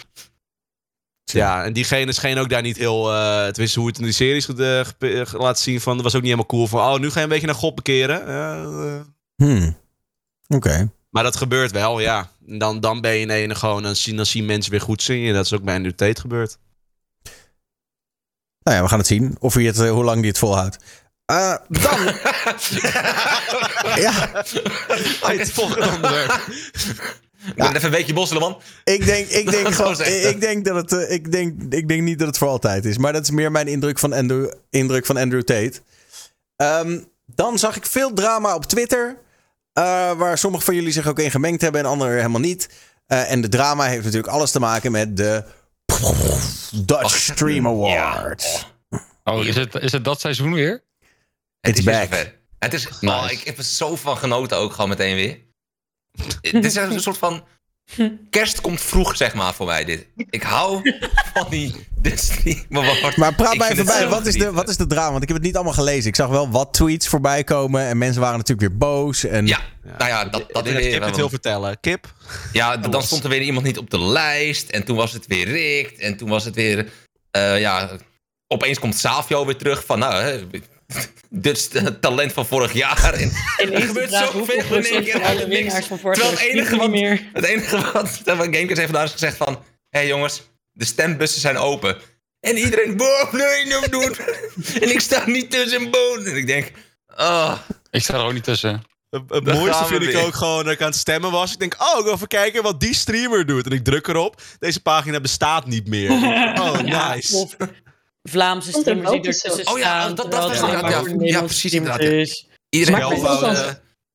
Ja, en diegene scheen ook daar niet heel... eh tenminste, hoe het in die series ge- laten zien van... Dat was ook niet helemaal cool. Van, oh, nu ga je een beetje naar God bekeren. Eh. Hmm. Oké. Maar dat gebeurt wel, ja. En Dan, dan ben je nee, gewoon... Dan zien, dan zien mensen weer goed zingen. Dat is ook bij Andrew Tate gebeurd. Nou ja, we gaan het zien. Of hij het, hoe lang hij het volhoudt. Eh, dan. ja, het volgende onderwerp. Ben even een beetje bosselen, man. ik denk, ik denk gewoon. Ik denk dat het. eh, Ik denk, ik denk niet dat het voor altijd is. Maar dat is meer mijn indruk van Andrew, indruk van Andrew Tate. Ehm, dan zag ik veel drama op Twitter. eh, waar sommige van jullie zich ook in gemengd hebben en anderen helemaal niet. Eh, en de drama heeft natuurlijk alles te maken met de Dutch Stream Awards. Oh, is het, is het dat seizoen weer? Het It's is weer back. zover. Het is, oh, Nice. ik heb er zo van genoten ook gewoon meteen weer. Dit is een soort van... Kerst komt vroeg, zeg maar, voor mij dit. Ik hou van die Disney Award. Maar praat mij even bij, wat is, de, wat is de drama? Want ik heb het niet allemaal gelezen. Ik zag wel wat tweets voorbij komen en mensen waren natuurlijk weer boos. En... Ja, nou ja, dat, dat Ik weer. Kip het wil vertellen. Kip? Ja, dan stond er weer iemand niet op de lijst. En toen was het weer Rikt. En toen was het weer... eh, ja, opeens komt Savio weer terug van... Nou, hè, dit is het talent van vorig jaar. En er gebeurt zoveel in één keer. van vorig Terwijl jaar het enige, wat, meer. het enige wat Gamekers heeft vandaag gezegd van... Hé hey jongens, de stembussen zijn open. En iedereen... Boah, nee, no, doen. en ik sta niet tussen boon. En ik denk... ah, Ik sta er ook niet tussen. Het, het Daar mooiste vind ik ook gewoon dat ik aan het stemmen was. Ik denk, oh, ik wil even kijken wat die streamer doet. En ik druk erop. Deze pagina bestaat niet meer. oh, Ja, nice. Vlaamse er streamers die ertussen Oh ja, staan. dat- dat was inderdaad, ja. Ja, precies, inderdaad, is. iedereen wel- eh,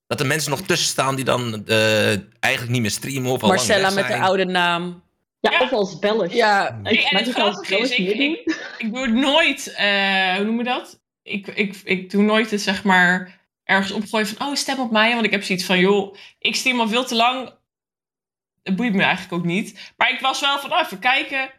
dat er mensen nog tussen staan die dan eh, eigenlijk niet meer streamen of al lang Marcella met de oude naam. Ja, Ja. of als Belg. Ja, Nee, en het grappige is, ik, ik, ik doe het nooit, eh, hoe noem je dat? Ik, ik, ik doe nooit het, zeg maar, ergens opgooien van, oh, stem op mij. Want ik heb zoiets van, joh, ik stream al veel te lang. Het boeit me eigenlijk ook niet. Maar ik was wel van, oh, even kijken,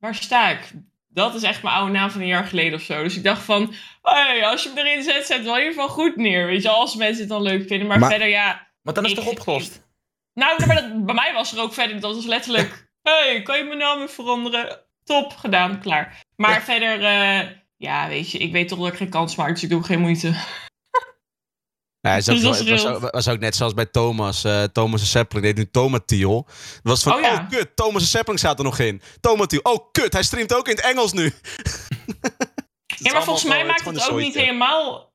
waar sta ik? Dat is echt mijn oude naam van een jaar geleden of zo. Dus ik dacht van, hey, als je hem erin zet, zet het wel in ieder geval goed neer. Weet je, als mensen het dan leuk vinden. Maar, Maar- verder, ja... Maar dan is het toch opgelost? Nou, maar dat, bij mij was er ook verder, dat was letterlijk, hey, kan je mijn naam even veranderen? Top, gedaan, klaar. Maar verder, eh, ja, weet je, ik weet toch dat ik geen kans maak, dus ik doe geen moeite. Ja, hij is Dus is was, ook, was ook net zoals bij Thomas. eh Thomas en Seppeling deed nu Tomatiel. Het was van, Oh oh, kut, Thomas en Seppeling staat er nog in. Tomatiel, oh kut, hij streamt ook in het Engels nu. Ja, maar volgens mij maakt het ook niet helemaal...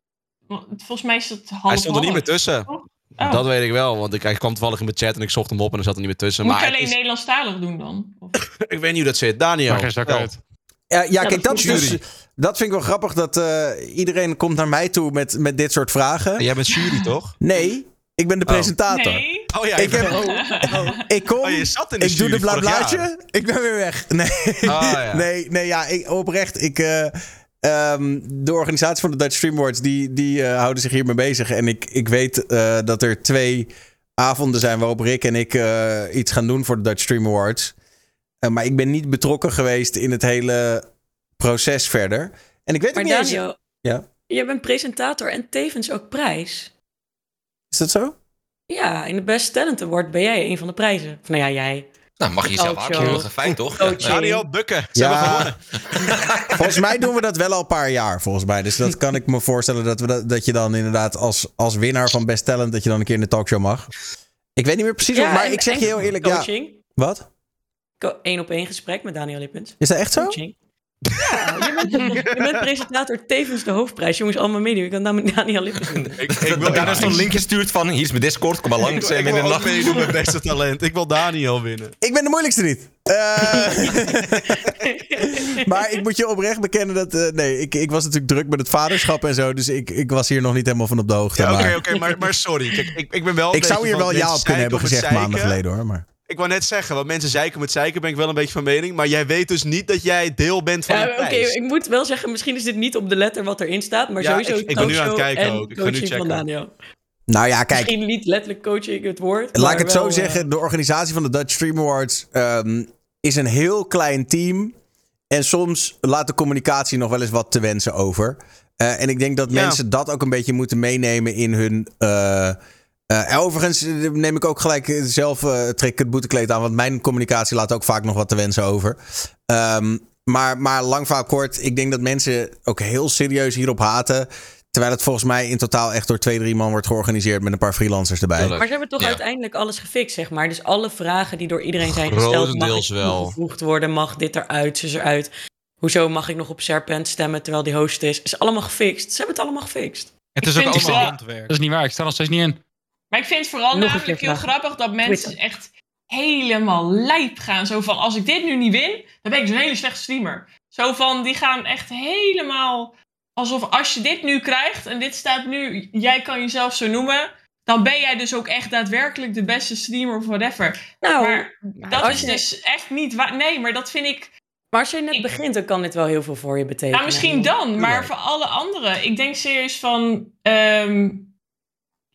Volgens mij is het half Hij stond er niet meer tussen. Oh. Dat weet ik wel, want ik, hij kwam toevallig in mijn chat en ik zocht hem op en er zat er niet meer tussen. Moet je alleen het is- Nederlandstalig doen dan? Of- ik weet niet hoe dat zit. Daniel. Maar geen zak wel. uit. Ja, ja, dat kijk, dat, vind is ik dus, dat vind ik wel grappig. Dat eh, iedereen komt naar mij toe met, met dit soort vragen. En jij bent jury, toch? Nee, Ik ben de Oh. presentator. Nee. Oh ja, Ik heb- Ik kom, Oh, je zat in de ik doe de blablaatje, ik ben weer weg. Nee, Ah, ja. nee, nee ja, ik, oprecht. Ik, eh, ehm, de organisatie van de Dutch Stream Awards, die, die eh, houden zich hiermee bezig. En ik, ik weet eh, dat er twee avonden zijn waarop Rick en ik eh, iets gaan doen voor de Dutch Stream Awards. Eh, maar ik ben niet betrokken geweest in het hele proces verder. En ik weet Maar ook niet eens... Daniel, Ja, je bent presentator en tevens ook prijs. is dat zo? Ja, in de Best Talent Award ben jij een van de prijzen. Of nou ja, jij. Nou, mag je jezelf Talkshow, aankondigen. Fijn toch? coaching. Daniel Bukken. Ze hebben Ja, gewonnen. volgens mij doen we dat wel al een paar jaar, volgens mij. Dus dat kan ik me voorstellen dat, we dat, dat je dan inderdaad als, als winnaar van Best Talent... dat je dan een keer in de talkshow mag. Ik weet niet meer precies, Ja, wat, maar en- ik zeg je heel eerlijk... Ja, Coaching. wat? Eén op één gesprek met Daniel Lippens. Is dat echt zo? Coaching. Ja, je bent, je bent presentator tevens de hoofdprijs. Jongens, allemaal meedoen. Je kan namelijk Daniel Lippens doen. Ik, ik wil daar is zo'n linkje stuurt van, hier is mijn Discord, kom maar Ik langs. wil, en ik in de wil ook meedoen met beste talent. Ik wil Daniel winnen. Ik ben de moeilijkste niet. Eh, maar ik moet je oprecht bekennen dat... eh, nee, ik, ik was natuurlijk druk met het vaderschap en zo. Dus ik, ik was hier nog niet helemaal van op de hoogte. Ja, oké, maar oké, maar, maar sorry. Kijk, ik, ik ben wel ik zou hier wel ja op kunnen hebben zeiken gezegd maanden geleden hoor. Maar... Ik wou net zeggen, wat mensen zeiken met zeiken ben ik wel een beetje van mening. Maar jij weet dus niet dat jij deel bent van Ja, Oké, ik moet wel zeggen, misschien is dit niet op de letter wat erin staat. Maar Ja, sowieso ik- ik ben nu aan het kijken en ook. Ik ga nu van checken. Daniel. Nou ja, kijk. Misschien niet letterlijk coaching het woord. Laat maar ik het wel, zo eh, zeggen. De organisatie van de Dutch Stream Awards ehm, is een heel klein team. En soms laat de communicatie nog wel eens wat te wensen over. Eh, en ik denk dat Ja. mensen dat ook een beetje moeten meenemen in hun. eh, eh, overigens neem ik ook gelijk zelf eh trek ik het boetekleed aan. Want mijn communicatie laat ook vaak nog wat te wensen over. Ehm, maar, maar lang verhaal kort. Ik denk dat mensen ook heel serieus hierop haten. Terwijl het volgens mij in totaal echt door twee, drie man wordt georganiseerd met een paar freelancers erbij. Maar ze hebben toch Ja. uiteindelijk alles gefixt, zeg maar. Dus alle vragen die door iedereen zijn gesteld, mag wel. toegevoegd worden, mag dit eruit, zus eruit. Hoezo mag ik nog op Serpent stemmen terwijl die host is? Is allemaal gefixt. Ze hebben het allemaal gefixt. Het Ik is ook allemaal handwerk. Dat is niet waar, ik sta er nog steeds niet in. Maar ik vind het vooral Nog namelijk heel vragen. grappig dat mensen Twitter. echt helemaal lijp gaan. Zo van, als ik dit nu niet win, dan ben ik dus een hele slechte streamer. Zo van, die gaan echt helemaal... Alsof als je dit nu krijgt en dit staat nu, jij kan jezelf zo noemen... Dan ben jij dus ook echt daadwerkelijk de beste streamer of whatever. Nou, maar dat is je- dus echt niet waar. Nee, maar dat vind ik... Maar als je net Ik- begint, dan kan dit wel heel veel voor je betekenen. Nou, misschien dan, maar voor alle anderen. Ik denk serieus van. ehm,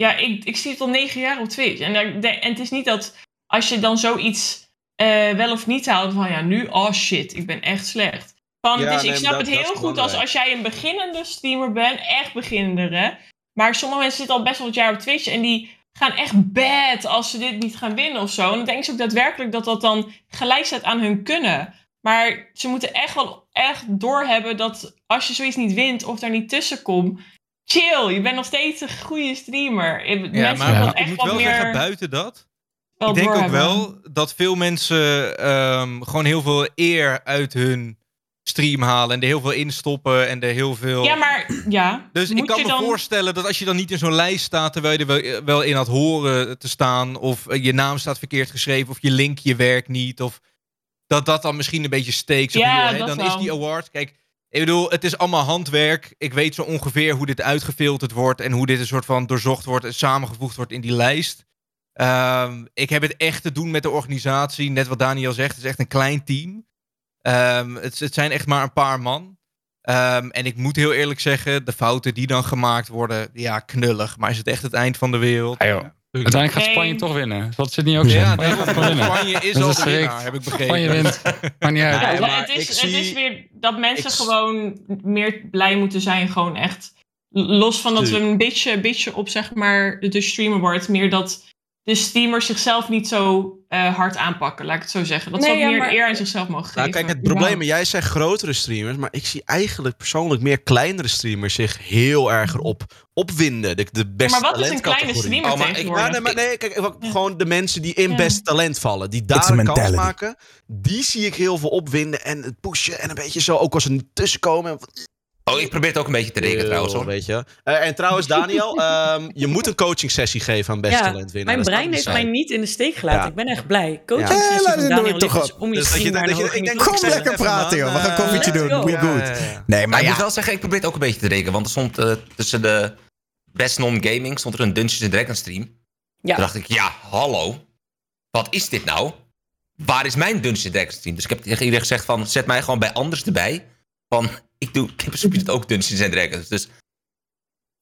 ja, ik, ik zie het al negen jaar op Twitch. En, en het is niet dat als je dan zoiets eh, wel of niet haalt van ja, nu, oh shit, ik ben echt slecht. Van, Ja, dus nee, ik snap dat- het heel goed als, belangrijk. als jij een beginnende streamer bent, echt beginnender hè. Maar sommige mensen zitten al best wel wat jaar op Twitch en die gaan echt bad als ze dit niet gaan winnen of zo. En dan denken ze ook daadwerkelijk dat dat dan gelijk staat aan hun kunnen. Maar ze moeten echt wel echt doorhebben dat als je zoiets niet wint of daar niet tussen komt, chill. Je bent nog steeds een goede streamer. Ja, Mensen maar ik echt moet wel meer zeggen, buiten dat... wel ik denk ook wel dat veel mensen ehm, gewoon heel veel eer uit hun stream halen. En er heel veel instoppen en er heel veel... Ja, maar ja. Dus ik kan je me dan... voorstellen dat als je dan niet in zo'n lijst staat... terwijl je er wel, wel in had horen te staan... of eh, je naam staat verkeerd geschreven... of je linkje werkt niet... of dat dat dan misschien een beetje steekt. Van, Ja, dan is die award... Kijk, ik bedoel, het is allemaal handwerk. Ik weet zo ongeveer hoe dit uitgefilterd wordt... en hoe dit een soort van doorzocht wordt... en samengevoegd wordt in die lijst. Ehm, ik heb het echt te doen met de organisatie. Net wat Daniel zegt, het is echt een klein team. Ehm, het, het zijn echt maar een paar man. Ehm, en ik moet heel eerlijk zeggen, de fouten die dan gemaakt worden, ja, knullig. Maar is het echt het eind van de wereld? Ah. Uiteindelijk gaat Nee. Spanje toch winnen. Dat zit niet ook zo. Ja, Spanje gaat gewoon winnen. Spanje is Dat al is de winnaar, heb ik begrepen. Spanje wint. Maar niet uit. Ja, maar het, is, ik het zie- is weer dat mensen ik- gewoon meer blij moeten zijn. Gewoon echt. Los van dat we een beetje, beetje op zeg maar de streamer wordt. Meer dat de streamers zichzelf niet zo eh, hard aanpakken. Laat ik het zo zeggen. Dat Nee, ze ja, meer maar- eer aan zichzelf mogen geven. Nou, kijk, het probleem is, jij zegt grotere streamers, maar ik zie eigenlijk persoonlijk meer kleinere streamers zich heel erg erop opwinden. De, de beste maar wat is een kleine streamer Oh, maar ik- tegenwoordig? Ja, nee, maar nee, kijk, gewoon de mensen die in Ja. best talent vallen, die daar een kans maken, die zie ik heel veel opwinden en het pushen en een beetje zo, ook als ze tussenkomen. Oh, ik probeer het ook een beetje te rekenen trouwens hoor. Weet je. Eh, en trouwens, Daniel, ehm, je moet een coaching sessie geven aan best Ja, talent winnen. mijn brein heeft mij niet in de steek gelaten. Ja. Ik ben echt blij. Coaching Ja. sessie van Daniel toch om je Dus dat je- stream naar dat een je- hoger ik denk Kom lekker praten, joh. We gaan Eh, koffietje doen. go. We good. Nee, maar Maar ik ja. moet wel zeggen, ik probeer het ook een beetje te rekenen. Want er stond eh, tussen de Best Non-Gaming stond er een Dungeons Dragons stream. Ja. Toen dacht ik, ja, hallo. Wat is dit nou? Waar is mijn Dungeons Dragons team? Dus ik heb tegen iedereen gezegd van, zet mij gewoon bij anders erbij. Van, ik doe, ik heb het ook Dungeons Dragons. Dus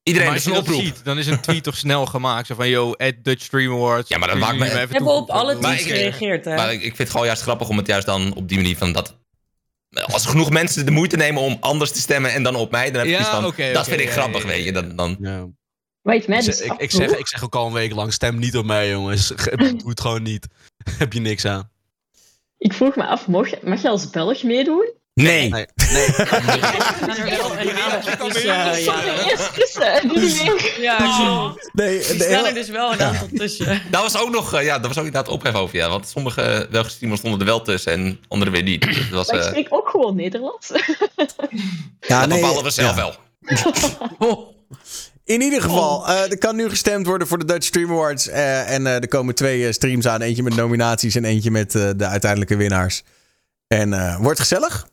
iedereen maar is als je een dat oproep. ziet, dan is een tweet toch snel gemaakt. Zo van, yo, at Dutch Stream Awards. Ja, maar dat maakt me- even hebben op alle tweets ik- gereageerd, hè? Maar ik, ik vind het gewoon juist grappig om het juist dan op die manier van dat... Als genoeg mensen de moeite nemen om anders te stemmen en dan op mij, dan heb ik Ja, iets van, dat vind ik grappig, weet je. Dan, dan, Weet Ik, dus zeg- ik, ik, zeg, ik zeg ook al een week lang, stem niet op mij, jongens. Doe het gewoon niet. Heb je niks aan. Ik vroeg me af, mag, mag je als Belg meedoen? Nee. Nee. Eh, ja. Nee, Er staan er dus wel een aantal tussen. Dat was ook nog, eh, ja, dat was ook inderdaad ophef over, ja. Want sommige Belgische streamers stonden er wel tussen en anderen weer niet. Dus dat was, Maar ik eh, spreek ook gewoon Nederlands. Ja, dat nee, bepalen we zelf ja. wel. In ieder geval, Oh. eh, er kan nu gestemd worden voor de Dutch Stream Awards. eh, en eh, er komen twee eh, streams aan. Eentje met nominaties en eentje met eh, de uiteindelijke winnaars. En eh, wordt gezellig.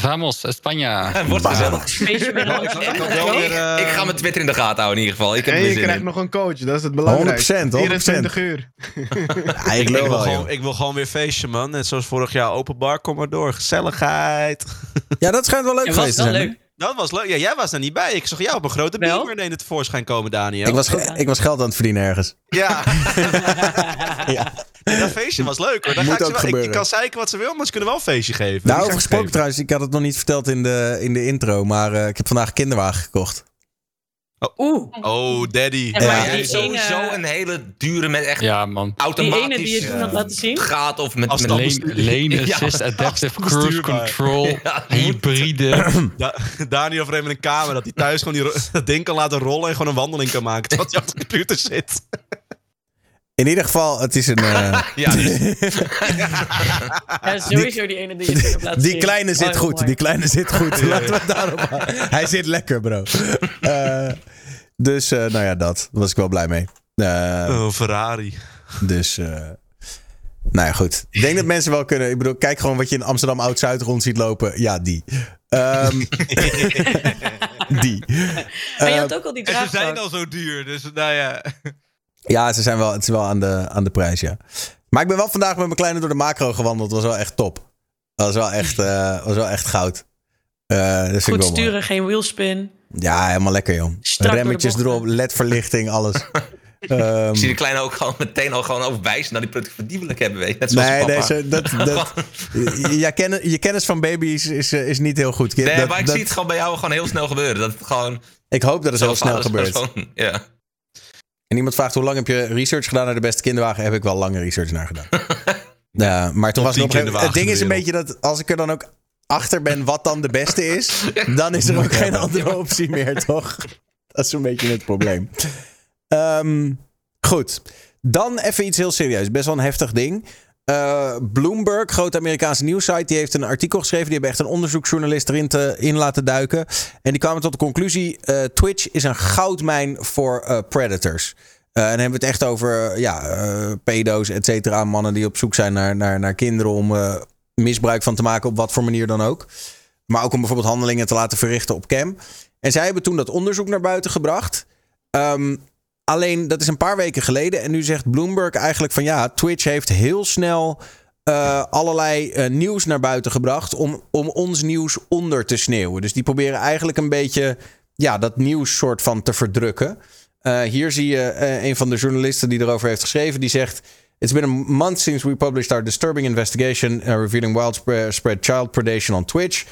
Vamos, Spanje. Wordt gezellig. Ik weer, eh, ga mijn Twitter in de gaten houden in ieder geval. Ik heb En je zin krijgt in. nog een coach, dat is het belangrijkste. 100%, 100%. 24 uur. Ja, ik Ik, wil wel, gewoon, ik wil gewoon weer feestje, man. Net zoals vorig jaar open bar, kom maar door. Gezelligheid. Ja, dat schijnt wel leuk Ja, geweest te zijn. leuk. Dat was leuk. Ja, jij was er niet bij. Ik zag jou op een grote Wel? beamer ineens tevoorschijn komen, Daniel. Ik was, ge- ik was geld aan het verdienen ergens. Ja. Ja. Nee, dat feestje was leuk hoor. Daar Moet ga ik, ook ze wel, ik, gebeuren. ik kan zeiken wat ze wil, maar ze kunnen wel een feestje geven. Die Nou, ga over ik gesproken geven. trouwens. Ik had het nog niet verteld in de, in de intro. Maar eh, ik heb vandaag een kinderwagen gekocht. Oeh. Oh, daddy. Maar die hebt sowieso ene- een hele dure met echt Ja, man. automatisch Die ene die je toen had eh, laten zien? gaat of met, met. Lane, lane Ja, assist, adaptive cruise control, Ja, hybride. Da Daniel heeft even een kamer dat hij thuis gewoon die ro- dat ding kan laten rollen en gewoon een wandeling kan maken terwijl hij op de computer zit. In ieder geval, het is een... eh, Ja, dus- Ja, sowieso die ene die je hebt laten Die zien. kleine Oh, zit goed. mooi. Die kleine zit goed. Laten we het daarop houden. Hij zit lekker, bro. Eh, dus, eh, nou ja, dat. Daar was ik wel blij mee. Oh, Ferrari. Dus, eh, nou ja, goed. Ik denk dat mensen wel kunnen. Ik bedoel, kijk gewoon wat je in Amsterdam Oud-Zuid rond ziet lopen. Ja, die. Ehm, die. Maar je had ook al die En ze zijn al zo duur, dus nou ja. Ja, ze zijn wel, het is wel aan de, aan de prijs, ja. Maar ik ben wel vandaag met mijn kleine door de macro gewandeld. Dat was wel echt top. Dat was wel echt, eh, was wel echt goud. Eh dat Goed mooi. sturen, geen wheelspin. Ja, helemaal lekker, joh. Strak Remmetjes erop, LED-verlichting, alles. Ehm, Ik zie de kleine ook gewoon meteen al gewoon over wijzen naar die producten die we hebben, weet je. Net zoals nee, papa. deze, dat, dat, je, kennis, je kennis van baby's is, eh, is niet heel goed. Nee, Dat- maar ik dat- zie het gewoon bij jou gewoon heel snel gebeuren. Dat het gewoon... Ik hoop dat het heel Zo snel gebeurt. gewoon- ja. En iemand vraagt hoe lang heb je research gedaan naar de beste kinderwagen? Heb ik wel lange research naar gedaan. ja, maar toen was het op 10 een gegeven moment- Het ding is een beetje dat als ik er dan ook achter ben wat dan de beste is, dan is er ook geen andere optie meer, toch? Dat is een beetje het probleem. Ehm, goed. Dan even iets heel serieus. Best wel een heftig ding. Eh, Bloomberg, grote Amerikaanse nieuwssite, die heeft een artikel geschreven. Die hebben echt een onderzoeksjournalist erin te, in laten duiken. En die kwamen tot de conclusie: eh, Twitch is een goudmijn voor eh, predators. En dan hebben we het echt over ja, pedo's, et cetera. Mannen die op zoek zijn naar, naar, naar kinderen om misbruik van te maken, op wat voor manier dan ook. Maar ook om bijvoorbeeld handelingen te laten verrichten op cam. En zij hebben toen dat onderzoek naar buiten gebracht. Ehm, alleen dat is een paar weken geleden. En nu zegt Bloomberg eigenlijk van ja, Twitch heeft heel snel eh, allerlei eh, nieuws naar buiten gebracht. Om, om ons nieuws onder te sneeuwen. Dus die proberen eigenlijk een beetje ja, dat nieuws soort van te verdrukken. Eh, hier zie je een van de journalisten die erover heeft geschreven. Die zegt. It's been a month since we published our disturbing investigation revealing widespread child predation on Twitch.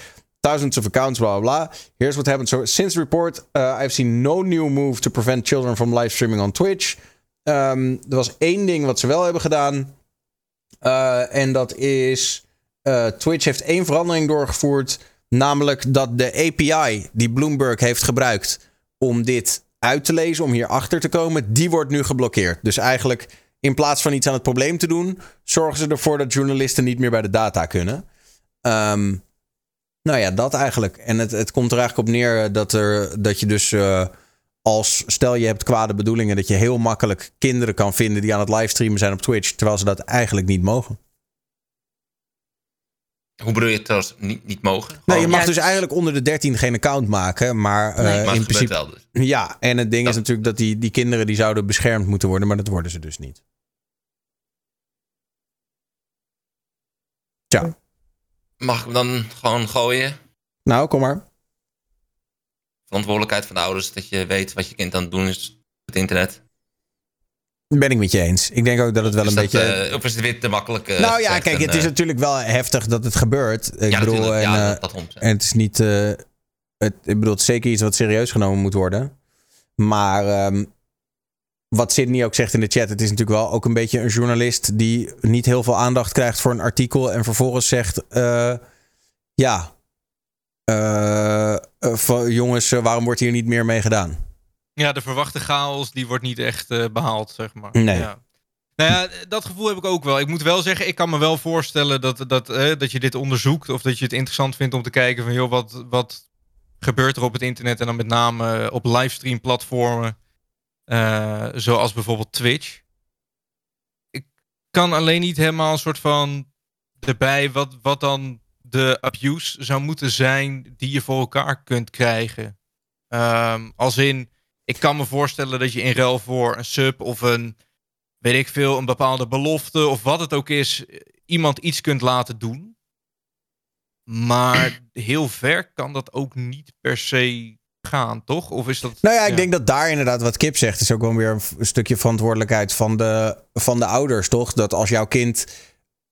Thousands of accounts, blah, blah. Here's what happened. So, since report, uh, I've seen no new move to prevent children from live streaming on Twitch. Ehm, er was één ding wat ze wel hebben gedaan. Uh, en dat is. Uh, Twitch heeft één verandering doorgevoerd. Namelijk dat de API die Bloomberg heeft gebruikt om dit uit te lezen, om hier achter te komen, die wordt nu geblokkeerd. Dus eigenlijk in plaats van iets aan het probleem te doen, zorgen ze ervoor dat journalisten niet meer bij de data kunnen. Um, nou ja, dat eigenlijk. En het, het komt er eigenlijk op neer dat, er, dat je dus uh, als, stel je hebt kwade bedoelingen, dat je heel makkelijk kinderen kan vinden die aan het livestreamen zijn op Twitch, terwijl ze dat eigenlijk niet mogen. Hoe bedoel je het trouwens niet, niet mogen? Nee, je Gewoon- mag dus eigenlijk onder de 13 geen account maken. Maar, eh, Nee. Maar het in principe. wel dus. Ja, en het ding is natuurlijk dat die, die kinderen die zouden beschermd moeten worden, maar dat worden ze dus niet. Tja. Mag ik hem dan gewoon gooien? Nou, kom maar. Verantwoordelijkheid van de ouders dat je weet wat je kind aan het doen is op het internet. Ben ik met je eens. Ik denk ook dat het wel een dat, beetje. eh, of is het weer te makkelijk? eh, nou ja, kijk, en, het is eh, natuurlijk wel heftig dat het gebeurt. Ik Ja, bedoel, en, Ja, dat- dat honderd, en het is niet. het, ik bedoel, het is zeker iets wat serieus genomen moet worden. Maar ehm, wat Sydney ook zegt in de chat, het is natuurlijk wel ook een beetje een journalist die niet heel veel aandacht krijgt voor een artikel en vervolgens zegt: eh, Ja, eh, eh, jongens, waarom wordt hier niet meer mee gedaan? Ja, de verwachte chaos die wordt niet echt eh, behaald, zeg maar. Nee. Ja. Nou ja, dat gevoel heb ik ook wel. Ik moet wel zeggen, ik kan me wel voorstellen dat, dat, dat je dit onderzoekt. Of dat je het interessant vindt om te kijken van, joh, wat, wat gebeurt er op het internet? En dan met name op livestream platformen. Eh, zoals bijvoorbeeld Twitch. Ik kan alleen niet helemaal een soort van erbij wat, wat dan de abuse zou moeten zijn die je voor elkaar kunt krijgen. Ehm, als in, ik kan me voorstellen dat je in ruil voor een sub of een, weet ik veel, een bepaalde belofte of wat het ook is, iemand iets kunt laten doen. Maar heel ver kan dat ook niet per se gaan, toch? Of is dat. Nou ja, ik denk dat daar inderdaad wat Kip zegt, is ook wel weer een, stukje verantwoordelijkheid van de, van de ouders, toch? Dat als jouw kind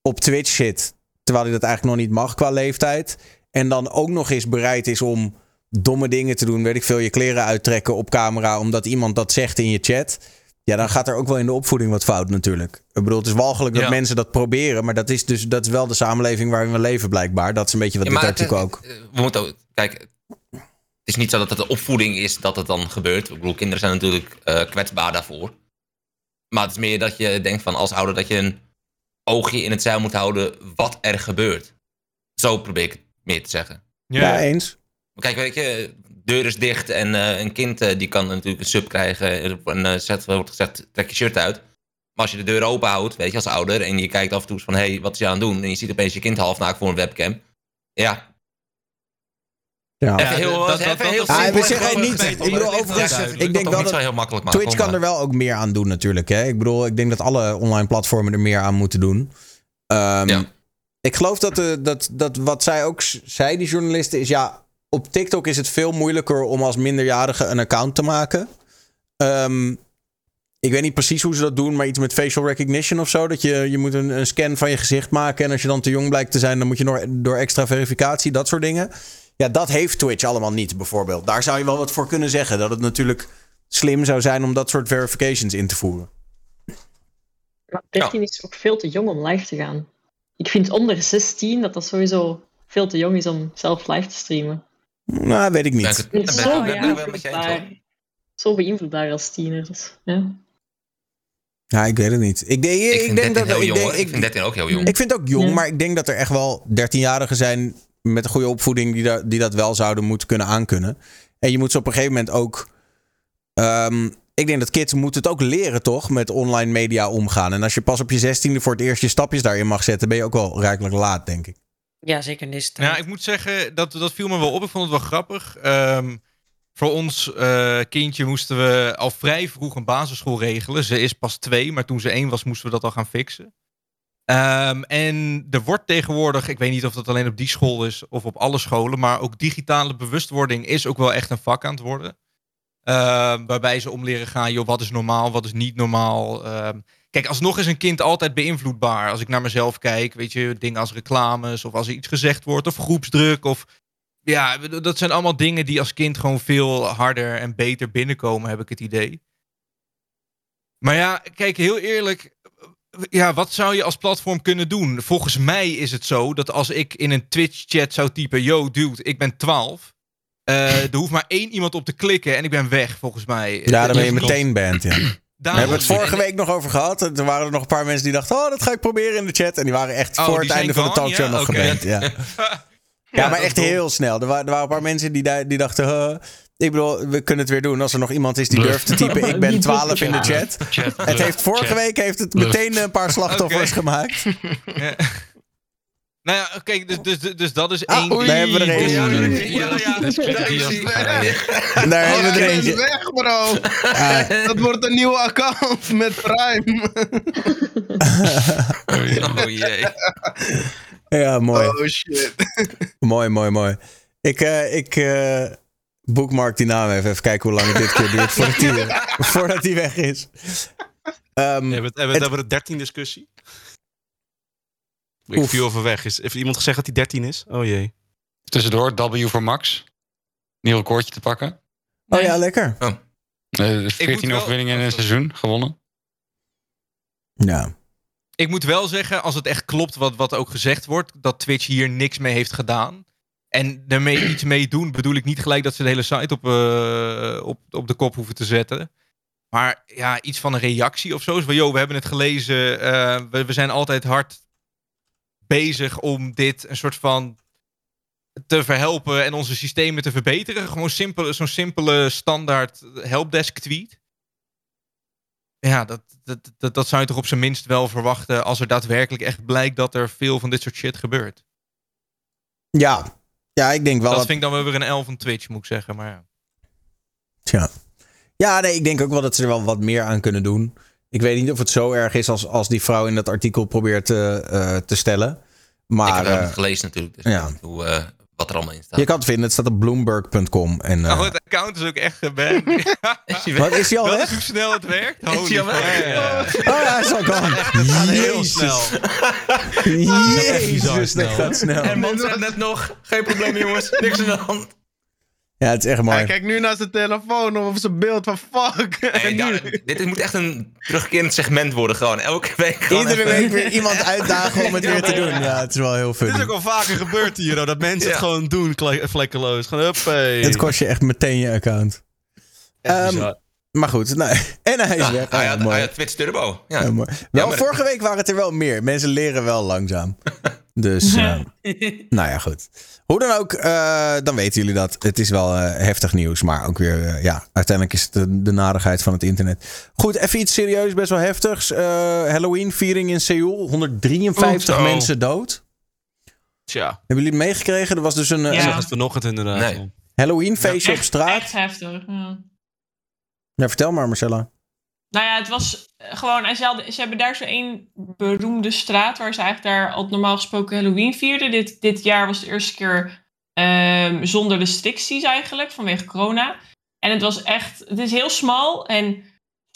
op Twitch zit, terwijl hij dat eigenlijk nog niet mag qua leeftijd, en dan ook nog eens bereid is om domme dingen te doen, weet ik veel, je kleren uittrekken op camera, omdat iemand dat zegt in je chat. Ja, dan gaat er ook wel in de opvoeding wat fout natuurlijk. Ik bedoel, het is walgelijk dat Ja. mensen dat proberen, maar dat is dus dat is wel de samenleving waarin we leven blijkbaar. Dat is een beetje wat Ja, dit artikel ook. We moeten ook, kijk, is niet zo dat het de opvoeding is dat het dan gebeurt. Ik bedoel, kinderen zijn natuurlijk eh, kwetsbaar daarvoor. Maar het is meer dat je denkt van als ouder dat je een oogje in het zeil moet houden wat er gebeurt. Zo probeer ik het meer te zeggen. Ja, eens. Kijk, weet je, deur is dicht en eh, een kind eh, die kan natuurlijk een sub krijgen. En eh zet, wordt gezegd, trek je shirt uit. Maar als je de deur open houdt, weet je, als ouder, en je kijkt af en toe eens van, hé, hey, wat is je aan het doen? En je ziet opeens je kind halfnaakt voor een webcam. Ja. Ja. Even heel, dat- even dat- heel dat- Ah, simpel we zeggen niet. Ik bedoel, overigens, ik dat denk dat heel makkelijk maken. Twitch kan er wel ook meer aan doen natuurlijk. Hè? Ik bedoel, ik denk dat alle online platformen er meer aan moeten doen. Ehm, Ik geloof dat, de, dat, dat wat zij ook zei, die journalisten, is ja, op TikTok is het veel moeilijker om als minderjarige een account te maken. Ehm, ik weet niet precies hoe ze dat doen, maar iets met facial recognition of zo. Dat je, je moet een, een scan van je gezicht maken. En als je dan te jong blijkt te zijn, dan moet je door, door extra verificatie, dat soort dingen. Ja, dat heeft Twitch allemaal niet, bijvoorbeeld. Daar zou je wel wat voor kunnen zeggen. Dat het natuurlijk slim zou zijn om dat soort verifications in te voeren. Maar 13 is ook veel te jong om live te gaan. Ik vind onder 16 dat dat sowieso veel te jong is om zelf live te streamen. Nou, weet ik niet. Het zo beïnvloedbaar. Zo beïnvloedbaar als tiener. Dus, ja. Ja, ik weet het niet. Ik, denk- ik, Ik vind denk 13 dat heel jong, denk- hoor. Ik vind 13 ook heel jong. Ik vind het ook jong, Ja. maar ik denk dat er echt wel 13-jarigen zijn met een goede opvoeding die, da- die dat wel zouden moeten kunnen aankunnen. En je moet ze op een gegeven moment ook. ehm, ik denk dat kids moeten het ook leren, toch? Met online media omgaan. En als je pas op je 16e voor het eerst je stapjes daarin mag zetten, ben je ook wel rijkelijk laat, denk ik. Ja, zeker in deze Ja, ik moet zeggen, dat, dat viel me wel op. Ik vond het wel grappig. Ehm, voor ons eh, kindje moesten we al vrij vroeg een basisschool regelen. Ze is pas twee, maar toen ze één was, moesten we dat al gaan fixen. Ehm, en er wordt tegenwoordig, ik weet niet of dat alleen op die school is of op alle scholen, maar ook digitale bewustwording is ook wel echt een vak aan het worden. Ehm, waarbij ze om leren gaan, joh, wat is normaal, wat is niet normaal. Ehm, kijk, alsnog is een kind altijd beïnvloedbaar. Als ik naar mezelf kijk, weet je, dingen als reclames of als er iets gezegd wordt of groepsdruk of... Ja, dat zijn allemaal dingen die als kind gewoon veel harder en beter binnenkomen, heb ik het idee. Maar ja, kijk, heel eerlijk. Ja, wat zou je als platform kunnen doen? Volgens mij is het zo dat als ik in een Twitch-chat zou typen: Yo, dude, ik ben 12. eh, er hoeft maar één iemand op te klikken en ik ben weg, volgens mij. Ja, dan ben je Dat is meteen band, ja. Daar hebben we het vorige week nog over gehad. Er waren er nog een paar mensen die dachten: Oh, dat ga ik proberen in de chat. En die waren echt Oh, voor het einde van de talkshow Ja, nog geband. Ja. Ja, maar echt heel snel. Er, wa- er waren een paar mensen die, die dachten... "Huh, ik bedoel, we kunnen het weer doen. Als er nog iemand is die Bluff. durft te typen... ik ben 12 in de chat. Chat, Het heeft vorige chat. week heeft het meteen een paar slachtoffers gemaakt. Ja. Nou ja, kijk, dus, dus, dus, dus dat is Ah, één oei, daar hebben we er eentje. Ja, ja, Ja, ja. Dat is Daar hebben we er eentje. weg, bro. Ah. Dat wordt een nieuwe account met Prime. Oh jee. Ja, mooi. Oh shit. Mooi, mooi, mooi. Ik, eh, ik eh, bookmark die naam even. Even kijken hoe lang het dit keer duurt voordat die, voordat die weg is. Ehm, We hebben het, hebben de 13 discussie. Ik viel over weg. Is, heeft iemand gezegd dat hij 13 is? Oh jee. Tussendoor, W voor Max. Nieuw recordje te pakken. oh ja, lekker. Eh, 14 wel- overwinningen in een seizoen gewonnen. Ja. Ik moet wel zeggen, als het echt klopt wat, wat ook gezegd wordt, dat Twitch hier niks mee heeft gedaan. En ermee iets mee doen, bedoel ik niet gelijk dat ze de hele site op, eh, op, op de kop hoeven te zetten. Maar ja, iets van een reactie of zo. Zo van, yo, we hebben het gelezen. eh, we, we zijn altijd hard bezig om dit een soort van te verhelpen en onze systemen te verbeteren. Gewoon simpel, zo'n simpele standaard helpdesk tweet. Ja, dat, dat, dat, dat zou je toch op zijn minst wel verwachten als er daadwerkelijk echt blijkt dat er veel van dit soort shit gebeurt. Ja. Ja, ik denk wel dat dat... vind ik dan wel weer een L van Twitch, moet ik zeggen. Maar ja. Tja. Ja, nee, ik denk ook wel dat ze er wel wat meer aan kunnen doen. Ik weet niet of het zo erg is als, als die vrouw in dat artikel probeert te, eh, te stellen. Maar ik heb het eh, gelezen natuurlijk. Dus ja. hoe, eh, wat er allemaal in staat. je kan het vinden. Het staat op bloomberg.com. En, eh, Oh, het account is ook echt geband. Wat, is hij al Wel weg? hoe snel het werkt? Is hij al weg? fuck. Oh ja, hij is al gone. Heel Jezus. snel. Jezus, dat gaat snel. En man zei net nog, geen probleem jongens, niks aan de hand. Ja, het is echt Hij mooi. kijkt nu naar zijn telefoon of zijn beeld van fuck. Dit moet echt een terugkerend segment worden gewoon. Elke week gewoon Iedere even- week weer iemand uitdagen om het weer te doen. Ja, het is wel heel Dit funny. is ook al vaker gebeurd hier, hoor, dat mensen het gewoon doen, vlekkeloos. Gewoon, huppee. Het kost je echt meteen je account. Ehm, maar goed, nou, en hij is Ja, weg. hij Ah, had, mooi. hij had Twitch Turbo. Ja. Ja, mooi. Wel, maar- vorige week waren het er wel meer. Mensen leren wel langzaam. Dus, eh, nou ja, goed. Hoe dan ook, eh, dan weten jullie dat. Het is wel eh, heftig nieuws, maar ook weer, eh, ja, uiteindelijk is het de, de narigheid van het internet. Goed, even iets serieus, best wel heftigs. Eh, Halloween-viering in Seoul. 153 Oeh, zo. mensen dood. Tja, Hebben jullie het meegekregen? Er was dus een Ja. vanochtend inderdaad. Nee. Halloween-feestje op Echt, straat. echt heftig. Ja. Ja, vertel maar, Marcella. Nou ja, het was eh, gewoon. Ze, ze hebben daar zo één beroemde straat waar ze eigenlijk daar al normaal gesproken Halloween vierden. Dit, dit jaar was de eerste keer ehm, zonder restricties eigenlijk, vanwege corona. En het was echt. Het is heel smal en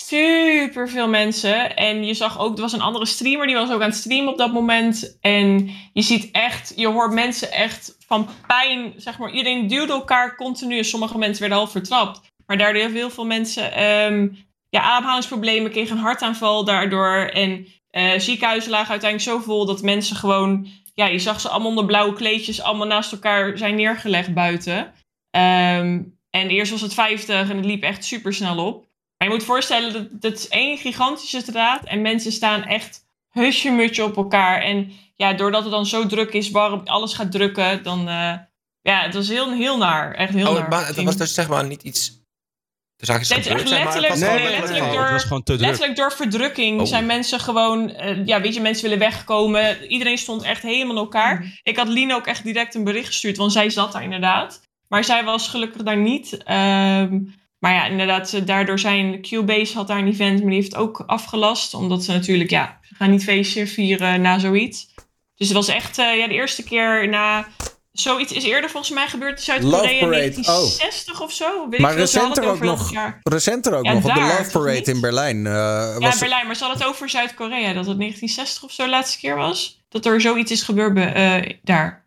super veel mensen. En je zag ook, er was een andere streamer die was ook aan het streamen op dat moment. En je ziet echt, je hoort mensen echt van pijn, zeg maar. Iedereen duwde elkaar continu. Sommige mensen werden half vertrapt. Maar daardoor heel veel, veel mensen ehm, ja, ademhalingsproblemen, kregen een hartaanval daardoor. En eh, ziekenhuizen lagen uiteindelijk zo vol dat mensen gewoon... Ja, je zag ze allemaal onder blauwe kleedjes allemaal naast elkaar zijn neergelegd buiten. Ehm, en eerst was het 50 en het liep echt super snel op. Maar je moet voorstellen, dat, dat is één gigantische straat. En mensen staan echt husje-mutje op elkaar. En ja, doordat het dan zo druk is, warm, alles gaat drukken, dan... eh, ja, het was heel, heel naar. Echt heel Oh, naar. maar het was dus zeg maar niet iets... De zaak is gebeurd, zeg maar. letterlijk, Het was nee, gewoon- letterlijk, Het door, was gewoon te druk. letterlijk door verdrukking Oh. zijn mensen gewoon... eh, ja, weet je, mensen willen wegkomen. Iedereen stond echt helemaal in elkaar. Ik had Lien ook echt direct een bericht gestuurd, want zij zat daar inderdaad. Maar zij was gelukkig daar niet. Ehm, maar ja, inderdaad, ze- daardoor zijn Cubase had daar een event, maar die heeft ook afgelast. Omdat ze natuurlijk, ja, ze gaan niet feestje vieren na zoiets. Dus het was echt eh, ja, de eerste keer na... Zoiets is eerder volgens mij gebeurd in Zuid-Korea in Parade, 1960 of zo. Weet Maar ik recenter ook dat nog, recenter ook Ja, nog op de Love Parade in Berlijn. eh, Ja, was Berlijn, maar ze hadden het over Zuid-Korea, dat het 1960 of zo de laatste keer was. Dat er zoiets is gebeurd bij, eh, daar.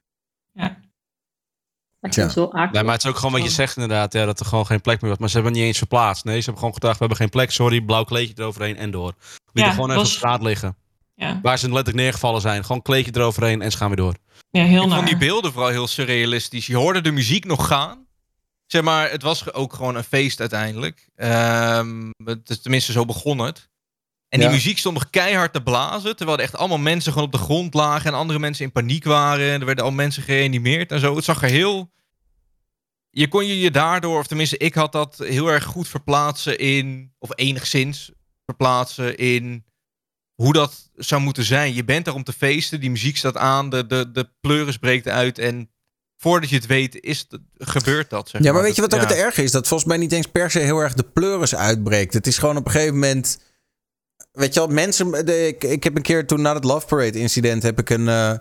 Dat is zo akelig. Nee, maar het is ook gewoon wat je zegt inderdaad, ja, dat er gewoon geen plek meer was. Maar ze hebben het niet eens verplaatst. Nee, ze hebben gewoon gedacht, we hebben geen plek, sorry, blauw kleedje eroverheen en door. Lieten Ja, gewoon even was- op straat liggen. Ja, Waar ze letterlijk neergevallen zijn. Gewoon kleedje eroverheen en ze gaan weer door. Ja heel Ik vond die naar. beelden vooral heel surrealistisch. Je hoorde de muziek nog gaan. Zeg maar, het was ook gewoon een feest uiteindelijk. Ehm, het is tenminste, zo begon het. En die Ja. muziek stond nog keihard te blazen. Terwijl er echt allemaal mensen gewoon op de grond lagen. En andere mensen in paniek waren. En er werden al mensen gereanimeerd en zo. Het zag er heel... Je kon je je daardoor, of tenminste ik had dat heel erg goed verplaatsen in... Of enigszins verplaatsen in hoe dat zou moeten zijn. Je bent daar om te feesten, die muziek staat aan, de, de, de pleuris breekt uit en voordat je het weet, is het, gebeurt dat. Zeg Ja, maar weet je wat ook het ja. erge is? Dat volgens mij niet eens per se heel erg de pleuris uitbreekt. Het is gewoon op een gegeven moment... Weet je wel, mensen... De, ik, ik heb een keer toen na het Love Parade incident... heb ik een, eh,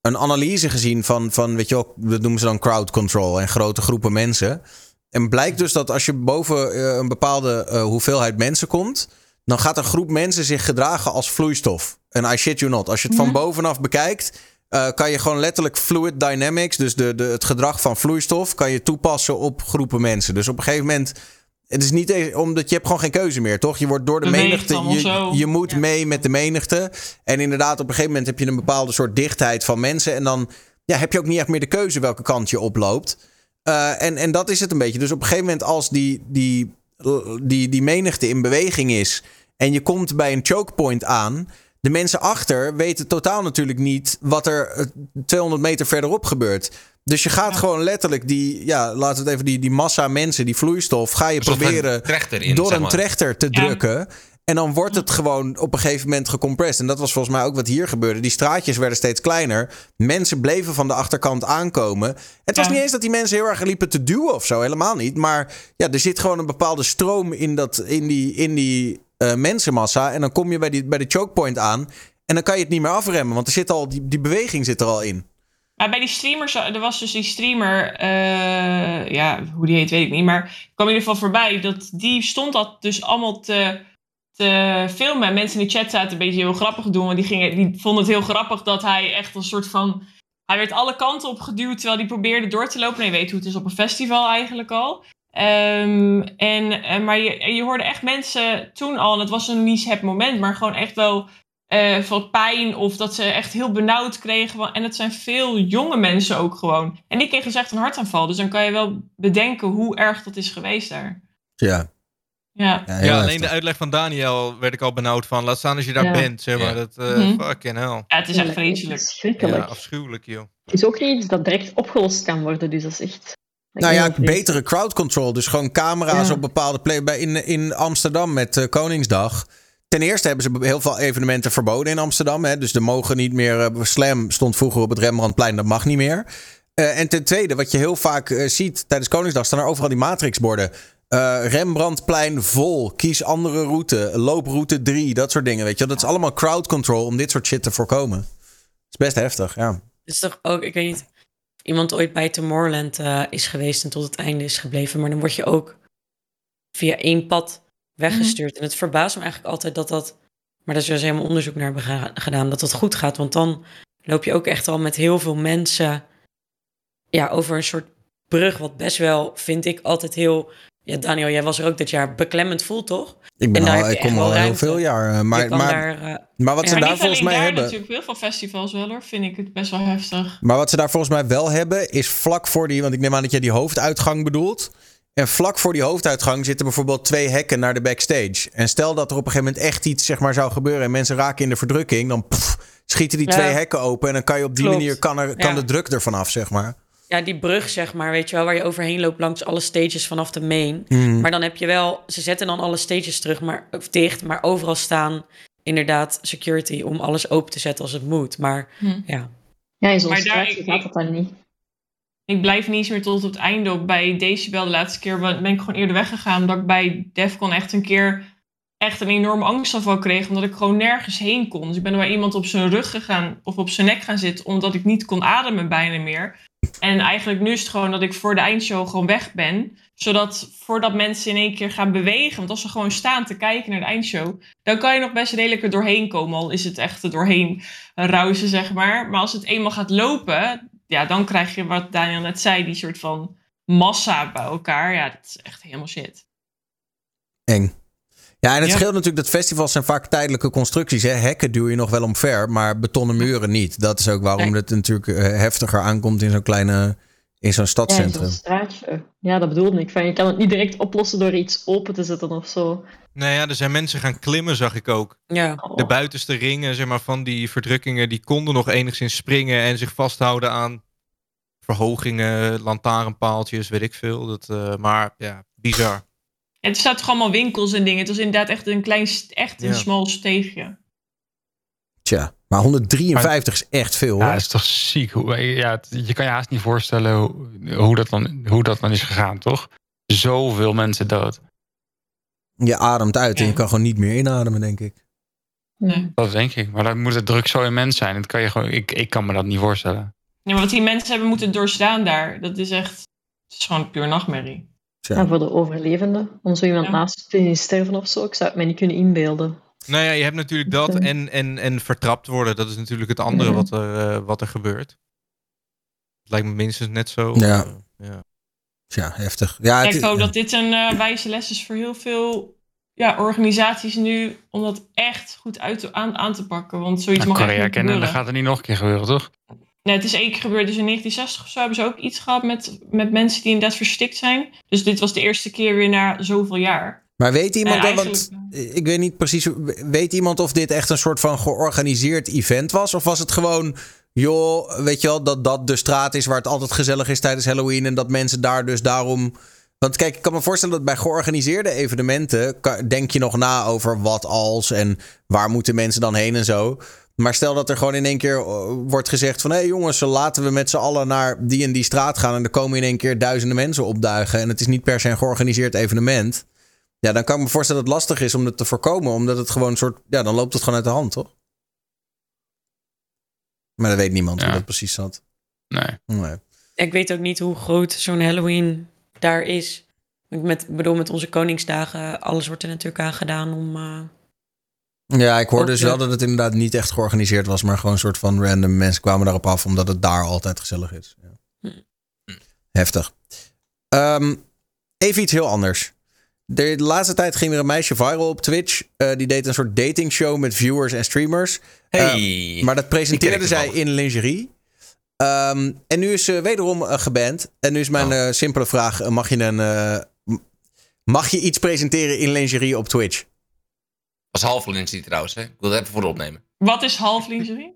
een analyse gezien van, van... Weet je wel, dat noemen ze dan crowd control. En grote groepen mensen. En blijkt dus dat als je boven eh, een bepaalde eh, hoeveelheid mensen komt... dan gaat een groep mensen zich gedragen als vloeistof. En I shit you not. Als je het van bovenaf bekijkt... eh, kan je gewoon letterlijk fluid dynamics... dus de, de, het gedrag van vloeistof... kan je toepassen op groepen mensen. Dus op een gegeven moment... Het is niet eens, omdat je hebt gewoon geen keuze meer, toch? Je wordt door de menigte. Je, je moet mee met de menigte. En inderdaad, op een gegeven moment heb je een bepaalde soort dichtheid van mensen. En dan ja, heb je ook niet echt meer de keuze welke kant je oploopt. Eh, en, en dat is het een beetje. Dus op een gegeven moment, als die, die, die, die menigte in beweging is. en je komt bij een choke point aan. De mensen achter weten totaal natuurlijk niet wat er eh, 200 meter verderop gebeurt. Dus je gaat gewoon letterlijk die, ja, laten we het even, die, die massa mensen, die vloeistof, ga je proberen door zeg een trechter te Ja. drukken. En dan wordt het gewoon op een gegeven moment gecompressed. En dat was volgens mij ook wat hier gebeurde. Die straatjes werden steeds kleiner. Mensen bleven van de achterkant aankomen. Het was Ja. niet eens dat die mensen heel erg liepen te duwen of zo. Helemaal niet. Maar ja, er zit gewoon een bepaalde stroom in, dat, in die, in die eh, mensenmassa. En dan kom je bij, die, bij de choke point aan. En dan kan je het niet meer afremmen. Want er zit al, die, die beweging zit er al in. Maar bij die streamers, er was dus die streamer, eh, ja, hoe die heet weet ik niet, maar ik kwam in ieder geval voorbij dat die stond dat dus allemaal te, te filmen. En mensen in de chat zaten een beetje heel grappig doen, want die, gingen, die vonden het heel grappig dat hij echt een soort van, hij werd alle kanten op geduwd terwijl hij probeerde door te lopen. En je weet hoe het is op een festival eigenlijk al. Ehm, en, eh, maar je, je hoorde echt mensen toen al, en het was een niet het moment, maar gewoon echt wel eh van pijn of dat ze echt heel benauwd kregen. En het zijn veel jonge mensen ook gewoon. En die kregen dus echt een hartaanval. Dus dan kan je wel bedenken hoe erg dat is geweest daar. Ja. Ja. Ja, alleen heftig. de uitleg van Daniel werd ik al benauwd van. Laat staan als je daar Ja. bent, zeg maar. Ja. Dat, eh Mhm. Fucking hell. Ja, het is echt vreselijk. Schrikkelijk. Ja, afschuwelijk, joh. Het is ook niet iets dat direct opgelost kan worden, dus dat is echt... Nou ja, betere crowd control. Dus gewoon camera's Ja. op bepaalde plekken. Bij in, in Amsterdam met eh, Koningsdag. Ten eerste hebben ze heel veel evenementen verboden in Amsterdam. Hè? Dus er mogen niet meer. eh, Slam stond vroeger op het Rembrandtplein, dat mag niet meer. Eh, en ten tweede, wat je heel vaak ziet tijdens Koningsdag, staan er overal die matrixborden. Eh Rembrandtplein vol, kies andere route, looproute 3, dat soort dingen. Weet je, dat is allemaal crowd control om dit soort shit te voorkomen. Dat is best heftig, ja. Het is toch ook, ik weet niet, iemand ooit bij Tomorrowland eh, is geweest en tot het einde is gebleven. Maar dan word je ook via één pad weggestuurd. En het verbaast me eigenlijk altijd dat dat, maar daar is dus helemaal onderzoek naar hebben geda- gedaan, dat dat goed gaat. Want dan loop je ook echt al met heel veel mensen ja, over een soort brug, wat best wel, vind ik, altijd heel... Ja, Daniel, jij was er ook dit jaar beklemmend voelt, toch? Ik, ben al, ik kom al heel veel jaar. eh, Maar, maar, daar, eh, maar wat ze Maar daar volgens mij daar, hebben. natuurlijk heel veel festivals wel hoor, vind ik het best wel heftig. Maar wat ze daar volgens mij wel hebben, is vlak voor die. Want ik neem aan dat jij die hoofduitgang bedoelt. En vlak voor die hoofduitgang zitten bijvoorbeeld twee hekken naar de backstage. En stel dat er op een gegeven moment echt iets zeg maar, zou gebeuren en mensen raken in de verdrukking, dan pff, schieten die Ja. twee hekken open. En dan kan je op die Klopt. manier kan er, kan Ja. de druk ervan af, zeg maar. Ja, die brug, zeg maar, weet je wel, waar je overheen loopt langs alle stages vanaf de main. Mhm. Maar dan heb je wel, ze zetten dan alle stages terug, maar, of dicht, maar overal staan inderdaad security om alles open te zetten als het moet. Maar Hm. ja. Ja, in zo'n Maar daar- straatje ik- gaat dat dan niet. Ik blijf niet eens meer tot het einde op. Bij Decibel de laatste keer ben ben ik gewoon eerder weggegaan. Omdat ik bij Defcon echt een keer echt een enorme angstaanval kreeg. Omdat ik gewoon nergens heen kon. Dus ik ben er bij iemand op zijn rug gegaan of op zijn nek gaan zitten. Omdat ik niet kon ademen bijna meer. En eigenlijk nu is het gewoon dat ik voor de eindshow gewoon weg ben. Zodat voordat mensen in één keer gaan bewegen. Want als ze gewoon staan te kijken naar de eindshow. Dan kan je nog best redelijk er doorheen komen. Al is het echt er doorheen ruisen zeg maar. Maar als het eenmaal gaat lopen. Ja, dan krijg je wat Daniel net zei. Die soort van massa bij elkaar. Ja, dat is echt helemaal shit. Eng. Ja, en het Ja. scheelt natuurlijk dat festivals zijn vaak tijdelijke constructies. Hè? Hekken duw je nog wel omver, maar betonnen muren niet. Dat is ook waarom het natuurlijk eh, heftiger aankomt in zo'n kleine, in zo'n Ja, stadscentrum. zo'n straatje. Ja, dat bedoelde ik. Van, je kan het niet direct oplossen door iets open te zetten of zo. Nee, ja, er zijn mensen gaan klimmen, zag ik ook. Ja. De buitenste ringen zeg maar, van die verdrukkingen, die konden nog enigszins springen en zich vasthouden aan verhogingen, lantaarnpaaltjes, weet ik veel. Dat, eh, maar ja, bizar. En het staat toch allemaal winkels en dingen. Het was inderdaad echt een klein, echt een Ja. smal steegje. Tja, maar 153 is echt veel hoor. Ja, dat is toch ziek. Hoe, ja, je kan je haast niet voorstellen hoe, hoe, dat dan, hoe dat dan is gegaan, toch? Zoveel mensen dood. Je ademt uit en je kan gewoon niet meer inademen, denk ik. Dat denk ik. Maar dan moet het druk zo immens zijn. Dat kan je gewoon, ik, ik kan me dat niet voorstellen. Ja, maar wat die mensen hebben moeten doorstaan daar, dat is echt... Het is gewoon puur nachtmerrie. En voor de overlevenden, om zo iemand naast te zien sterven of zo, ik zou het mij niet kunnen inbeelden. Nou ja, je hebt natuurlijk dat en, en, en vertrapt worden. Dat is natuurlijk het andere wat, er, eh, wat er gebeurt. Het lijkt me minstens net zo. Ja. eh, ja. Tja, heftig. Ja, het ik hoop dat dit een eh, wijze les is voor heel veel ja, organisaties nu, om dat echt goed uit te, aan, aan te pakken. Want zoiets Nou, mag echt Korea niet kennen, dan gebeuren. gaat het niet nog een keer gebeuren, toch? Nee, het is één keer gebeurd. Dus in 1960 of zo hebben ze ook iets gehad met, met mensen die inderdaad verstikt zijn. Dus dit was de eerste keer weer na zoveel jaar. Maar weet iemand dan, want ik weet niet precies, weet iemand of dit echt een soort van georganiseerd event was? Of was het gewoon, joh, weet je wel, dat dat de straat is waar het altijd gezellig is tijdens Halloween en dat mensen daar dus daarom... Want kijk, ik kan me voorstellen dat bij georganiseerde evenementen denk je nog na over wat als en waar moeten mensen dan heen en zo. Maar stel dat er gewoon in één keer eh, wordt gezegd van... hé hey jongens, laten we met z'n allen naar die en die straat gaan... en er komen in één keer duizenden mensen opduigen... en het is niet per se een georganiseerd evenement... Ja, dan kan ik me voorstellen dat het lastig is om het te voorkomen. Omdat het gewoon een soort... Ja, dan loopt het gewoon uit de hand, toch? Maar dat weet niemand hoe dat precies zat. Nee. nee. Ik weet ook niet hoe groot zo'n Halloween daar is. Ik met, bedoel, met onze Koningsdagen, alles wordt er natuurlijk aan gedaan om... eh, Ja, ik hoorde dus wel dat het inderdaad niet echt georganiseerd was. Maar gewoon een soort van random mensen kwamen daarop af. Omdat het daar altijd gezellig is. Ja. Heftig. Ehm, even iets heel anders. De laatste tijd ging er een meisje viral op Twitch. Eh, die deed een soort datingshow met viewers en streamers. Hey, Eh, maar dat presenteerde zij in lingerie. Ehm, en nu is ze wederom eh, geband. En nu is mijn eh, simpele vraag: mag je, een, mag je iets presenteren in lingerie op Twitch? Was half lingerie trouwens, hè? Ik wil het even voor opnemen. Wat is half lingerie?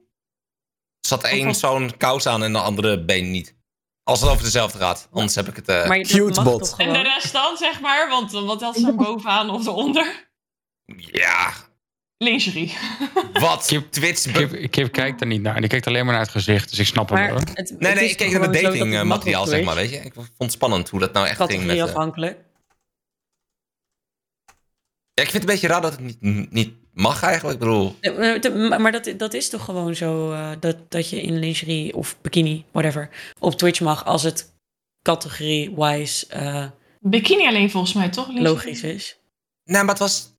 Er zat één zo'n kous aan en de andere been niet. Als het over dezelfde gaat. Anders heb ik het... eh Maar je- dat Cute bot. En de rest dan, zeg maar? Want eh, wat had ze bovenaan of eronder? Ja, Lingerie. wat? Twitch... Kip, Kip kijkt er niet naar. Die kijkt alleen maar naar het gezicht. Dus ik snap hem wel. het- Nee, het nee, ik keek naar het datingmateriaal, zeg maar, weet je. Ik vond het spannend hoe dat nou echt ging met... Categorie eh, afhankelijk. Ja, ik vind het een beetje raar dat het niet, niet mag eigenlijk. Ik bedoel... Ja, maar dat, dat is toch gewoon zo eh, dat, dat je in lingerie of bikini, whatever, op Twitch mag als het categorie-wise eh, Bikini alleen volgens mij, toch? Lingerie? logisch is. Nee, maar het was...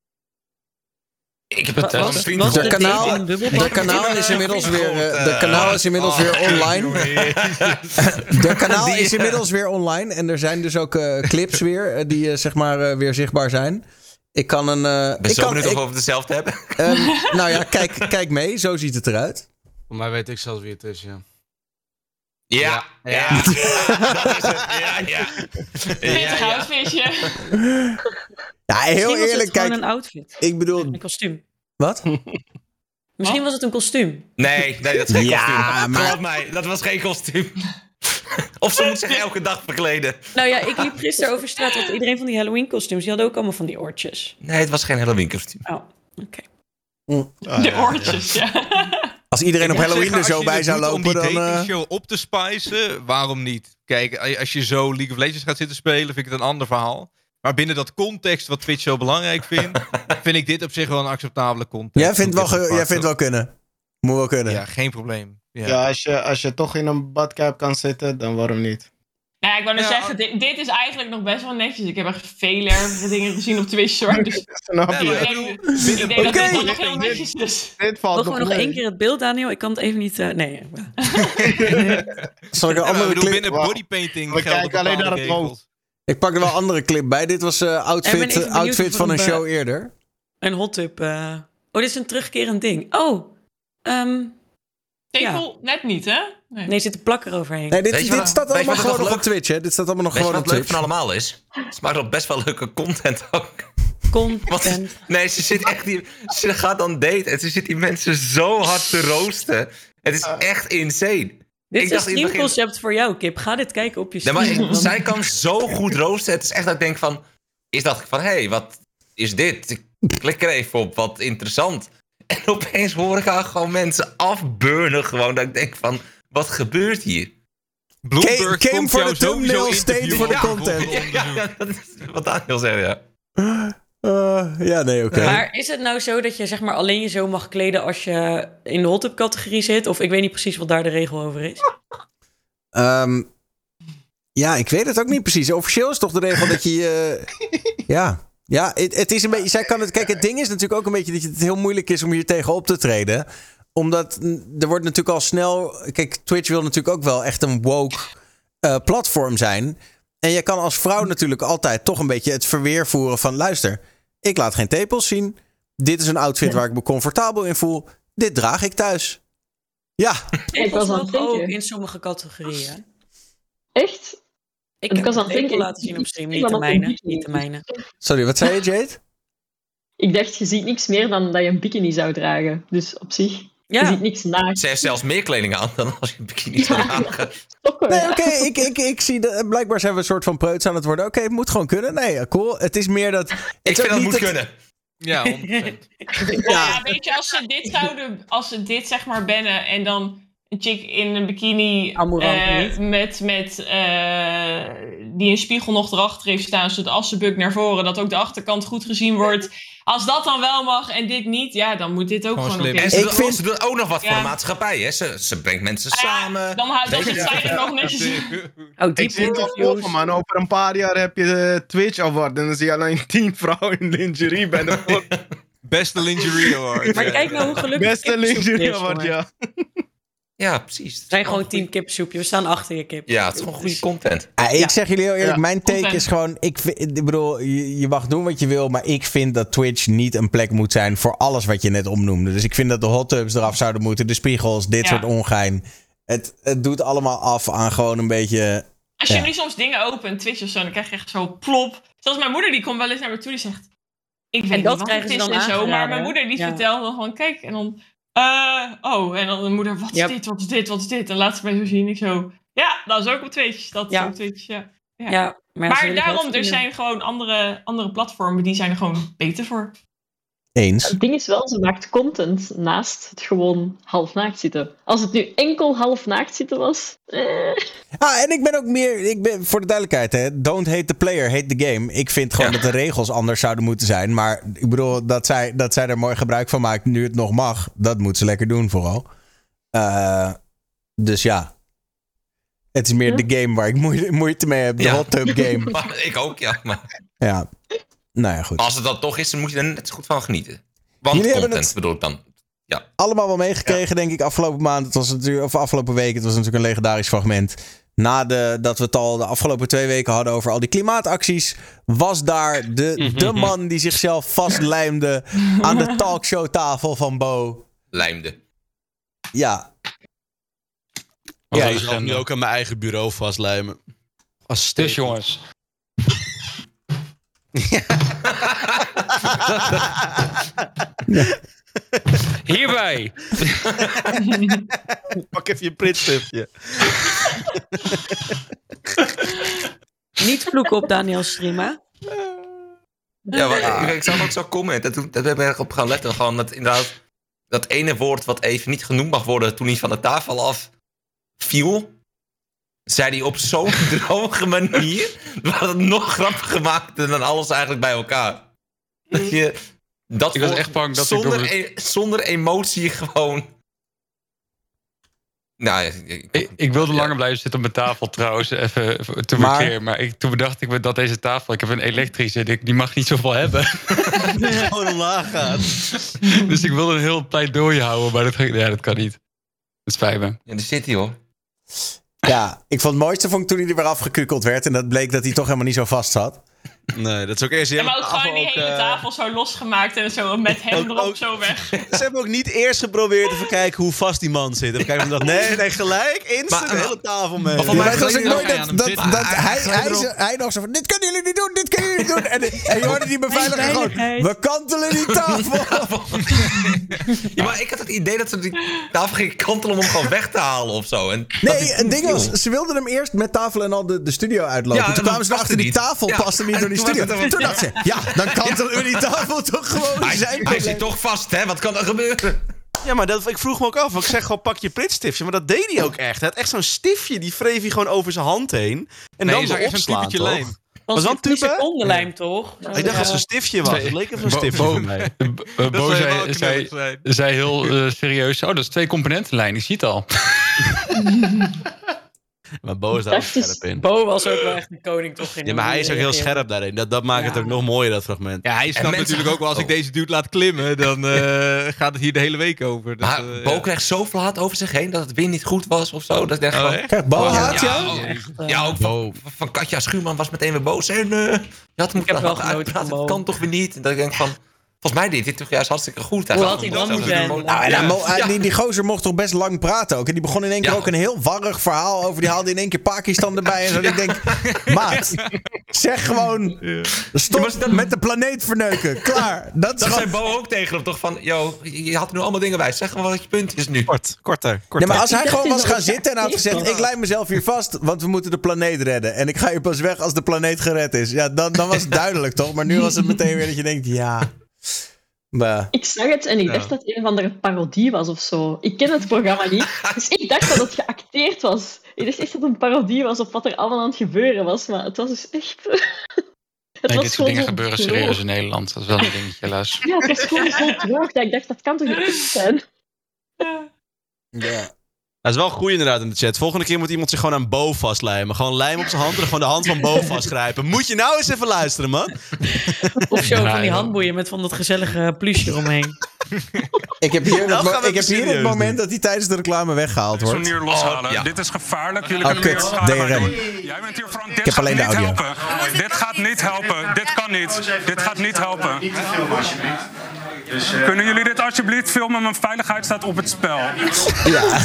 Ik heb het Was- wel was- de De kanaal, de kanaal is inmiddels weer, eh, de kanaal is inmiddels weer oh, online. De kanaal is inmiddels weer online. En er zijn dus ook eh, clips weer die zeg maar eh, weer zichtbaar zijn. Ik kan een. eh, Ik ben ik zo kan, benieuwd of ik- we over dezelfde hebben. ehm, nou ja, kijk, kijk mee. Zo ziet het eruit. Voor mij weet ik zelfs wie het is, ja. Ja, ja. dat is het. Ja, ja. Outfitje. Ja, heel Misschien was het eerlijk. gewoon Kijk, een outfit. ik bedoel. Een kostuum. Wat? Misschien was het een kostuum. Nee, nee, dat is geen Ja, kostuum. maar- Geloof mij, dat was geen kostuum. of ze moet zich elke dag verkleden. Nou ja, ik liep gisteren over straat. Want iedereen van die Halloween kostuums, die hadden ook allemaal van die oortjes. Nee, het was geen Halloween kostuum. Oh, oké. De oortjes, ja. Als iedereen op Halloween er zo bij zou lopen, Om die dan. eh, datingshow op te spicen, waarom niet? Kijk, als je zo League of Legends gaat zitten spelen, vind ik het een ander verhaal. Maar binnen dat context wat Twitch zo belangrijk vindt, vind ik dit op zich wel een acceptabele context. jij vindt wel, jij vindt wel kunnen. Moet wel kunnen. Ja, geen probleem. Ja. Ja, als, je, als je toch in een badkuip kan zitten, dan waarom niet? Nou, ik wou net Ja. zeggen, dit, dit is eigenlijk nog best wel netjes. Ik heb echt veel ergere dingen gezien op Twitch, hoor. Dus Snap Ja, je? ik denk dat Oké. dit nog heel netjes is. Dit valt Wil nog gewoon nog mee. één keer het beeld, Daniel? Ik kan het even niet... eh, nee. Zal ik een Ja, andere clip... binnen bodypainting We kijken alleen naar het regels. Ik pak er wel een andere clip bij. Dit was eh, ben outfit, outfit van een het een, show eerder. Een hot tub. eh. Oh, dit is een terugkerend ding. Oh, ehm, Tepel net niet, hè? Nee. nee, er zit een plak eroverheen. Nee, dit, dit staat allemaal nog gewoon nog op Twitch, hè? Dit staat allemaal nog gewoon wat op leuk van allemaal is? Ze maakt ook best wel leuke content ook. Content. Want, nee, ze zit echt die, ze gaat dan daten en ze zit die mensen zo hard te roosten. Het is echt insane. Dit ik is een dacht begin- streamconcept voor jou, Kip. Ga dit kijken op je Nee, stream. maar ik- zij kan zo goed roosten. Het is echt dat ik denk van... Is dat van, hé, hey, wat is dit? Ik klik er even op, wat interessant. En opeens hoor ik haar gewoon mensen afburnen. Gewoon dat ik denk van, wat gebeurt hier? Bloomberg Came komt for jou the thumbnail, sowieso stayed for the content. Ja, ja, dat is wat Daniel zei, ja. Eh, ja, nee, oké. Maar is het nou zo dat je zeg maar alleen je zo mag kleden als je in de hot tub categorie zit? Of ik weet niet precies wat daar de regel over is. Ehm, ja, ik weet het ook niet precies. Officieel is toch de regel dat je je... ja. Ja, het, het is een beetje... Zij kan het... Kijk, het ding is natuurlijk ook een beetje dat het heel moeilijk is om hier tegen op te treden. Omdat er wordt natuurlijk al snel... Kijk, Twitch wil natuurlijk ook wel echt een woke eh, platform zijn. En je kan als vrouw natuurlijk altijd toch een beetje het verweer voeren van... Luister, ik laat geen tepels zien. Dit is een outfit waar ik me comfortabel in voel. Dit draag ik thuis. Ja. Ik was ook in sommige categorieën. Echt? Ik heb het denken, laten zien op stream, ik niet de op mijne. Niet de mijne. Sorry, wat zei je, Jade? Ik dacht, je ziet niks meer dan dat je een bikini zou dragen. Dus op zich, je ziet niks naakt. Ze heeft zelfs meer kleding aan dan als je een bikini zou dragen. Nee, oké, ik, ik, ik zie de, blijkbaar zijn we een soort van preuts aan het worden. Oké, het moet gewoon kunnen. Nee, ja, cool. Het is meer dat. Ik vind dat moet kunnen. Ja, 100%. Ja, weet je, als ze dit zouden, als ze dit zeg maar bannen en dan een chick in een bikini niet. met, met eh, die een spiegel nog erachter heeft staan, zodat als ze bukt naar voren, dat ook de achterkant goed gezien wordt. Als dat dan wel mag en dit niet, ja, dan moet dit ook gewoon, oké En ze, zijn. doet, ze doet ook nog wat voor Ja. de maatschappij. Hè? Ze, ze brengt mensen Ah ja, samen. dan houdt- dan Weet zit je? zij er nog netjes Oh, ik zie het voor me, man. Over een paar jaar heb je de Twitch Award en dan zie je alleen tien vrouwen in lingerie bij de Beste lingerie award. Maar ja. kijk nou hoe gelukkig Beste lingerie is, award, ja. Ja, precies. We zijn gewoon team kippensoepje. We staan achter je kip. Ja, het is gewoon goede content. Ah, ik Ja. zeg jullie heel eerlijk, Ja. mijn take Content. is gewoon... Ik, vind- ik bedoel, je, je mag doen wat je wil, maar ik vind dat Twitch niet een plek moet zijn voor alles wat je net opnoemde. Dus ik vind dat de hot tubs eraf zouden moeten, de spiegels, dit Ja. soort ongein. Het, het doet allemaal af aan gewoon een beetje... Als je Ja. nu soms dingen opent, Twitch of zo, dan krijg je echt zo plop. Zoals mijn moeder, die komt wel eens naar me toe, die zegt... Ik weet En niet dat wat krijgen het ze is dan en zo, maar mijn moeder die ja. vertelt dan gewoon, kijk, en dan... eh, oh, en dan de moeder, wat is Yep. dit, wat is dit, wat is dit? En laat ze mij zo zien, ik zo... Ja, dat is ook op Twitch, dat is ook Twitch, ja. ja. Ja, maar, daarom, er zijn gewoon andere, andere platformen, die zijn er gewoon beter voor. Eens. Het ding is wel, ze maakt content naast het gewoon half naakt zitten. Als het nu enkel half naakt zitten was... Eh, Ah, en ik ben ook meer... Ik ben, voor de duidelijkheid, hè, don't hate the player, hate the game. Ik vind gewoon Ja. dat de regels anders zouden moeten zijn. Maar ik bedoel, dat zij, dat zij er mooi gebruik van maakt nu het nog mag, dat moet ze lekker doen vooral. Eh, dus ja. Het is meer Ja. de game waar ik moeite, moeite mee heb. De Ja. hot tub game. Maar ik ook, ja. Maar Ja. Nou ja, goed. als het dat toch is, dan moet je er net zo goed van genieten. Want Jullie hebben content het- bedoel ik dan. Ja. allemaal wel meegekregen, denk ik, afgelopen maand. Het was natuurlijk, of afgelopen week. Het was natuurlijk een legendarisch fragment. Na de, dat we het al de afgelopen twee weken hadden over al die klimaatacties. Was daar de, de man die zichzelf vastlijmde aan de talkshowtafel van Bo. Lijmde. Ja. Ja, Ja, ik zal nu ook aan mijn eigen bureau vastlijmen. Als Dus Hierbij. Pak even je pritstiftje. Niet vloeken op Daniel's stream, hè? Ja, maar ik, ik zag ook zo'n comment. En toen daar ben ik op gaan letten. Gewoon dat inderdaad dat ene woord wat even niet genoemd mag worden toen hij van de tafel af viel. Zei hij op zo'n droge manier. Dat het nog grappiger maakte dan alles eigenlijk bij elkaar. Dat je dat Ik was echt bang dat ik zonder, door het- e- zonder emotie gewoon. Nou ja, ik- Ik, ik wilde langer blijven zitten op mijn tafel trouwens, even even te Maar- markeren. Maar ik, toen bedacht ik me dat deze tafel, ik heb een elektrische, die, die mag niet zoveel hebben. Gewoon omlaag gaat. dus ik wilde een heel pleidooi houden, maar dat, ja, dat kan niet. Dat spijt me. ja, daar zit hij hoor. Ja, ik vond het mooiste vond ik toen hij er weer afgekukeld werd. En dat bleek dat hij toch helemaal niet zo vast zat. Nee, dat is ook eerst Ja, maar ook gewoon die hele eh, tafel zo losgemaakt en zo met hem ook- erop ook- zo weg. Ze hebben ook niet eerst geprobeerd te kijken hoe vast die man zit. Even kijken of dat. Nee, nee, gelijk. Instant Maar- de hele tafel mee. Van mij het was hij nooit dat, dat, hij, Hij nog zo van, dit kunnen jullie niet doen, dit kunnen jullie niet doen. En, en je hoorde die beveiliger gewoon, we kantelen die tafel. Ja, maar ik had het idee dat ze die tafel gingen kantelen om hem gewoon weg te halen of zo. En Nee, het ding was, ze wilden hem eerst met tafel en al de, de studio uitlopen. Ja, toen en kwamen ze erachter, paste die tafel paste niet door die Toen was studio. het er- Toen dacht ze, ja, dan kantelen we die tafel toch gewoon Hij, zijn hij zit toch vast, hè? Wat kan er gebeuren? Ja, maar dat, ik vroeg me ook af. want Ik zeg gewoon, pak je pritstiftje. Maar dat deed hij ook echt. Hij had echt zo'n stiftje. Die wreef hij gewoon over zijn hand heen. En Nee, dan je zag erop echt zo'n slaan, tubetje toch? lijm. Was dat een tube? secondenlijm, toch? Ik dacht dat het een stiftje was. Het leek even zo'n stiftje Bo, voor mij. Bo Dat Bo zei, zei heel eh, serieus, oh dat is twee componentenlijn, ik zie het al. Maar Bo is daar ook scherp in. Bo was ook wel echt een koning, toch? in Ja, maar hij is ook heel scherp daarin. Dat, dat maakt het ook nog mooier, dat fragment. Ja, hij snapt mensen- natuurlijk ook wel, als ik Oh. deze dude laat klimmen, dan eh, gaat het hier de hele week over. Dat, Maar eh, Bo ja. kreeg zoveel haat over zich heen dat het weer niet goed was of zo. Dat ik dacht Oh, van, Bo ja, haat ja, jou? oh, ja, ook van, van Katja Schuurman was meteen weer boos. En eh, je had hem Ik heb wel genoten dat kan toch weer niet. En dat ik denk van, volgens mij deed dit toch juist hartstikke goed. Hoe had hij dan moeten Nou, en dan Ja. eh, die, die gozer mocht toch best lang praten ook. En die begon in één keer Ja. ook een heel warrig verhaal over. Die haalde in één keer Pakistan erbij. En zo. En Ik denk, maat, zeg gewoon, stop met de planeet verneuken. Klaar. Dat Dat zei Bo ook tegen hem toch van, yo, je had er nu allemaal dingen bij. Zeg gewoon wat je punt is nu. Kort, korter, Ja, korter. maar als hij gewoon dacht was gaan zitten en had gezegd... ik lijm mezelf hier vast, want we moeten de planeet redden. En ik ga hier pas weg als de planeet gered is. Ja, dan, dan was het duidelijk, toch? Maar nu was het meteen weer dat je denkt, ja... Maar, Ik zag het en ik Ja. dacht dat het een of andere parodie was of zo. Ik ken het programma niet, dus ik dacht dat het geacteerd was. Ik dacht echt dat het een parodie was op wat er allemaal aan het gebeuren was, maar het was dus echt... Het Nee, was dit soort dingen gebeuren droog. serieus in Nederland. Dat is wel een dingetje, helaas. Ja, het was gewoon zo droog dat ik dacht, dat kan toch niet zijn? ja. Dat is wel goed inderdaad in de chat. Volgende keer moet iemand zich gewoon aan Bo vastlijmen. Gewoon lijm op zijn hand en gewoon de hand van Bo vastgrijpen. Moet je nou eens even luisteren, man. Of zo van die handboeien met van dat gezellige plusje eromheen. Ik heb hier, het, ik heb hier het moment doen. dat hij tijdens de reclame weggehaald wordt. Zo'n loshalen. Oh, ja. Dit is gevaarlijk. Jullie Oh, kunnen kut. DRM. Jij bent hier Frank. Dit heb gaat alleen de niet audio. helpen. Dit gaat niet helpen. Dit kan niet. Dit gaat niet helpen. Kunnen jullie dit alsjeblieft filmen? Mijn veiligheid staat op het spel. Ja.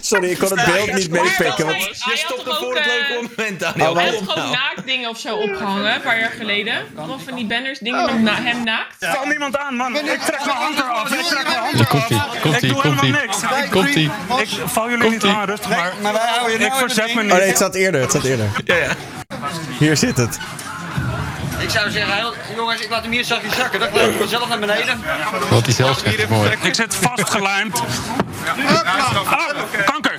Sorry, ik kon het beeld niet meepikken. Want... Je stopt er voor het eh, leuke moment, Daniel. Oh, Hij had gewoon naaktdingen of zo opgehangen, een paar jaar geleden. Allemaal van die banners, dingen met na- hem naakt. Val niemand aan, man. Ik trek mijn hand eraf. Ik trek mijn hand Ja, komt-ie, eraf. komt-ie, Ik doe helemaal niks. Ik- val jullie niet aan, rustig maar. Ik verzet me Oh nee, het niet. staat eerder. Het staat eerder. Ja, ja. Hier zit het. Ik zou zeggen, heel- jongens, ik laat hem hier zachtjes zakken. Dan loop ik vanzelf naar beneden. Wat hij zelf zegt, mooi. Ik zit vastgelijmd. Ah, kanker.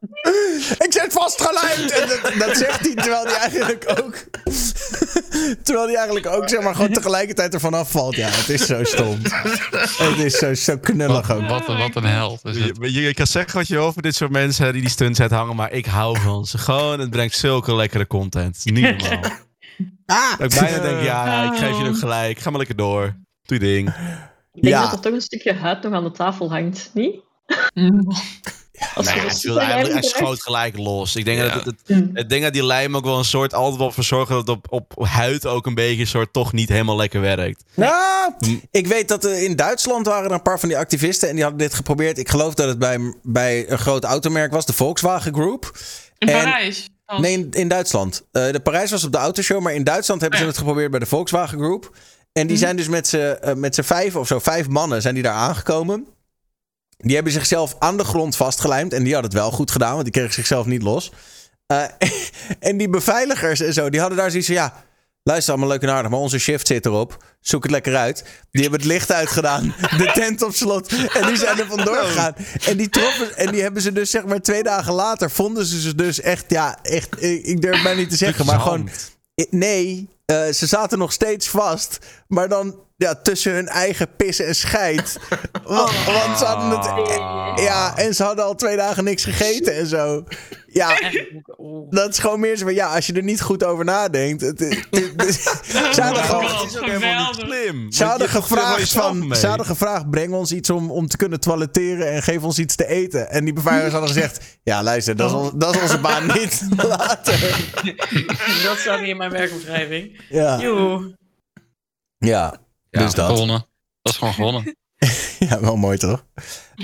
Ik zit vastgelijmd! En dat, dat zegt hij terwijl hij eigenlijk ook... terwijl hij eigenlijk ook zeg maar gewoon tegelijkertijd ervan afvalt. Ja, het is zo stom. Het is zo, zo knullig ook. Wat, een- wat een held. Is het. Je, kan zeggen wat je wil over dit soort mensen die die stunts hangen, maar ik hou van ze. Gewoon, het brengt zulke lekkere content. Niet normaal. Ah! Dat ik bijna denk, ja, ik geef je ook gelijk. Ga maar lekker door. Doe je ding. Ik denk Ja. dat er toch een stukje huid nog aan de tafel hangt, niet? Als je Nee, hij, hij erg schoot gelijk los. Ik denk Ja. dat het, het, het ding dat die lijm ook wel een soort altijd wel voor zorgen dat het op, op huid ook een beetje een soort toch niet helemaal lekker werkt. Nou, ik weet dat er in Duitsland waren er een paar van die activisten en die hadden dit geprobeerd. Ik geloof dat het bij, bij een groot automerk was, de Volkswagen Group. In En- Parijs. Oh. Nee, in, in Duitsland. Eh, de Parijs was op de autoshow, maar in Duitsland hebben ze het geprobeerd bij de Volkswagen Group. En die zijn dus met z'n eh, met z'n vijf of zo, vijf mannen, zijn die daar aangekomen. Die hebben zichzelf aan de grond vastgelijmd. En die hadden het wel goed gedaan, want die kregen zichzelf niet los. Eh, en die beveiligers en zo, die hadden daar zoiets van... Ja, luister allemaal leuk en aardig, maar onze shift zit erop. Zoek het lekker uit. Die hebben het licht uitgedaan, de tent op slot. En die zijn er vandoor gegaan. En die, troffen, en die hebben ze dus zeg maar twee dagen later... vonden ze ze dus echt, ja, echt... Ik durf mij niet te zeggen, maar gewoon... Nee, eh, ze zaten nog steeds vast. Maar dan ja, tussen hun eigen pissen en scheid. want, want ze hadden het. Ja, en ze hadden al twee dagen niks gegeten en zo. Ja, dat is gewoon meer zo van. Ja, als je er niet goed over nadenkt. Het, het- het- ze hadden gewoon. Slim. Ze hadden, gevraagd van, ze hadden gevraagd, breng ons iets om, om te kunnen toiletteren en geef ons iets te eten. En die beveiligers hadden gezegd, ja luister, dat is, on- dat is onze baan niet. Later. dat staat niet in mijn werkomschrijving. Ja. Joe. Ja, Ja, dus dat. gewonnen. Dat is gewoon gewonnen. Ja, wel mooi toch?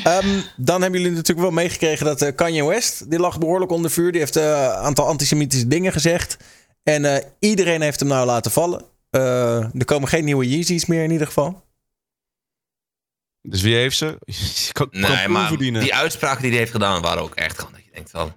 Ehm, dan hebben jullie natuurlijk wel meegekregen dat eh, Kanye West, die lag behoorlijk onder vuur. Die heeft eh, een aantal antisemitische dingen gezegd. En eh, iedereen heeft hem nou laten vallen. Eh, er komen geen nieuwe Yeezys meer in ieder geval. Dus wie heeft ze? Je kan, Nee, maar verdienen. die uitspraken die hij heeft gedaan waren ook echt gewoon dat je denkt van...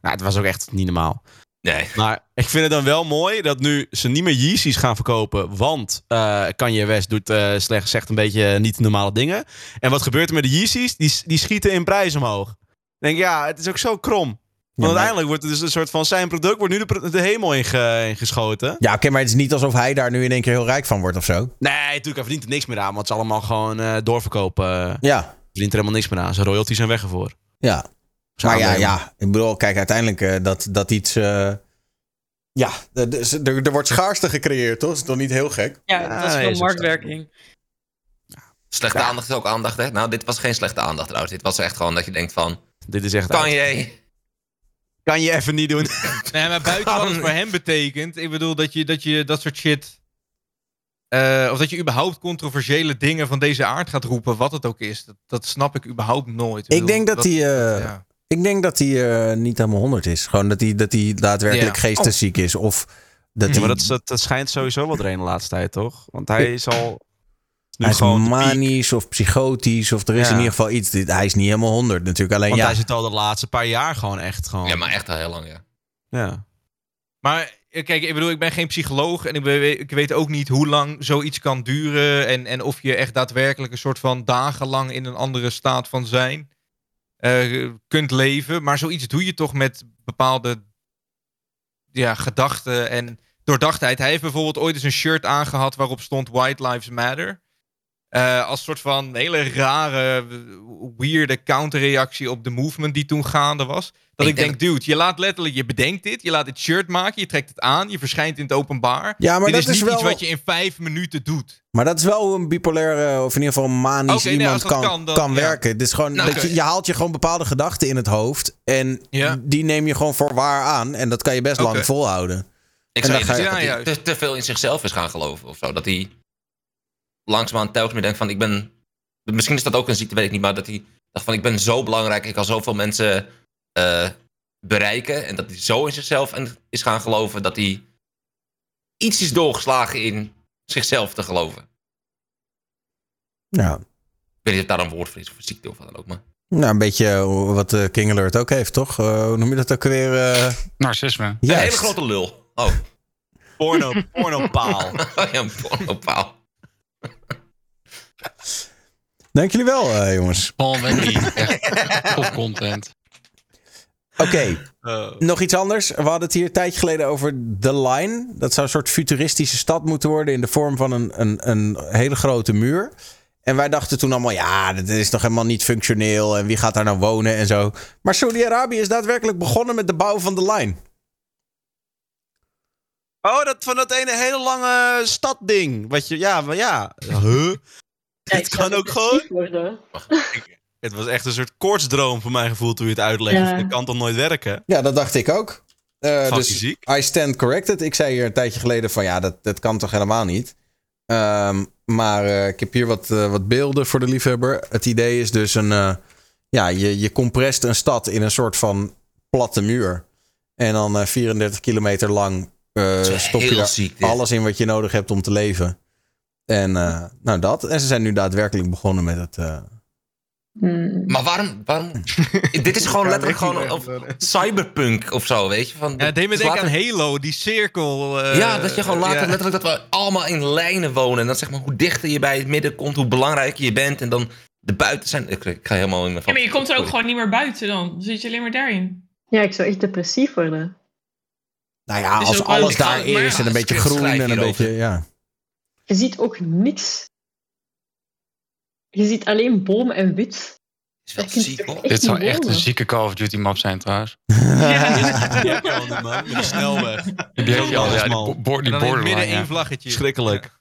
Nou, het was ook echt niet normaal. Nee. Maar ik vind het dan wel mooi dat nu ze niet meer Yeezys gaan verkopen. Want eh Kanye West doet eh, slecht, zegt een beetje niet normale dingen. En wat gebeurt er met de Yeezys? Die, die schieten in prijs omhoog. Dan denk ik, ja, het is ook zo krom. Want maar- uiteindelijk wordt het dus een soort van zijn product wordt nu de, de hemel inge- ingeschoten. Ja, oké, maar het is niet alsof hij daar nu in één keer heel rijk van wordt of zo. Nee, natuurlijk, hij verdient er niks meer aan. Want het is allemaal gewoon eh, doorverkopen. Ja. Hij verdient er helemaal niks meer aan. Zijn royalties zijn weg ervoor. Ja. Maar ja, ja, ik bedoel, kijk, uiteindelijk eh, dat, dat iets... eh, ja, er, er, wordt schaarste gecreëerd, toch? Dat is toch niet heel gek? Ja, dat is veel marktwerking. Slechte aandacht is ook aandacht, hè? Nou, dit was geen slechte aandacht trouwens. Dit was echt gewoon dat je denkt van... Dit is echt... Kan je... Kan je even niet doen. Nee, maar buiten wat het voor hem betekent. Ik bedoel dat je dat, je dat soort shit. eh, of dat je überhaupt controversiële dingen van deze aard gaat roepen, wat het ook is. Dat, dat snap ik überhaupt nooit. Ik denk dat hij... eh, ja. Ik denk dat hij eh, niet helemaal 100 is. Gewoon dat hij, dat hij daadwerkelijk Ja. geestesziek is. Of dat Ja, hij... maar dat, dat, dat schijnt sowieso wel erin de laatste tijd, toch? Want hij is al... Nu hij is gewoon manisch of psychotisch. Of er is Ja. in ieder geval iets. Dit- Hij is niet helemaal 100 natuurlijk. Alleen Want ja... hij zit al de laatste paar jaar gewoon echt gewoon... Ja, maar echt al heel lang, ja. Ja. Maar eh, kijk, ik bedoel, ik ben geen psycholoog en ik, we- ik weet ook niet hoe lang zoiets kan duren en, en of je echt daadwerkelijk een soort van dagenlang in een andere staat van zijn eh, kunt leven. Maar zoiets doe je toch met bepaalde ja, gedachten en doordachtheid. Hij heeft bijvoorbeeld ooit eens een shirt aangehad waarop stond White Lives Matter. Eh, als soort van hele rare, weirde counterreactie op de movement die toen gaande was. Dat ik, Ik denk, dude, je laat letterlijk, je bedenkt dit, je laat dit shirt maken, je trekt het aan, je verschijnt in het openbaar. Ja, maar dit dat is is niet wel- iets wat je in vijf minuten doet. Maar dat is wel hoe een bipolaire, of in ieder geval een manisch nee, iemand kan, kan, kan, dan- ja. werken. Het is gewoon Nou, dat je, je haalt je gewoon bepaalde gedachten in het hoofd. En Ja. die neem je gewoon voor waar aan. En dat kan je best lang volhouden. Ik zou je je- dat hij te, te veel in zichzelf is gaan geloven of zo. Dat hij langzaamaan telkens meer denkt van ik ben... Misschien is dat ook een ziekte, weet ik niet. Maar dat hij dacht van ik ben zo belangrijk. Ik kan zoveel mensen eh, bereiken. En dat hij zo in zichzelf en- is gaan geloven dat hij iets is doorgeslagen in zichzelf te geloven. Ja. Ik weet niet of daar een woord voor is, of een ziekte of wat dan ook. Maar Nou, een beetje wat eh, King Alert ook heeft, toch? Eh, hoe noem je dat ook weer? eh Narcisme. een Juist. hele grote lul. Oh. Porno, pornopaal. oh ja, een pornopaal. Dank jullie wel, eh, jongens. Paul Wendy. Echt top content. Oké, Eh, nog iets anders. We hadden het hier een tijdje geleden over The Line. Dat zou een soort futuristische stad moeten worden in de vorm van een, een, een hele grote muur. En wij dachten toen allemaal, ja, dat is toch helemaal niet functioneel. En wie gaat daar nou wonen en zo. Maar Saudi-Arabië is daadwerkelijk begonnen met de bouw van The Line. Oh, dat van dat ene hele lange stadding. Wat je, ja, maar ja. Huh? Het kan ook gewoon. Worden. Het was echt een soort koortsdroom voor mijn gevoel toen je het uitlegde. Ja. Dat kan toch nooit werken? Ja, dat dacht ik ook. Eh, Fucking dus ziek. I stand corrected. Ik zei hier een tijdje geleden van ja, dat, dat kan toch helemaal niet. Ehm, maar eh, ik heb hier wat, eh, wat beelden voor de liefhebber. Het idee is dus een... eh, ja, je, je comprest een stad in een soort van platte muur. En dan eh, 34 kilometer lang eh, stop je ziek, alles in wat je nodig hebt om te leven. En eh, nou dat. En ze zijn nu daadwerkelijk begonnen met het... eh, Hmm. Maar waarom? waarom? Dit is gewoon Ja, letterlijk gewoon of cyberpunk of zo, weet je? Van, Ja, het deed me denken aan Halo, die cirkel. eh, ja, dat je gewoon later ja. letterlijk dat we allemaal in lijnen wonen. En dat zeg maar hoe dichter je bij het midden komt, hoe belangrijker je bent. En dan de buiten zijn. Ik, ik ga helemaal in mijn Ja, maar je komt er ook gewoon niet meer buiten dan. Dan zit je alleen maar daarin. Ja, ik zou echt depressief worden. nou ja, als alles daar is en een beetje groen en een beetje... Ja. Je ziet ook niks. Je ziet alleen boom en wit. is kun je ziek, hoor. Dit zou echt een zieke Call of Duty map zijn trouwens. Ja, die man. Met de snelweg. Die heb je al, ja, die, bo- die midden één vlaggetje. Schrikkelijk.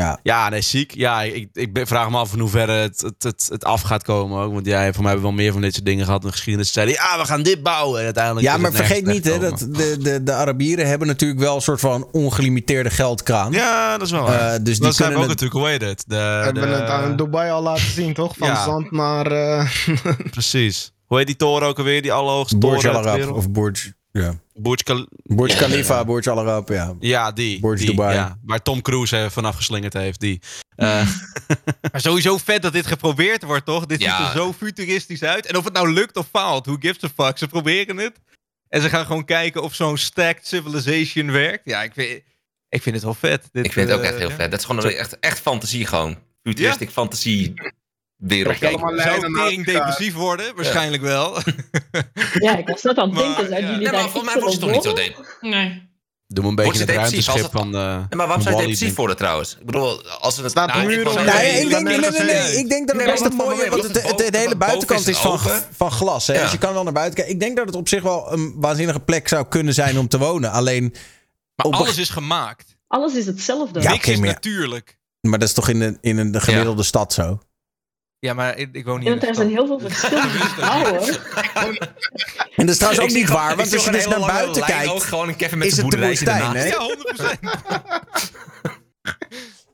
Ja. Ja, nee, ziek. Ja, ik, ik ben- vraag me af in hoeverre het, het, het, het af gaat komen ook. Want ja, voor mij hebben we wel meer van dit soort dingen gehad in de geschiedenis. Ze zeiden, ja, we gaan dit bouwen. En uiteindelijk Ja, maar vergeet niet hè, dat de, de, de Arabieren hebben natuurlijk wel een soort van ongelimiteerde geldkraan. Ja, dat is wel waar. Eh, dus die dat zijn we kunnen ook het- natuurlijk, hoe heet het? De, We hebben de- het aan Dubai al laten zien, toch? Van Ja. zand naar... eh, Precies. Hoe heet die toren ook alweer? Die allerhoogste Burj toren Al ter Arab wereld? of Burj. Ja. Burj, Khal- Burj Khalifa, Burj Al Arab, ja. Ja, die. Burj die, Dubai. Ja, waar Tom Cruise eh, vanaf geslingerd heeft. Die. Eh, Maar sowieso vet dat dit geprobeerd wordt, toch? Dit Ja. ziet er zo futuristisch uit. En of het nou lukt of faalt, who gives a fuck? Ze proberen het. En ze gaan gewoon kijken of zo'n stacked civilization werkt. Ja, ik vind, ik vind het wel vet. Dit, Ik vind het ook eh, echt heel ja. vet. Dat is gewoon echt, echt fantasie gewoon. Futuristic fantasie wereld. Trek allemaal Zou tering depressief worden? Waarschijnlijk wel. Ja, ik was net aan het denken. Ja. jullie Nee, maar volgens mij was het toch niet zo deep. Nee. Doe me een Wordt beetje ze het depressief ruimteschip het- van. eh, maar waarom zou je Wall-E depressief worden trouwens? Ik bedoel, als we het... Staat Nou. Nee, Nee, ik denk, nee, nee, nee, nee. ik denk dat het Nee, best maar een mooie want wat- het, het, het hele buitenkant is van, van glas. Hè? Ja. Dus je kan wel naar buiten kijken. Ik denk dat het op zich wel een waanzinnige plek zou kunnen zijn om te wonen. Alleen, Maar alles is gemaakt. Alles is hetzelfde. Ja, Niks is maar- natuurlijk. maar dat is toch in een, in een gemiddelde stad zo? Ja, maar ik, ik woon Ik niet denk in dat de er zijn heel veel verschillende vrouwen. En dat is trouwens Ik ook niet waar, ik want als je dus naar buiten kijkt, ook gewoon een Kevin met is zijn het de woestijn, hè? Ja, 100%.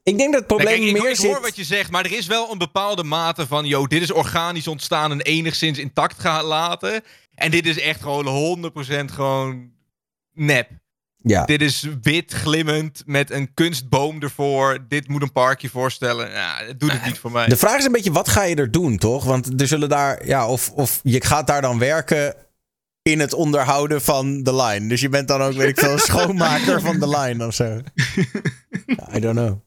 Ik denk dat het Nee, probleem kijk, ik, meer ik hoor zit... wat je zegt, maar er is wel een bepaalde mate van... Yo, dit is organisch ontstaan en enigszins intact gelaten. En dit is echt gewoon 100% gewoon nep. Ja. Dit is wit, glimmend, met een kunstboom ervoor. Dit moet een parkje voorstellen. Ja, het doet het niet voor mij. De vraag is een beetje, wat ga je er doen, toch? Want er zullen daar... Ja, of, of je gaat daar dan werken in het onderhouden van de line. Dus je bent dan ook, weet ik veel, schoonmaker van de line of zo. Ja, I don't know.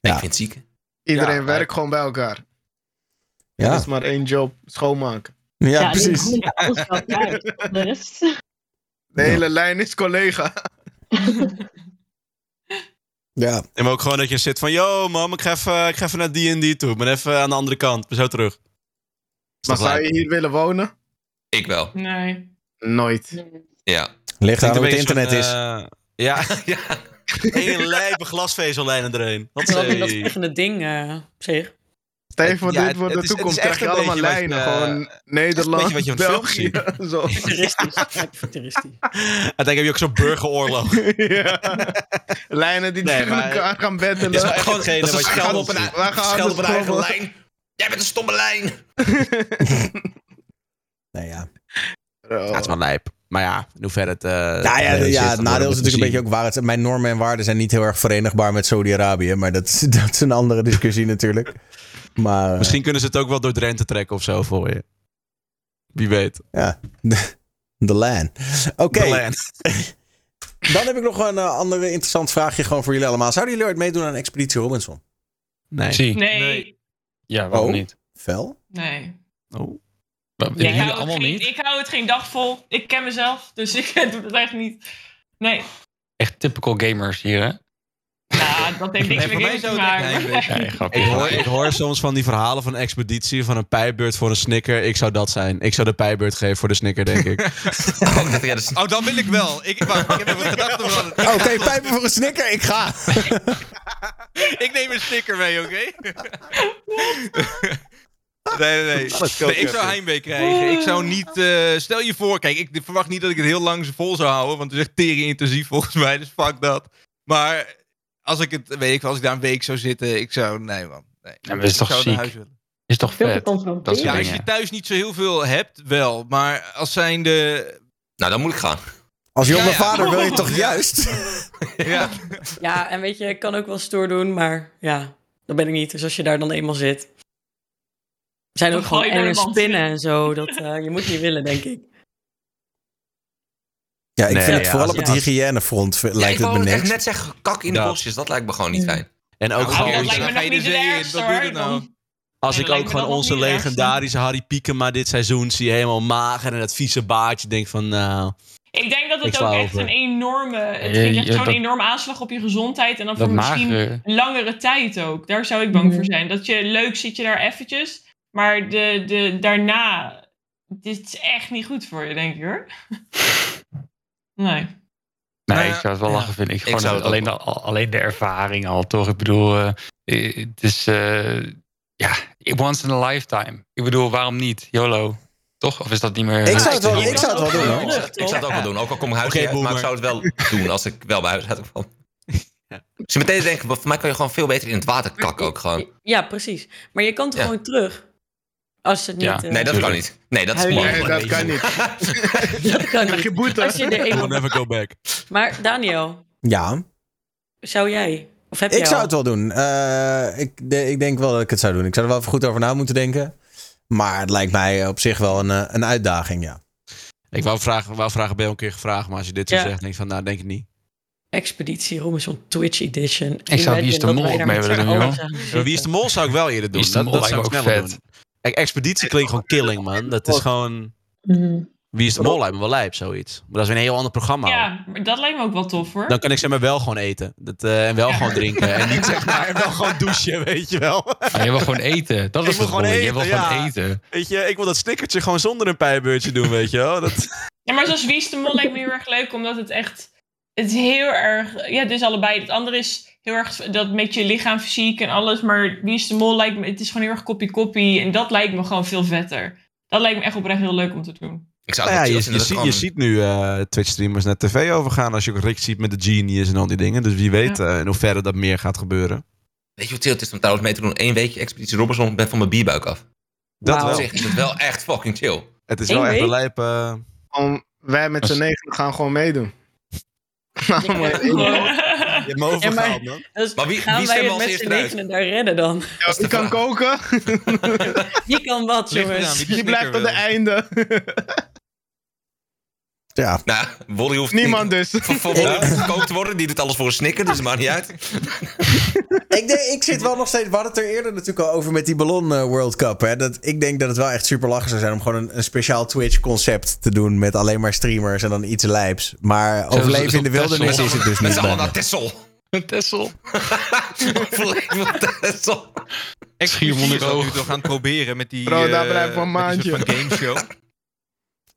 Ik Ja. vind het ziek. Iedereen Ja, werkt gewoon bij elkaar. Ja. Er is maar één job, schoonmaken. Ja, Ja, precies. De rest... De hele lijn is collega. Ja. En maar ook gewoon dat je zit van, yo mam, ik ga even, ik ga even naar die en die toe. Ik ben even aan de andere kant. Ben zo terug. Is Maar zou je hier willen wonen? Ik wel. Nee. Nooit. Ja. Ligt aan hoe een het internet is. eh, ja, ja. Hele lijpe glasvezellijnen erheen. Wat Dat is dat sprekende ding eh, op zich. Stel je voor Ja, dit de is- het is toekomst. echt Krijg je een allemaal je, lijnen. eh, Gewoon het is een Nederland, beetje wat je België. Zo. Futuristisch. Uiteindelijk heb je ook zo'n burgeroorlog. ja. Lijnen die Nee, maar- elkaar gaan beddelen. is hetgene Dat is wat je op een, gaan schelden op een eigen lijn. Jij bent een stomme lijn. Nee, ja. Ja, het is wel lijp. Maar ja, in hoeverre het... eh, Nou ja, ja, het nadeel is natuurlijk een beetje ook waar. Het, mijn normen en waarden zijn niet heel erg verenigbaar met Saudi-Arabië. Maar dat dat is een andere discussie natuurlijk. Maar eh, Misschien kunnen ze het ook wel door Drenthe trekken of zo voor je. Wie weet. ja, de, de LAN. Oké, land. dan heb ik nog een uh, andere interessant vraagje gewoon voor jullie allemaal. Zouden jullie ooit meedoen aan Expeditie Robinson? Nee. Nee. Ja, waarom Oh. niet? Fel? Nee. Oh. Wat, Ik jullie hou, het allemaal geen, niet? ik hou het geen dag vol. Ik ken mezelf, dus ik doe het echt niet. Nee. Echt typical gamers hier, hè? Dat heeft niks games te maken. Nee. Ik hoor, ik hoor soms van die verhalen van expeditie, van een pijbeurt voor een snicker. Ik zou dat zijn. Ik zou de pijbeurt geven voor de snicker, denk ik. Oh, Oh, dan wil ik wel. Ik, wacht, ik heb even gedacht over wat- Oké, pijpen voor een snicker, ik ga. Ik neem een sticker mee, oké? Nee, nee, nee. Ik zou heimwee krijgen. Ik zou niet... eh, stel je voor... Kijk, ik verwacht niet dat ik het heel lang vol zou houden. Want het is echt tering intensief volgens mij. Dus fuck dat. Maar als ik het... Weet ik als ik daar een week zou zitten... Ik zou... Nee, man. Nee. Ja, maar is Ik toch zou naar ziek? huis willen. Is toch Veel te vet? Dat. Ja, als je thuis niet zo heel veel hebt, wel. Maar als zijnde... Nou, dan moet ik gaan. Als jonge Ja, ja. vader wil je toch juist? Ja, Ja, en weet je, ik kan ook wel stoer doen, maar ja, dat ben ik niet. Dus als je daar dan eenmaal zit. Er zijn ook Dan gewoon enge de spinnen en zo. Dat eh, je moet niet willen, denk ik. Ja, ik Nee, vind het vooral als- op het hygiënefront Ja, lijkt ik het me echt niks. net zeggen, kak in de bosjes. Dat lijkt me gewoon niet fijn. En ook gewoon, dat lijkt me dan ga nog je niet de de zee in. ergste Wat doe je hoor. nou? Als ik ook gewoon onze legendarische Harry Piekema dit seizoen zie, helemaal mager en dat vieze baardje. Denk van, nou... Ik denk dat Ik het ook echt over. een enorme... Het Ja, ja, zo'n enorme aanslag op je gezondheid. En dan voor misschien langere tijd ook. Daar zou ik bang voor zijn. Dat je leuk zit je daar eventjes. Maar de, de, daarna... Dit is echt niet goed voor je, denk ik hoor. Nee. Nee, Nou ja, ik zou het wel ja. lachen vinden. Ik, Ik gewoon zou het alleen, al- alleen de ervaring al, toch? Ik bedoel, eh, het is... eh, ja, once in a lifetime. Ik bedoel, waarom niet? YOLO. Toch? Of is dat niet meer... Ik zou het wel, ik zou het wel doen. Ik zou, het ook wel doen. Ook al kom ik huis uit, maar ik zou het wel doen als ik wel bij huis uit kwam. Dus je meteen denken, voor mij kan je gewoon veel beter in het water kakken ook gewoon. Ja, precies. Maar je kan toch Ja. gewoon terug? Als het niet... Ja. eh, Nee, dat kan niet. Nee, dat is Nee, dat kan niet. Dat kan niet. je boete. Als je er eenmaal- We'll never go back. Maar Daniel, Ja, zou jij? Of heb ik zou het wel doen. Eh, ik, de- ik denk wel dat ik het zou doen. Ik zou er wel even goed over na moeten denken. Maar het lijkt mij op zich wel een, eh, een uitdaging, ja. Ik wou vragen, wou vragen, ben je een keer gevraagd, maar als je dit zo Ja. zegt, denk ik van, nou, denk ik niet. Expeditie Robinson Twitch Edition. Ik zou Wie is de Mol dat mee willen doen, joh. Wie is de Mol zou ik wel eerder doen. Wie is de dat Mol dat zou ik lijkt me sneller ook doen. Kijk, Expeditie klinkt gewoon killing, man. Dat is gewoon... Mhm. Wie is de Mol lijkt me wel lijp, zoiets. Maar dat is weer een heel ander programma. Ja, maar dat lijkt me ook wel tof hoor. Dan kan ik zeg maar wel gewoon eten. Dat, eh, en wel gewoon drinken. En niet zeg maar, en wel gewoon douchen, weet je wel. Je wil gewoon eten. Dat Ik is het gewoon mooie. Je eten, wil gewoon ja. eten. Weet je, ik wil dat snickertje gewoon zonder een pijbeurtje doen, weet je wel. Dat... Ja, maar zoals Wie is de Mol lijkt me heel erg leuk, omdat het echt... Het is heel erg... Ja, het is allebei. Het andere is heel erg dat met je lichaam, fysiek en alles. Maar Wie is de Mol lijkt me... Het is gewoon heel erg koppie-koppie. En dat lijkt me gewoon veel vetter. Dat lijkt me echt oprecht heel leuk om te doen. Ik zou Nou het ja, je, je, ziet, je nu eh, Twitch-streamers naar tv overgaan. Als je ook Rick ziet met de Genius en al die dingen. Dus wie weet eh, in hoeverre dat meer gaat gebeuren. Weet je hoe chill het is om trouwens mee te doen? Eén weekje Expeditie Robinson ben van mijn bierbuik af. Dat Op wel. zich is het wel echt fucking chill. Het is Eén wel echt een lijp... eh, Gewoon, wij met z'n negen gaan gewoon meedoen. Nou, maar- Je hebt me overgehaald, maar, man. dus Maar wie- gaan wie wij als eerste negenen daar redden dan? Ja, kan koken? Wie kan wat, jongens? Die blijft tot de einde. Ja, Nou, Wolly hoeft Niemand dus. niet hoeft niet gekookt te worden. Die doet alles voor een snikker, dus het maakt niet uit. ik, denk, ik zit wel nog steeds... We hadden het er eerder natuurlijk al over met die Ballon eh, World Cup. Hè? Dat, ik denk dat het wel echt super lachen zou zijn... om gewoon een, een speciaal Twitch-concept te doen... met alleen maar streamers en dan iets lijps. Maar overleven in de wildernis is het dus Met niet. z'n allen bijna. naar Tessel. Een Tessel. Overleven op Tessel. Expeditie is dat nu toch aan het proberen met die, Bro, daar eh, blijf van een maandje. van gameshow.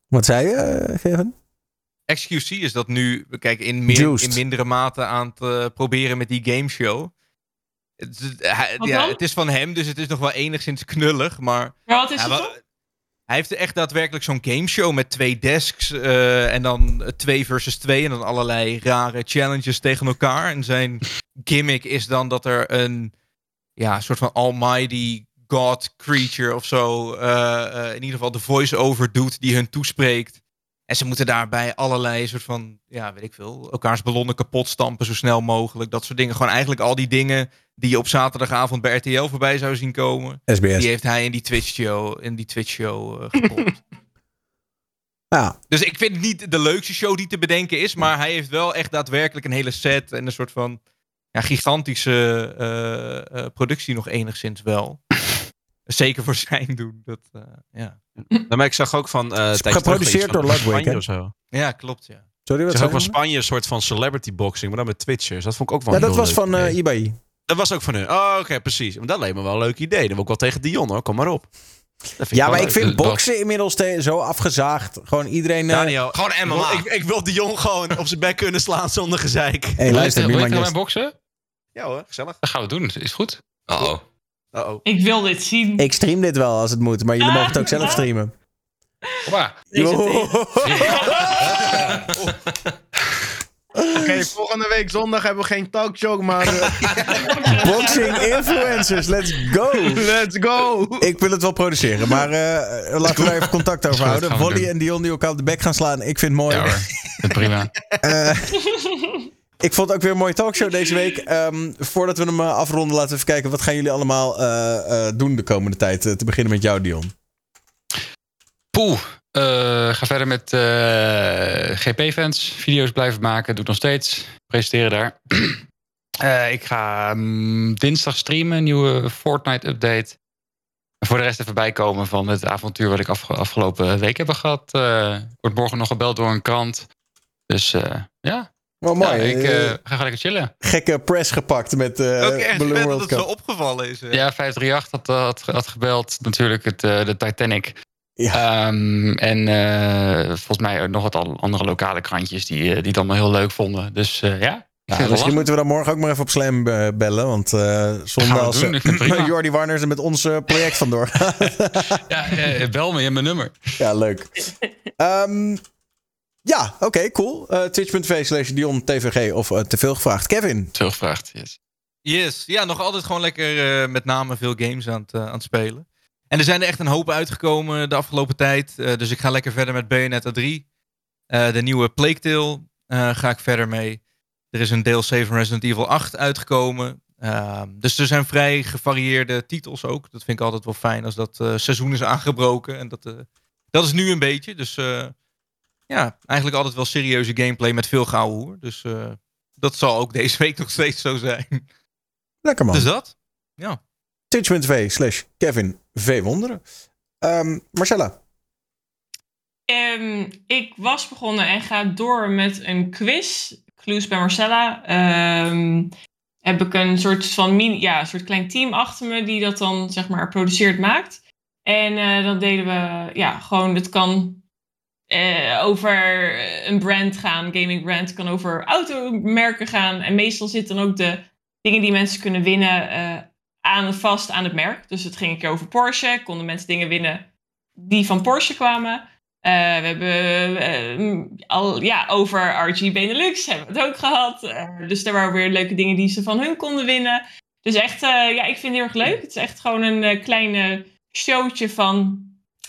Wat zei je, eh, Kevin? XQC is dat nu, kijk, in, meer, in mindere mate aan het eh, proberen met die gameshow. Het, hij- ja, het is van hem, dus het is nog wel enigszins knullig, maar... Maar wat is Ja, het? Hij heeft echt daadwerkelijk zo'n gameshow met twee desks eh, en dan eh, twee versus twee en dan allerlei rare challenges tegen elkaar. En zijn gimmick is dan dat er een ja, soort van almighty god creature of zo eh, eh, in ieder geval de voice-over doet die hun toespreekt. En ze moeten daarbij allerlei soort van, ja, weet ik veel, elkaars ballonnen kapot stampen zo snel mogelijk. Dat soort dingen. Gewoon eigenlijk al die dingen die je op zaterdagavond bij RTL voorbij zou zien komen. SBS. Die heeft hij in die Twitch-show in die Twitch -show, eh, gepopt. Ja, dus ik vind het niet de leukste show die te bedenken is. Maar hij heeft wel echt daadwerkelijk een hele set en een soort van ja, gigantische eh, eh, productie nog enigszins wel. Zeker voor zijn doen. Dat, eh, ja. Nou, maar ik zag ook van... eh is tijdens geproduceerd door Ludwig, ja, klopt. Ja. sorry, Ik wat zag ook van je? Spanje een soort van celebrity boxing, maar dan met Twitchers. Dat vond ik ook wel Ja, dat heel was leuk van eh idee. eBay. Dat was ook van hun. Oh, oké, precies. Maar dat leek me wel een leuk idee. Dan wil ik wel tegen Dion hoor, kom maar op. Ja, maar ik vind Dat- boksen inmiddels te- zo afgezaagd. Gewoon iedereen... eh, Daniel, Gewoon ik wil- MMA. Ik, ik wil Dion gewoon op zijn bek kunnen slaan zonder gezeik. hey, luister, wil je mij just- boksen? Ja hoor, gezellig. Dat gaan we doen. Is goed. Uh-oh. Ik wil dit zien. Ik stream dit wel als het moet, maar jullie mogen het ook zelf streamen. Hoppa. Oké, volgende week zondag hebben we geen talkshow, maar eh, Boxing influencers, let's go! let's go! Ik wil het wel produceren, maar eh, laten we daar even contact over houden. Volley en Dion die elkaar op de bek gaan slaan, ik vind het mooi. Ja hoor. Prima. Eh, ik vond het ook weer een mooie talkshow deze week. Ehm, voordat we hem eh, afronden, laten we even kijken. Wat gaan jullie allemaal eh, eh, doen de komende tijd? Te beginnen met jou, Dion. Poeh. Eh, ga verder met GP-fans. Video's blijven maken. Doe ik nog steeds. Presenteren daar. Ik ga mm, dinsdag streamen. Nieuwe Fortnite-update. Voor de rest even bijkomen van het avontuur... wat ik afge- afgelopen week heb gehad. Eh, ik word morgen nog gebeld door een krant. Dus ja. Wel mooi. Ja, ik eh, eh, ga lekker chillen. gekke press gepakt met eh Ook echt Balloon dat het zo opgevallen is. eh. Ja, 538 had, had, had gebeld. Natuurlijk het, eh, de Titanic. Ja. Ehm, en eh, volgens mij ook nog wat al andere lokale krantjes die, die het allemaal heel leuk vonden. Dus eh, ja. Ja, veel misschien lachen. moeten we dan morgen ook maar even op Slam bellen. Want eh zonder als ik. Jordi Warners er met ons project vandoor. Ja, bel me, je hebt mijn nummer. ja, leuk. Ehm, ja, oké, cool. Eh, Twitch.tv slash Dion TVG of eh, te veel gevraagd. Kevin. Veel gevraagd, yes. Yes, ja, nog altijd gewoon lekker eh, met name veel games aan het, aan het spelen. En er zijn er echt een hoop uitgekomen de afgelopen tijd. Eh, dus ik ga lekker verder met Bayonetta 3. Eh, de nieuwe Plague Tale eh, ga ik verder mee. Er is een DLC van Resident Evil 8 uitgekomen. Ehm, dus er zijn vrij gevarieerde titels ook. Dat vind ik altijd wel fijn als dat eh, seizoen is aangebroken. En dat, eh, dat is nu een beetje. Dus eh, ja, eigenlijk altijd wel serieuze gameplay met veel gouden hoer. Dus eh, dat zal ook deze week nog steeds zo zijn. Lekker man. Dus dat? Ja. Twitch.tv slash Kevin V. Wonderen. Ehm, Marcella. Ehm, ik was begonnen en ga door met een quiz. Clues bij Marcella. Ehm, heb ik een soort van mini, ja, een soort klein team achter me die dat dan zeg maar produceert, maakt. En eh, dan deden we, ja, gewoon, het kan eh, over een brand gaan, gaming brand, kan over automerken gaan. En meestal zitten dan ook de dingen die mensen kunnen winnen eh, aan, vast aan het merk. Dus het ging een keer over Porsche, konden mensen dingen winnen die van Porsche kwamen. Eh, we hebben al ja, over RG Benelux hebben we het ook gehad. Eh, dus daar waren weer leuke dingen die ze van hun konden winnen. Dus echt, ja, ik vind het heel erg leuk. Het is echt gewoon een kleine showtje van,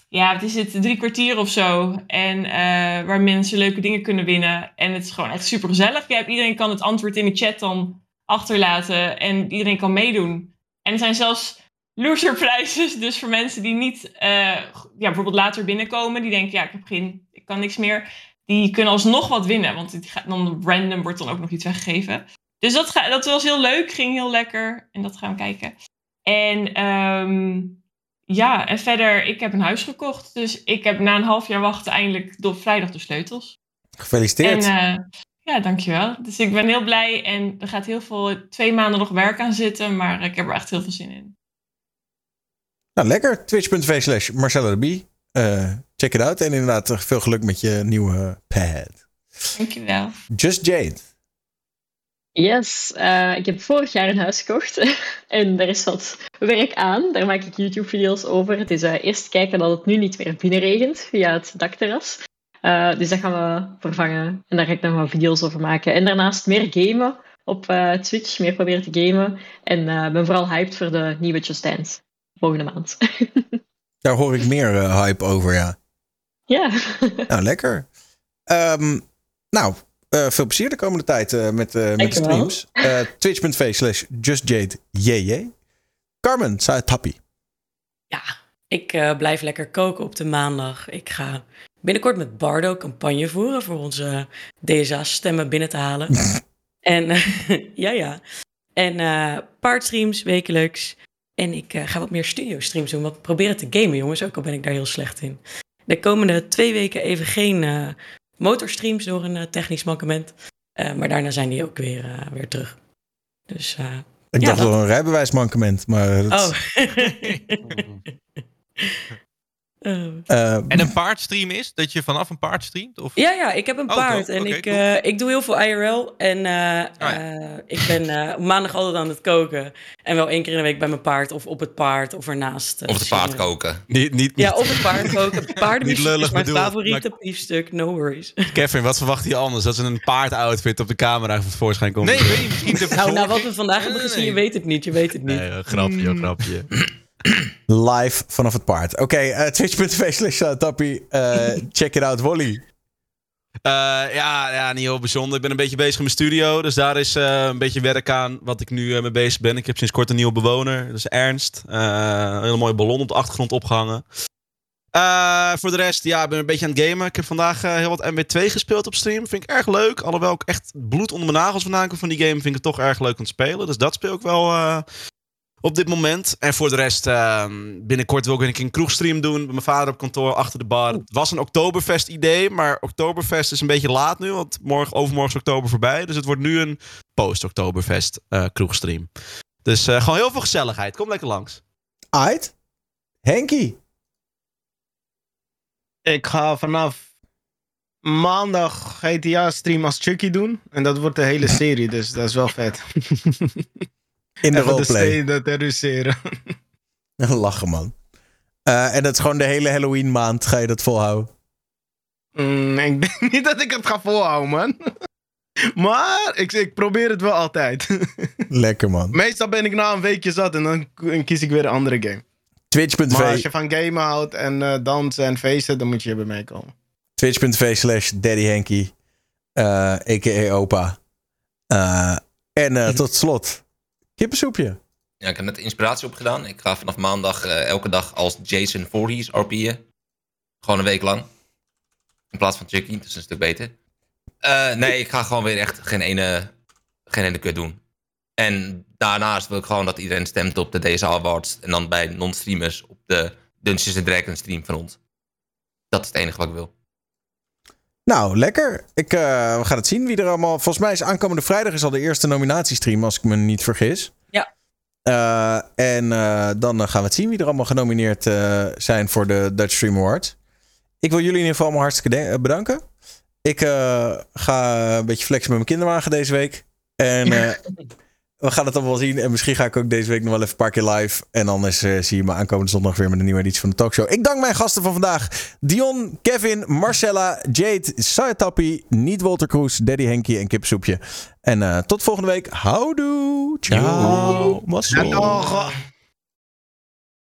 ja, wat is het, drie kwartier of zo. En eh, waar mensen leuke dingen kunnen winnen. En het is gewoon echt super gezellig. Iedereen kan het antwoord in de chat dan achterlaten en iedereen kan meedoen. En er zijn zelfs loser prijzen, dus voor mensen die niet eh, ja, bijvoorbeeld later binnenkomen, die denken, ja, ik heb geen, ik kan niks meer. Die kunnen alsnog wat winnen, want het gaat dan random wordt dan ook nog iets weggegeven. Dus dat, ga, dat was heel leuk, ging heel lekker en dat gaan we kijken. En ehm, ja, en verder, ik heb een huis gekocht, dus ik heb na een half jaar wachten eindelijk op vrijdag de sleutels. Gefeliciteerd. En eh, ja, dankjewel. Dus ik ben heel blij en er gaat heel veel, twee maanden nog werk aan zitten, maar ik heb er echt heel veel zin in. Nou, lekker. Twitch.tv slash Marcella de. Eh, check it out. En inderdaad, eh, veel geluk met je nieuwe pad. Dankjewel. Just Jade. Yes, eh, ik heb vorig jaar een huis gekocht en er is wat werk aan. Daar maak ik YouTube-video's over. Het is eh, eerst kijken dat het nu niet meer binnenregent via het dakterras. Eh, dus dat gaan we vervangen en daar ga ik nog wat video's over maken. En daarnaast meer gamen op Twitch, meer proberen te gamen. En ben vooral hyped voor de nieuwe Just Dance volgende maand. Daar hoor ik meer hype over, ja. ja. Nou, lekker. Ehm, nou, eh, veel plezier de komende tijd eh, met, eh, met de streams. Twitch.tv slash JustJade. Carmen, Saatapi. Ik eh, blijf lekker koken op de maandag. Ik ga binnenkort met Bardo campagne voeren voor onze DSA-stemmen binnen te halen. en ja, ja. En paardstreams wekelijks. En ik ga wat meer studio-streams doen. Wat proberen te gamen, jongens. Ook al ben ik daar heel slecht in. De komende twee weken even geen motorstreams door een eh, technisch mankement. Eh, maar daarna zijn die ook weer, eh, weer terug. Dus eh, Ik ja, dacht dat- wel een rijbewijsmankement, maar... Dat, Oh. Eh, Eh, En een paardstream is dat je vanaf een paard streamt? Of? Ja, ja, ik heb een Oh, paard en ik, cool. eh, ik doe heel veel IRL. En eh, eh, ik ben eh, op maandag altijd aan het koken. En wel één keer in de week bij mijn paard of op het paard of ernaast. Of de paard koken. Niet, niet, Ja, op het paard koken. Paardenbiefstuk lullig is mijn bedoeld, favoriete biefstuk, no worries. Kevin, wat verwacht hij anders? Dat ze een paardoutfit op de camera voorschijn komt. Nee, weet je, misschien de Nou, nou, wat we vandaag hebben gezien, je weet het niet, je weet het niet. Nee, grapje, joh, grapje. live vanaf het paard. Oké, eh, Twitch.tv slash Saatapi. Eh, check it out, Wally. Eh, ja, ja, niet heel bijzonder. Ik ben een beetje bezig in mijn studio. Dus daar is een beetje werk aan wat ik nu mee bezig ben. Ik heb sinds kort een nieuwe bewoner. Dat is Ernst. Een hele mooie ballon op de achtergrond opgehangen. Eh, voor de rest, ja, ik ben een beetje aan het gamen. Ik heb vandaag heel wat MW2 gespeeld op stream. Vind ik erg leuk. Alhoewel ik echt bloed onder mijn nagels vandaan kom van die game, vind ik het toch erg leuk om te spelen. Dus dat speel ik wel op dit moment. En voor de rest, eh, binnenkort wil ik een keer een kroegstream doen. Met mijn vader op kantoor achter de bar. Het was een Oktoberfest idee, maar Oktoberfest is een beetje laat nu. Want morgen, overmorgen is oktober voorbij. Dus het wordt nu een post-Oktoberfest eh, kroegstream. Dus eh, gewoon heel veel gezelligheid. Kom lekker langs. Ait. Henkie. Ik ga vanaf maandag GTA-stream als Chucky doen. En dat wordt de hele serie, dus dat is wel vet. In de Even roleplay. steden terroriseren. Lachen, man. Eh, en dat is gewoon de hele Halloween maand. Ga je dat volhouden? Mm, ik denk niet dat ik het ga volhouden, man. Maar ik, ik probeer het wel altijd. Lekker, man. Meestal ben ik na een weekje zat en dan kies ik weer een andere game. Twitch.tv Maar als je van gamen houdt en eh, dansen en feesten, dan moet je bij mij komen. Twitch.tv slash Daddy Henky. eh, a.k.a. opa. Eh, en eh, tot slot, kippensoepje. Ja, ik heb net inspiratie opgedaan. Ik ga vanaf maandag eh, elke dag als Jason Voorhees RP'en. Gewoon een week lang. In plaats van Chucky, dat is een stuk beter. Eh, nee, ik ga gewoon weer echt geen ene, geen ene kut doen. En daarnaast wil ik gewoon dat iedereen stemt op de DSA Awards. En dan bij non-streamers op de Dungeons Dragons stream van ons. Dat is het enige wat ik wil. Nou, lekker. Ik, eh, we gaan het zien wie er allemaal... Volgens mij is aankomende vrijdag is al de eerste nominatiestream, als ik me niet vergis. Ja. Eh, en eh, dan gaan we het zien wie er allemaal genomineerd zijn voor de Dutch Stream Awards. Ik wil jullie in ieder geval allemaal hartstikke bedanken. Ik ga een beetje flexen met mijn kinderwagen deze week. En we gaan het allemaal wel zien. En misschien ga ik ook deze week nog wel even een paar keer live. En anders eh, zie je me aankomende zondag weer met een nieuwe editie van de talkshow. Ik dank mijn gasten van vandaag. Dion, Kevin, Marcella, Jade, Sayatapi, Niet Walter Kroes, Daddy Henky en Kipsoepje. En eh, tot volgende week. Houdoe. Ciao. Dag.